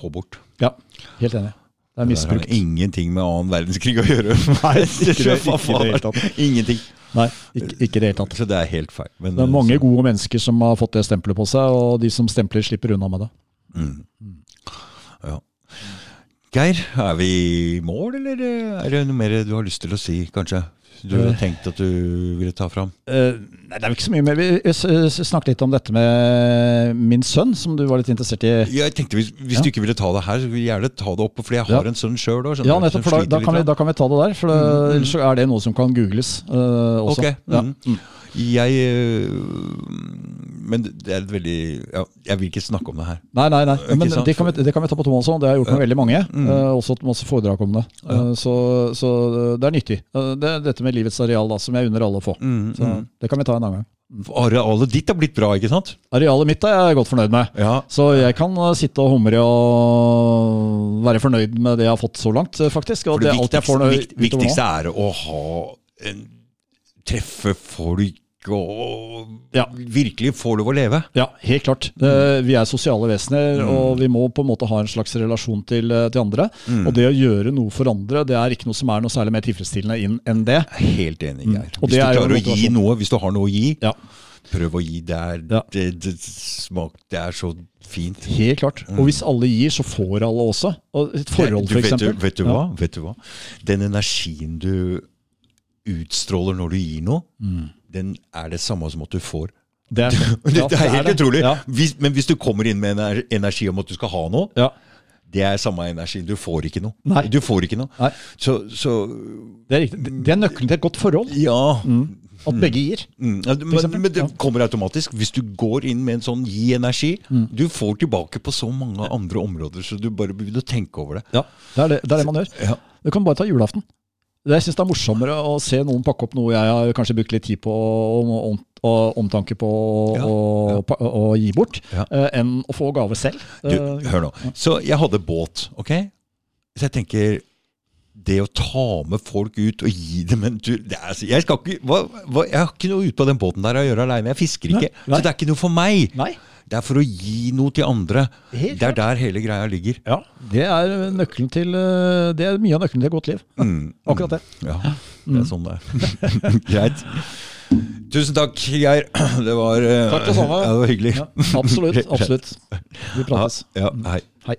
få bort. Ja, helt enig. Det er misbrukt. Det har ingenting med annen verdenskrig å gjøre. Nei, ikke det- ikke det tatt. Ingenting. Nei, ikke, ikke det hele tatt. Så det er helt feil. Men, Det er mange så- gode mennesker som har fått det stempelet på seg, og de som stempler, slipper unna med det. Mm. Ja. Geir, er vi i mål, eller er det noe mer du har lyst til å si, kanskje? Du har Eh. tenkt at du ville ta fram? Uh, nei, det er ikke så mye mer. Vi snakket litt om dette med min sønn, som du var litt interessert i. Jeg tenkte Hvis, hvis Ja. du ikke ville ta det her, så vil jeg gjerne ta det opp, fordi jeg har Ja. en sønn sjøl òg. Ja, nettopp, for da, da, kan vi, da kan vi ta det der. For det, Mm, mm. ellers så er det noe som kan googles uh, også. Ok. Ja. Mm. Jeg øh, Men det er et veldig ja, Jeg vil ikke snakke om det her. Nei, nei, nei. Men det kan, vi, det kan vi ta på tomannshånd. Det har jeg gjort med veldig mange. Mm. eh, også masse foredrag om det. Ja. Eh, så, så det er nyttig. Eh, det dette med livets areal da, som jeg unner alle å få. Mm, Så mm. det kan vi ta en annen gang. Arealet ditt har blitt bra, ikke sant? Arealet mitt er jeg godt fornøyd med. Ja. Så jeg kan eh, sitte og humre og være fornøyd med det jeg har fått så langt, eh, faktisk. Og For det, det alt jeg får viktigste, nå. viktigste er å ha en, treffe folk og Ja. virkelig få lov å leve. Ja, helt klart. Mm. Vi er sosiale vesener, Mm. og vi må på en måte ha en slags relasjon til, eh, til andre. Mm. Og det å gjøre noe for andre, det er ikke noe som er noe særlig mer tilfredsstillende enn det. Helt enig, Mm. Geir. Hvis du er klarer å gi noe, hvis du har noe å gi, Ja, prøv å gi. Det er, Ja. det, det, smak, det er så fint. helt klart. Og hvis alle gir, så får alle også. Og et forhold, f.eks. for vet, du, vet, du hva? vet du hva? Den energien du utstråler når du gir noe, den er det samme som at du får. Det er, Det, det er helt utrolig. Ja, Hvis, men hvis du kommer inn med ener- energi om at du skal ha noe, ja. det er samme energien. Du får ikke noe. Nei. Du får ikke noe. Nei, Så, så det er. Det- er nøkkelen til et godt forhold. ja. At begge gir. Mm. ja, men, men det kommer automatisk. Hvis du går inn med en sånn gi energi, du får tilbake på så mange andre områder, så du bare begynner å tenke over det. Ja, det er det, det, er det man gjør. Ja. Du kan bare ta julaften. Jeg syns det er morsommere å se noen pakke opp noe jeg har kanskje brukt litt tid på og, og, og omtanke på Ja, og, ja. og gi bort, Ja. eh, enn å få gave selv. Du, Eh, hør nå. Så jeg hadde båt, ok? Så jeg tenker det å ta med folk ut og gi dem en tur det er, jeg, skal ikke, hva, hva, jeg har ikke noe ut på den båten der å gjøre aleine. Jeg fisker ikke. Nei, nei. Så det er ikke noe for meg. Nei. Det er for å gi noe til andre. det er der hele greia ligger. Ja, Det er, nøkkelen til, eh, det er mye av nøkkelen til et godt liv. Mm, Akkurat det. Mm, ja, det er sånn det er. Greit. Tusen takk, Geir. Det var, eh, takk det samme. Ja, det var hyggelig. Ja, absolutt. absolutt. Vi prates. Ja, ja, hei. hei.